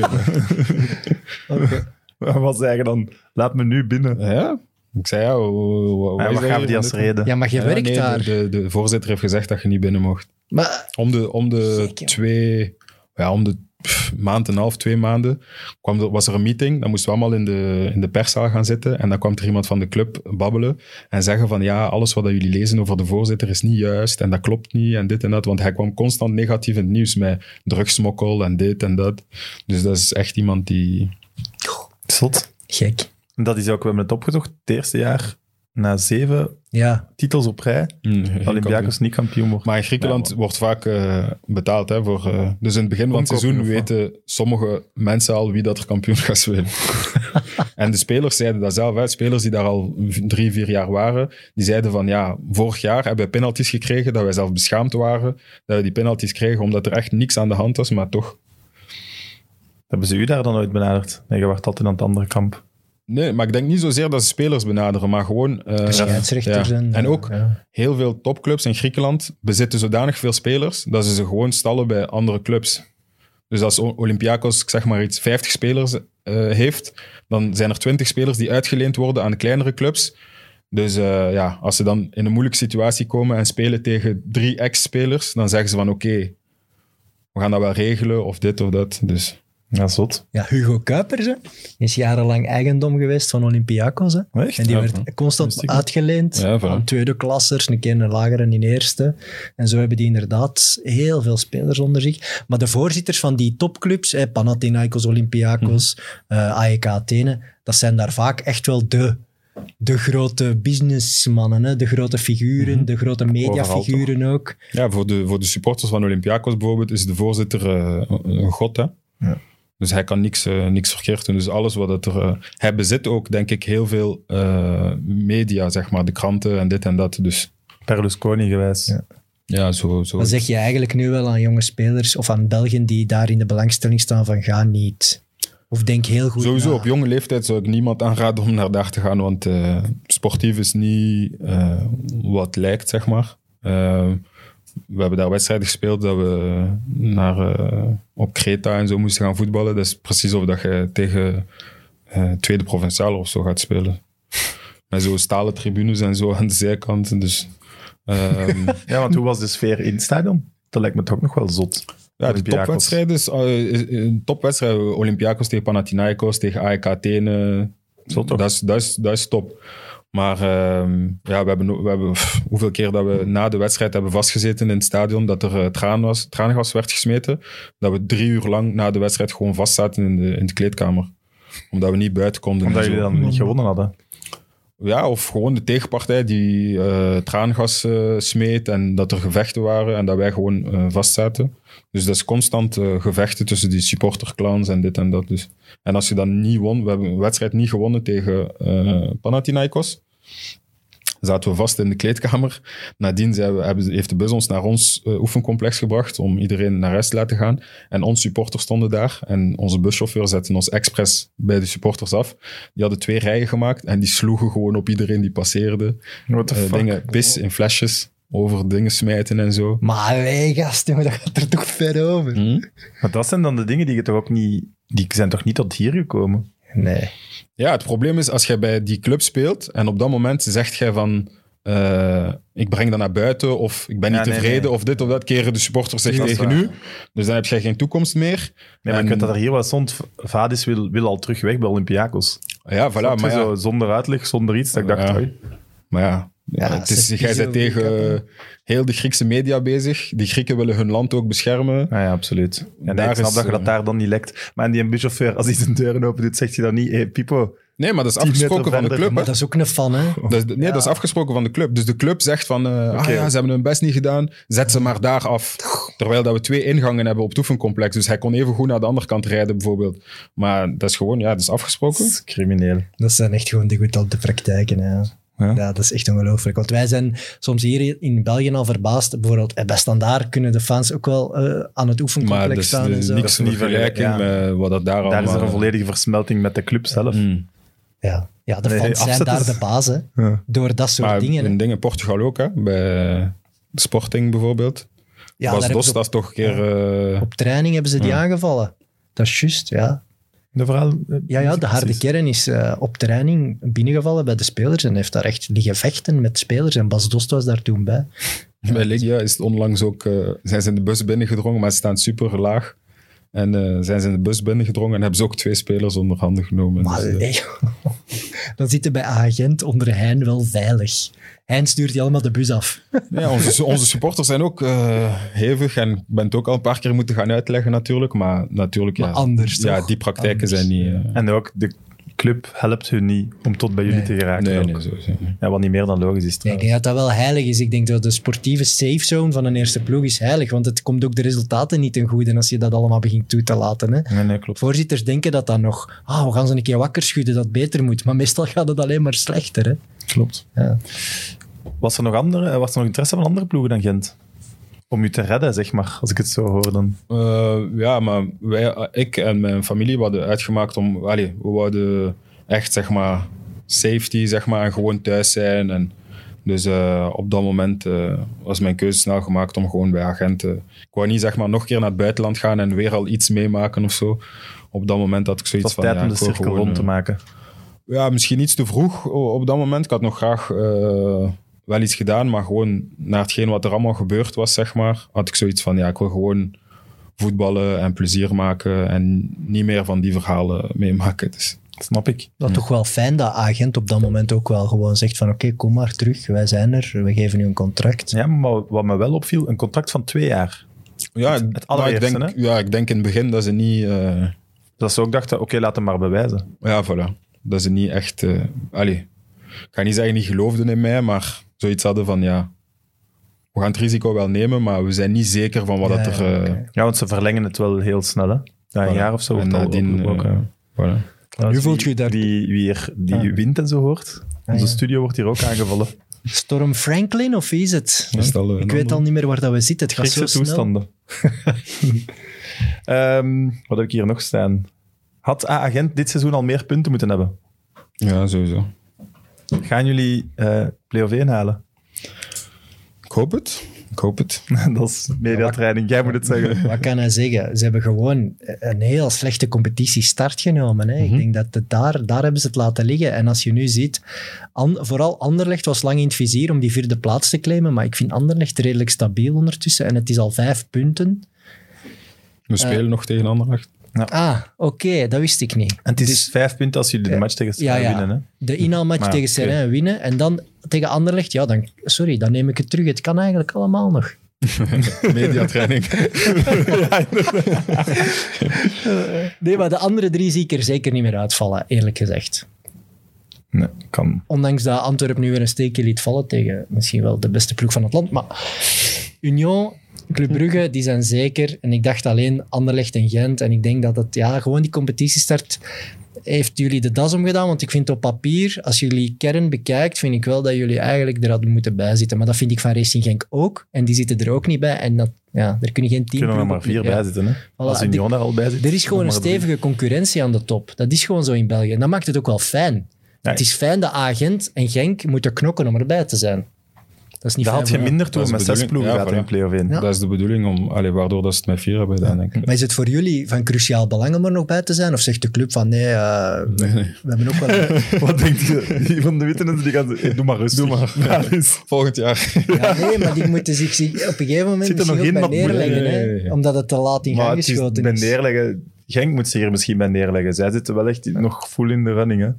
weer- Wat zeggen dan? Laat me nu binnen. ja, ik zei, ja, wat Ja, gaan we die als reden? Ja, maar je Ja, werkt nee, daar. De, de, voorzitter heeft gezegd dat je niet binnen mocht. Maar Om de, om de Zeker. twee, ja, om de maand en een half, twee maanden, kwam er, was er een meeting. Dan moesten we allemaal in de, in de perszaal gaan zitten. En dan kwam er iemand van de club babbelen en zeggen van ja, alles wat jullie lezen over de voorzitter is niet juist en dat klopt niet en dit en dat. Want hij kwam constant negatief in het nieuws met drugsmokkel en dit en dat. Dus dat is echt iemand die... Zot. Gek. Dat is ook, we hebben het opgezocht, het eerste jaar na zeven Ja, titels op rij, geen Olympiakos niet kampioen wordt. Maar in Griekenland wordt vaak eh, betaald. Hè, voor, eh, dus in het begin van het seizoen weten sommige mensen al wie dat er kampioen gaat spelen. en de spelers zeiden dat zelf. Hè. Spelers die daar al drie, vier jaar waren, die zeiden van ja, vorig jaar hebben we penalties gekregen, dat wij zelf beschaamd waren, dat we die penalties kregen omdat er echt niks aan de hand was, maar toch. Hebben ze u daar dan ooit benaderd? Nee, je wacht altijd aan het andere kamp. Nee, maar ik denk niet zozeer dat ze spelers benaderen, maar gewoon... eh, scheidsrechters ja. en... En ook ja. heel veel topclubs in Griekenland bezitten zodanig veel spelers dat ze ze gewoon stallen bij andere clubs. Dus als Olympiakos, ik zeg maar iets, 50 spelers eh, heeft, dan zijn er 20 spelers die uitgeleend worden aan kleinere clubs. Dus eh, ja, als ze dan in een moeilijke situatie komen en spelen tegen drie ex-spelers, dan zeggen ze van oké, we gaan dat wel regelen of dit of dat. Dus Ja, zot. Ja, Hugo Kuipers hè, is jarenlang eigendom geweest van Olympiakos. Hè. Echt? En die Ja, werd van- constant uitgeleend Ja, van- aan tweede klassers, een keer een lagere en een eerste. En zo hebben die inderdaad heel veel spelers onder zich. Maar de voorzitters van die topclubs, hè, Panathinaikos, Olympiakos, eh AEK Athene, dat zijn daar vaak echt wel de, de grote businessmannen, hè, de grote figuren, de grote mediafiguren ook. ja, voor de, voor de supporters van Olympiakos bijvoorbeeld is de voorzitter eh, een god. Hè? Ja. Dus hij kan niks, eh, niks verkeerd doen. Dus alles wat het er... eh, hij bezit ook, denk ik, heel veel eh, media, zeg maar. De kranten en dit en dat. Dus Berlusconi geweest. Ja. ja, zo... zo Dan zeg je eigenlijk nu wel aan jonge spelers of aan Belgen die daar in de belangstelling staan van ga niet. Of denk heel goed Sowieso, na. op jonge leeftijd zou ik niemand aanraden om naar daar te gaan, want eh, sportief is niet eh, wat lijkt, zeg maar. Eh, we hebben daar wedstrijden gespeeld dat we naar, eh, op Kreta en zo moesten gaan voetballen. Dat is precies of dat je tegen eh, tweede provinciale of zo gaat spelen. Met zo stalen tribunes en zo aan de zijkant. Dus, ehm, Ja, want hoe was de sfeer in het stadion? Dat lijkt me toch nog wel zot. Ja, de topwedstrijden, is, eh, is- een topwedstrijd, Olympiakos tegen Panathinaikos, tegen AEK Athene, dat is, dat, is, dat is top. Maar ehm, ja, we hebben, we hebben pff, hoeveel keer dat we na de wedstrijd hebben vastgezeten in het stadion, dat er eh, traan was, traangas werd gesmeten, dat we drie uur lang na de wedstrijd gewoon vastzaten in de, in de kleedkamer. Omdat we niet buiten konden. Omdat jullie dan niet gewonnen hadden. Ja, of gewoon de tegenpartij die eh, traangas eh, smeet en dat er gevechten waren en dat wij gewoon eh, vastzaten. Dus dat is constant gevechten tussen die supporterclans en dit en dat. Dus. En als je dan niet won, we hebben een wedstrijd niet gewonnen tegen Panathinaikos. Zaten we vast in de kleedkamer. Nadien zijn we, hebben, heeft de bus ons naar ons eh, oefencomplex gebracht om iedereen naar huis te laten gaan. En onze supporters stonden daar. En onze buschauffeur zette ons expres bij de supporters af. Die hadden twee rijen gemaakt en die sloegen gewoon op iedereen die passeerde. What the Eh, dingen, pis in flesjes, over dingen smijten en zo. Maar allee, gast, jongen, dat gaat er toch ver over. Hm? Maar dat zijn dan de dingen die je toch ook niet... Die zijn toch niet tot hier gekomen? Nee. Ja, het probleem is als jij bij die club speelt en op dat moment zegt jij van eh, ik breng dat naar buiten of ik ben niet Ja, tevreden nee. of dit of dat, keren de supporters zich Dat tegen u. Dus dan heb jij geen toekomst meer. Nee, maar En- ik weet dat er hier wel stond. Vadis wil, wil al terug weg bij Olympiakos. Ja, voilà. Maar ja, Zo, zonder uitleg, zonder iets. Dat ik dacht, Ja. maar ja, Ja, het is, ze jij bent tegen heel de Griekse media bezig. Die Grieken willen hun land ook beschermen. Ah, ja, absoluut. Ja, nee, Daar ik snap is, dat je dat eh, daar dan niet lekt. Maar die buschauffeur, als hij zijn deuren open doet, zegt hij dan niet, hey, Pipo, Nee, maar dat is 10 meter afgesproken van de club. Maar dat is ook een fan, hè? Dat is, nee, dat is afgesproken van de club. Dus de club zegt van, eh, ah ja, ze hebben hun best niet gedaan, zet ze maar daar af. Terwijl dat we twee ingangen hebben op het oefencomplex. Dus hij kon even goed naar de andere kant rijden bijvoorbeeld. Maar dat is gewoon, ja, dat is afgesproken. dat is crimineel. Dat zijn echt gewoon de goed op de praktijken. Ja. Ja. Ja. dat is echt ongelooflijk. Want wij zijn soms hier in België al verbaasd. Bijvoorbeeld eh, bij Standaard kunnen de fans ook wel eh, aan het Maar oefencomplex dat is staan en eh, zo. niks niet vergelijking vergelijk- met wat dat daar Daar is er allemaal... een volledige versmelting met de club zelf. Mm. Ja. ja, de Nee, fans zijn daar de baas, hè. Ja. Door dat soort Maar dingen. in dingen Portugal ook, hè? bij Sporting bijvoorbeeld. Ja, Dos dat toch een keer... eh, op, op training hebben ze die Ja. aangevallen. Dat is juist, ja. De verhaal, Ja, ja, de harde kern is eh, op training binnengevallen bij de spelers en heeft daar echt liggen vechten met spelers. En Bas Dost was daar toen bij. Bij Legia is het onlangs ook, eh, zijn ze in de bus binnengedrongen, maar ze staan super laag. En eh, zijn ze in de bus binnengedrongen en hebben ze ook twee spelers onder handen genomen. Maar Dus, eh, nee, dan zitten bij agent onder Hein wel veilig. Hein stuurt die allemaal de bus af. Ja, onze, onze supporters zijn ook eh, hevig en ik ben het ook al een paar keer moeten gaan uitleggen natuurlijk. Maar natuurlijk, Maar ja, anders, ja toch? die praktijken Anders. zijn niet... eh, En ook, de club helpt hun niet om tot bij jullie Nee. te geraken. nee, nee, sowieso. Ja, wat niet meer dan logisch is Ja, ik trouwens. denk dat dat wel heilig is. Ik denk dat de sportieve safe zone van een eerste ploeg is heilig, want het komt ook de resultaten niet ten goede als je dat allemaal begint toe te laten. Hè. Nee, nee, klopt. Voorzitters denken dat dan nog, ah, we gaan ze een keer wakker schudden dat beter moet. Maar meestal gaat het alleen maar slechter. Hè. Klopt. Ja. Was er nog andere, was er nog interesse van andere ploegen dan Gent? Om u te redden, zeg maar, als ik het zo hoor dan. Eh, ja, maar wij, eh, ik en mijn familie hadden uitgemaakt om... Allee, we wouden echt, zeg maar, safety, zeg maar, en gewoon thuis zijn. En dus eh, op dat moment eh, was mijn keuze snel gemaakt om gewoon bij agenten... Ik wou niet, zeg maar, nog een keer naar het buitenland gaan en weer al iets meemaken of zo. Op dat moment had ik zoiets van... tijd ja, om de cirkel gewoon, rond te eh, maken. Ja, misschien iets te vroeg op dat moment. Ik had nog graag eh, wel iets gedaan, maar gewoon naar hetgeen wat er allemaal gebeurd was, zeg maar, had ik zoiets van, ja, ik wil gewoon voetballen en plezier maken en niet meer van die verhalen meemaken. Dus, Snap ik. Dat is toch wel fijn dat agent op dat moment ook wel gewoon zegt van oké, kom maar terug, wij zijn er, we geven u een contract. Ja, maar wat me wel opviel, een contract van twee jaar. ja, het maar ik denk, ja, ik denk in het begin dat ze niet... eh, Dat ze ook dachten, oké, laat hem maar bewijzen. ja, voilà. Dat ze niet echt... eh allee, ik ga niet zeggen niet geloofden in mij, maar zoiets hadden van, ja, we gaan het risico wel nemen, maar we zijn niet zeker van wat Ja, dat er... ja, eh. Ja, want ze verlengen het wel heel snel, hè. Na een Voilà. jaar of zo. En nadien, eh, voilà. Trouwens, nu voelt wie- je daar- Die, wie, er, die Ah. wint en zo hoort. Onze ja. studio wordt hier ook aangevallen. Storm Franklin of wie is het? Is het al, Ik weet al niet meer waar dat we zitten. Het gaat zo Griekse toestanden. Ehm, wat heb ik hier nog staan? Had A-agent dit seizoen al meer punten moeten hebben? Ja, sowieso. Gaan jullie eh play-off 1 halen? Ik hoop het. Ik hoop het. dat is mediatraining, jij moet het zeggen. Wat kan hij zeggen? Ze hebben gewoon een heel slechte competitiestart genomen. Hè. Mhm. Ik denk dat het daar, daar hebben ze het laten liggen. En als je nu ziet, An- vooral Anderlecht was lang in het vizier om die vierde plaats te claimen, maar ik vind Anderlecht redelijk stabiel ondertussen. En het is al vijf punten. We spelen nog tegen Anderlecht. Ah, oké, dat wist ik niet. En het is vijf punten als jullie de match tegen Ja, Spa ja. winnen. Hè? De inhaalmatch Maar, tegen. Serrain winnen en dan tegen Anderlecht, ja, dan, sorry, dan neem ik het terug. Het kan eigenlijk allemaal nog. Mediatraining. Nee, maar de andere drie zie ik er zeker niet meer uitvallen, eerlijk gezegd. Nee, kan. Ondanks dat Antwerpen nu weer een steekje liet vallen tegen misschien wel de beste ploeg van het land. Maar Union, Club Brugge, die zijn zeker. En ik dacht alleen Anderlecht en Gent. En ik denk dat het, ja, gewoon die competitiestart heeft jullie de das omgedaan. Want ik vind op papier, als jullie kern bekijkt, vind ik wel dat jullie eigenlijk er hadden moeten bijzitten. Maar dat vind ik van Racing Genk ook. En die zitten er ook niet bij. En dat, ja, er kunnen geen tien Kunnen er maar vier bij zitten. Hè? Als die- Union daar al bij zit. Er is gewoon een drie. stevige concurrentie aan de top. Dat is gewoon zo in België. En dat maakt het ook wel fijn. Ja, Het is fijn dat Agent en Genk moeten knokken om erbij te zijn. Dat is niet Daar had je minder toe met zes ploegen Ja, gaat in play-off 1. Ja. Dat is de bedoeling, om, allee, waardoor dat ze het met vier hebben gedaan, denk ik. Maar is het voor jullie van cruciaal belang om er nog bij te zijn? Of zegt de club van nee, eh, Nee, nee. we hebben ook wel... Wat denk je? Die van de Wittenen die gaan zeggen, doe maar rustig. Doe maar. Ja, dus- Volgend jaar. Ja, nee, maar die moeten zich, zich op een gegeven moment Zit er nog in bij neerleggen. Nee, hè, nee, nee. Omdat het te laat in Maar gang het is geschoten bij is. neerleggen. Genk moet zich er misschien bij neerleggen. Zij zitten wel echt nog full in de running. Hè?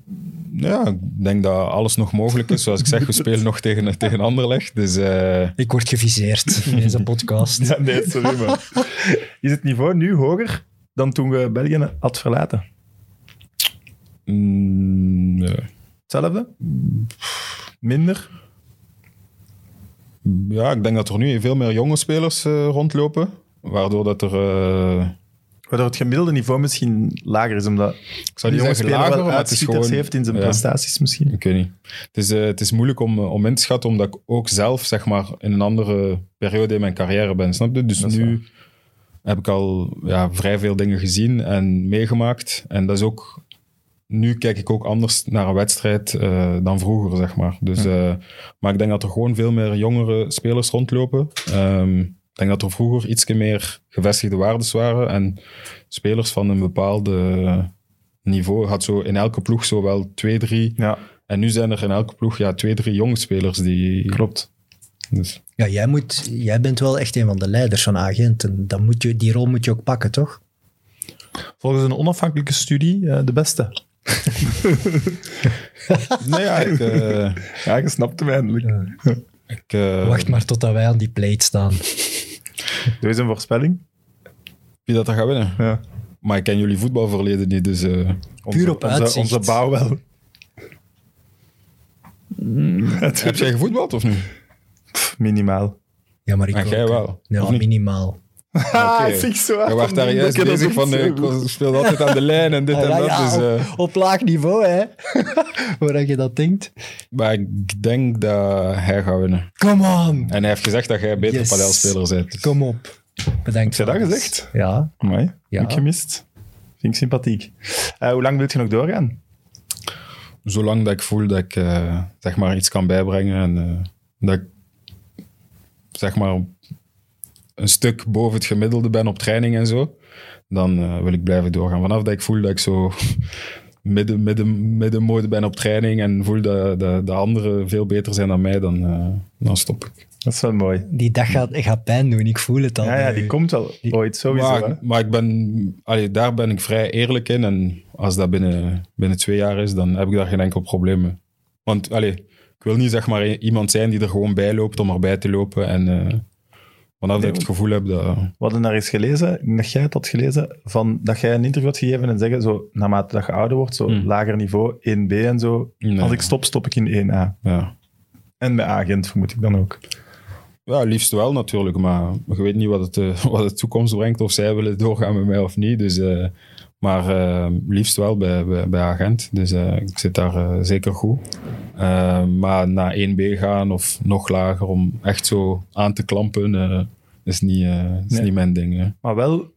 Ja, ik denk dat alles nog mogelijk is. Zoals ik zeg, we spelen nog tegen, tegen Anderlecht. Dus eh, Ik word geviseerd in deze podcast. Ja, nee, sorry maar. Is het niveau nu hoger dan toen we België had verlaten? mm, nee. Hetzelfde? Minder? ja, ik denk dat er nu veel meer jonge spelers eh, rondlopen. Waardoor dat er... eh, Waardoor het gemiddelde niveau misschien lager is, omdat ik zou de niet jonge zeggen speler lager, wel uitschieters heeft in zijn ja. prestaties misschien. Ik weet niet. Het is, eh, het is moeilijk om, eh, om in te schatten, omdat ik ook zelf zeg maar, in een andere periode in mijn carrière ben. Snap je? Dus nu heb ik al ja, vrij veel dingen gezien en meegemaakt. En dat is ook... Nu kijk ik ook anders naar een wedstrijd eh, dan vroeger, zeg maar. Dus, maar ik denk dat er gewoon veel meer jongere spelers rondlopen. Ik denk dat er vroeger iets meer gevestigde waardes waren en spelers van een bepaalde niveau had zo in elke ploeg zo wel twee, drie Ja, en nu zijn er in elke ploeg ja, twee, drie jonge spelers die... klopt. Dus, Ja, jij, moet, jij bent wel echt een van de leiders van Agent. En dan moet je, die rol moet je ook pakken, toch? Volgens een onafhankelijke studie eh, de beste. Nee, ja, ik, eh, Ja, je snapt hem eindelijk. ik, eh, Wacht maar totdat wij aan die plate staan. Doe eens een voorspelling. wie dat er gaat winnen. Ja. Maar ik ken jullie voetbalverleden niet, dus... eh, Onze, Puur op onze, uitzicht. onze bouw wel. heb jij gevoetbald of niet? Pff, minimaal. Ja, maar ik Maar ook, jij hè. wel, Ja, of niet? minimaal. Ah, zeg zo. Je was daar juist bezig van, eh, ik speelde altijd aan de lijn en dit Ah, en ja, dat. ja, dus, op, eh, op laag niveau, hè. Hoe je dat denkt. maar ik denk dat hij gaat winnen. Come on. En hij heeft gezegd dat jij een betere Yes. padelspeler bent. Dus- Kom op. Bedankt. Heb je dat gezegd? Ja. Amai, Ja. heb ik gemist. Vind ik sympathiek. Eh, hoe lang wil je nog doorgaan? Zolang dat ik voel dat ik zeg maar iets kan bijbrengen en eh, dat ik zeg maar een stuk boven het gemiddelde ben op training en zo, dan eh, wil ik blijven doorgaan. Vanaf dat ik voel dat ik zo midden, midden, middenmoot ben op training en voel dat, dat de anderen veel beter zijn dan mij, dan, eh, dan stop ik. Dat is wel mooi. Die dag gaat, gaat pijn doen. Ik voel het al. Ja, ja, die nu. komt wel ooit, sowieso. hè. Maar, maar ik ben, allee, daar ben ik vrij eerlijk in. En als dat binnen, binnen twee jaar is, dan heb ik daar geen enkel probleem mee. Want allee, ik wil niet zeg maar iemand zijn die er gewoon bij loopt om erbij te lopen. En eh, vanaf dat ik het gevoel heb dat... We hadden daar eens gelezen, dat jij het had gelezen, van dat jij een interview had gegeven en zeggen, zo, naarmate dat je ouder wordt, zo Hmm. lager niveau, 1B en zo. Nee. Als ik stop, stop ik in 1A. Ja. En met agent vermoed ik dan ook. ja, liefst wel natuurlijk. Maar je weet niet wat, het, eh, wat de toekomst brengt. Of zij willen doorgaan met mij of niet. Dus, eh, maar eh, liefst wel bij, bij, bij agent. Dus eh, ik zit daar eh, zeker goed. Eh, maar naar 1B gaan of nog lager om echt zo aan te klampen, eh, is, niet, eh, is Nee. niet mijn ding. hè. Maar wel,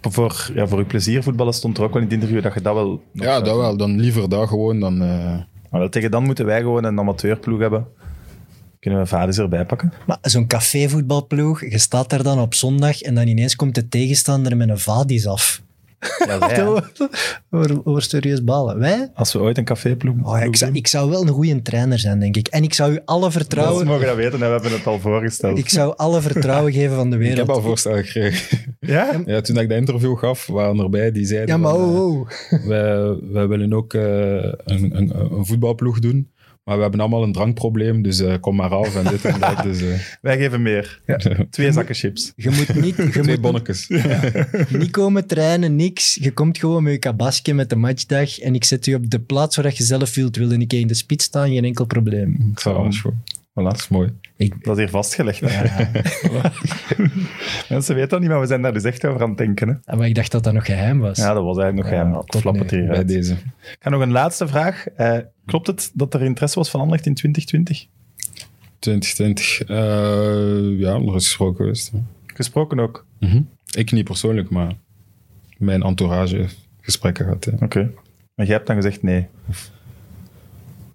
voor, ja, voor je plezier voetballen stond er ook wel in het interview dat je dat wel... Ja, dat wel. Dan liever dat gewoon dan... eh, Maar wel, tegen dan moeten wij gewoon een amateurploeg hebben. Kunnen we vaders erbij pakken? Maar zo'n cafévoetbalploeg, je staat daar dan op zondag en dan ineens komt de tegenstander met een vadis af. Ja, wij, over, over serieus balen. Wij? Als we ooit een caféploeg Oh, ik, zou, ik zou wel een goede trainer zijn, denk ik. En ik zou u alle vertrouwen, mogen dat weten en we hebben het al voorgesteld. ik zou alle vertrouwen geven van de ik wereld. heb al voorstellen gekregen. Ja? ja, toen ik dat interview gaf, waren erbij die zeiden... ja, maar oh, eh, oh. wij, wij willen ook eh, een, een, een voetbalploeg doen. Maar we hebben allemaal een drankprobleem, dus eh, kom maar af en dit en dat. Dus, eh, Wij geven meer. Twee zakken chips. Je moet niet, je twee moet bonnetjes. niet komen trainen, niks. Je komt gewoon met je kabasje met de matchdag en ik zet u op de plaats waar je zelf wilt. Wil een keer in de spits staan, geen enkel probleem. Ik zou alles goed. Dat is mooi. Ik, Dat is hier vastgelegd. Hè? Mensen weten dat niet, maar we zijn daar dus echt over aan het denken. Hè? maar ik dacht dat dat nog geheim was. Ja, dat was eigenlijk nog Ja, geheim. Ik tot flap nu. het hier Bij deze. Ik ga nog een laatste vraag. Eh, klopt het dat er interesse was van Anderlecht in 2020? 2020. eh, ja, er is gesproken geweest. hè. Gesproken ook. Mhm. Ik niet persoonlijk, maar mijn entourage heeft gesprekken gehad. Oké. Maar jij hebt dan gezegd nee.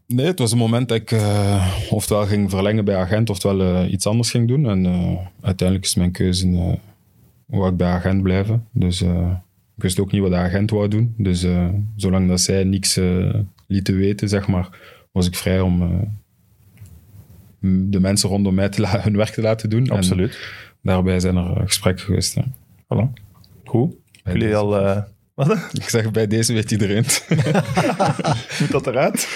Nee, het was een moment dat ik eh, oftewel ging verlengen bij agent, oftewel eh, iets anders ging doen. En eh, uiteindelijk is mijn keuze uh, wou ik bij agent blijven. Dus ik wist ook niet wat de agent wou doen. Dus zolang dat zij niks lieten weten, zeg maar, was ik vrij om de mensen rondom mij hun werk te laten doen. En Absoluut. daarbij zijn er gesprekken geweest. hè. Voilà. Goed. Bij Jullie deze. al... wat? Ik zeg, bij deze weet iedereen. Moet dat eruit?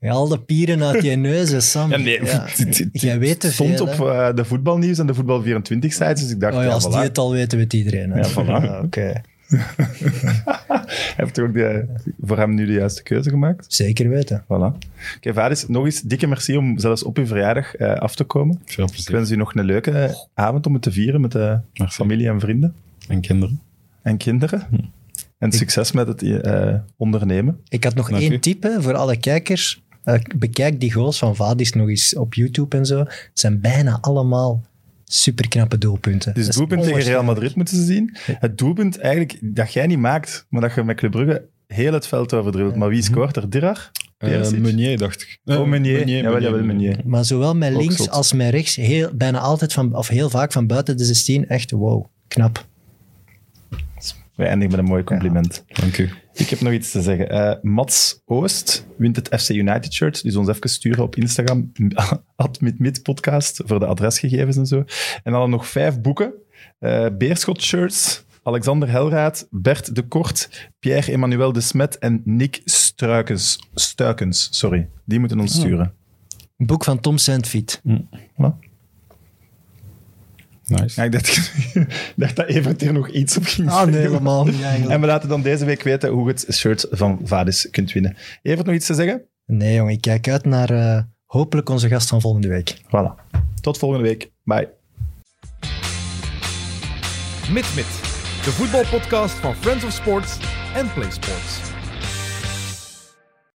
Ja, al de pieren uit je neus, hè, Sam. Ja, nee. Jij weet te stond veel, op hè. eh, de voetbalnieuws en de Voetbal 24 sites, dus ik dacht, Oh ja, ja, als voilà. die het al weten, weet iedereen. hè. Ja, voilà. Ja, Oké, Hij heeft ook de, voor hem nu de juiste keuze gemaakt? zeker weten. Voilà. Oké, Vadis, nog eens dikke merci om zelfs op uw verjaardag eh, af te komen. Veel Ik plezier. wens u nog een leuke avond om het te vieren met de Merci. familie en vrienden En kinderen. en kinderen. En succes met het eh, ondernemen. Ik had nog Dank één u. tip hè, voor alle kijkers. Eh, bekijk die goals van Vadis nog eens op YouTube en zo. Het zijn bijna allemaal superknappe doelpunten. Dus het doelpunt tegen Real. Madrid moeten ze zien. Het doelpunt eigenlijk dat jij niet maakt, maar dat je met Club Brugge heel het veld overdribbelt. Maar wie scoort er? Dirar? Eh, Perisic? Meunier, dacht ik. Oh, Meunier. Jawel, jawel, Meunier. Maar zowel met links als met rechts, heel, bijna altijd van, of heel vaak van buiten de 16, echt wow, knap. Wij eindigen met een mooi compliment. Dank u. Ik heb nog iets te zeggen. Eh, Mats Oost wint het FC United shirt. Dus ons even sturen op Instagram. Admit podcast voor de adresgegevens en zo. En dan nog vijf boeken. eh Beerschot shirts. Alexander Helraat, Bert de Kort, Pierre-Emmanuel de Smet en Nick Struikens. Stuikens, sorry. Die moeten ons sturen. Een boek van Tom Sandfiet. Voilà. Nice. Ja, ik dacht, ik dacht dat Evert hier nog iets op ging Ah, nee, helemaal niet eigenlijk. En we laten dan deze week weten hoe je het shirt van Vadis kunt winnen. Evert, nog iets te zeggen? Nee, jongen, ik kijk uit naar eh, hopelijk onze gast van volgende week. Voilà. Tot volgende week. Bye. Mit Mit, de voetbalpodcast van Friends of Sports en Play Sports.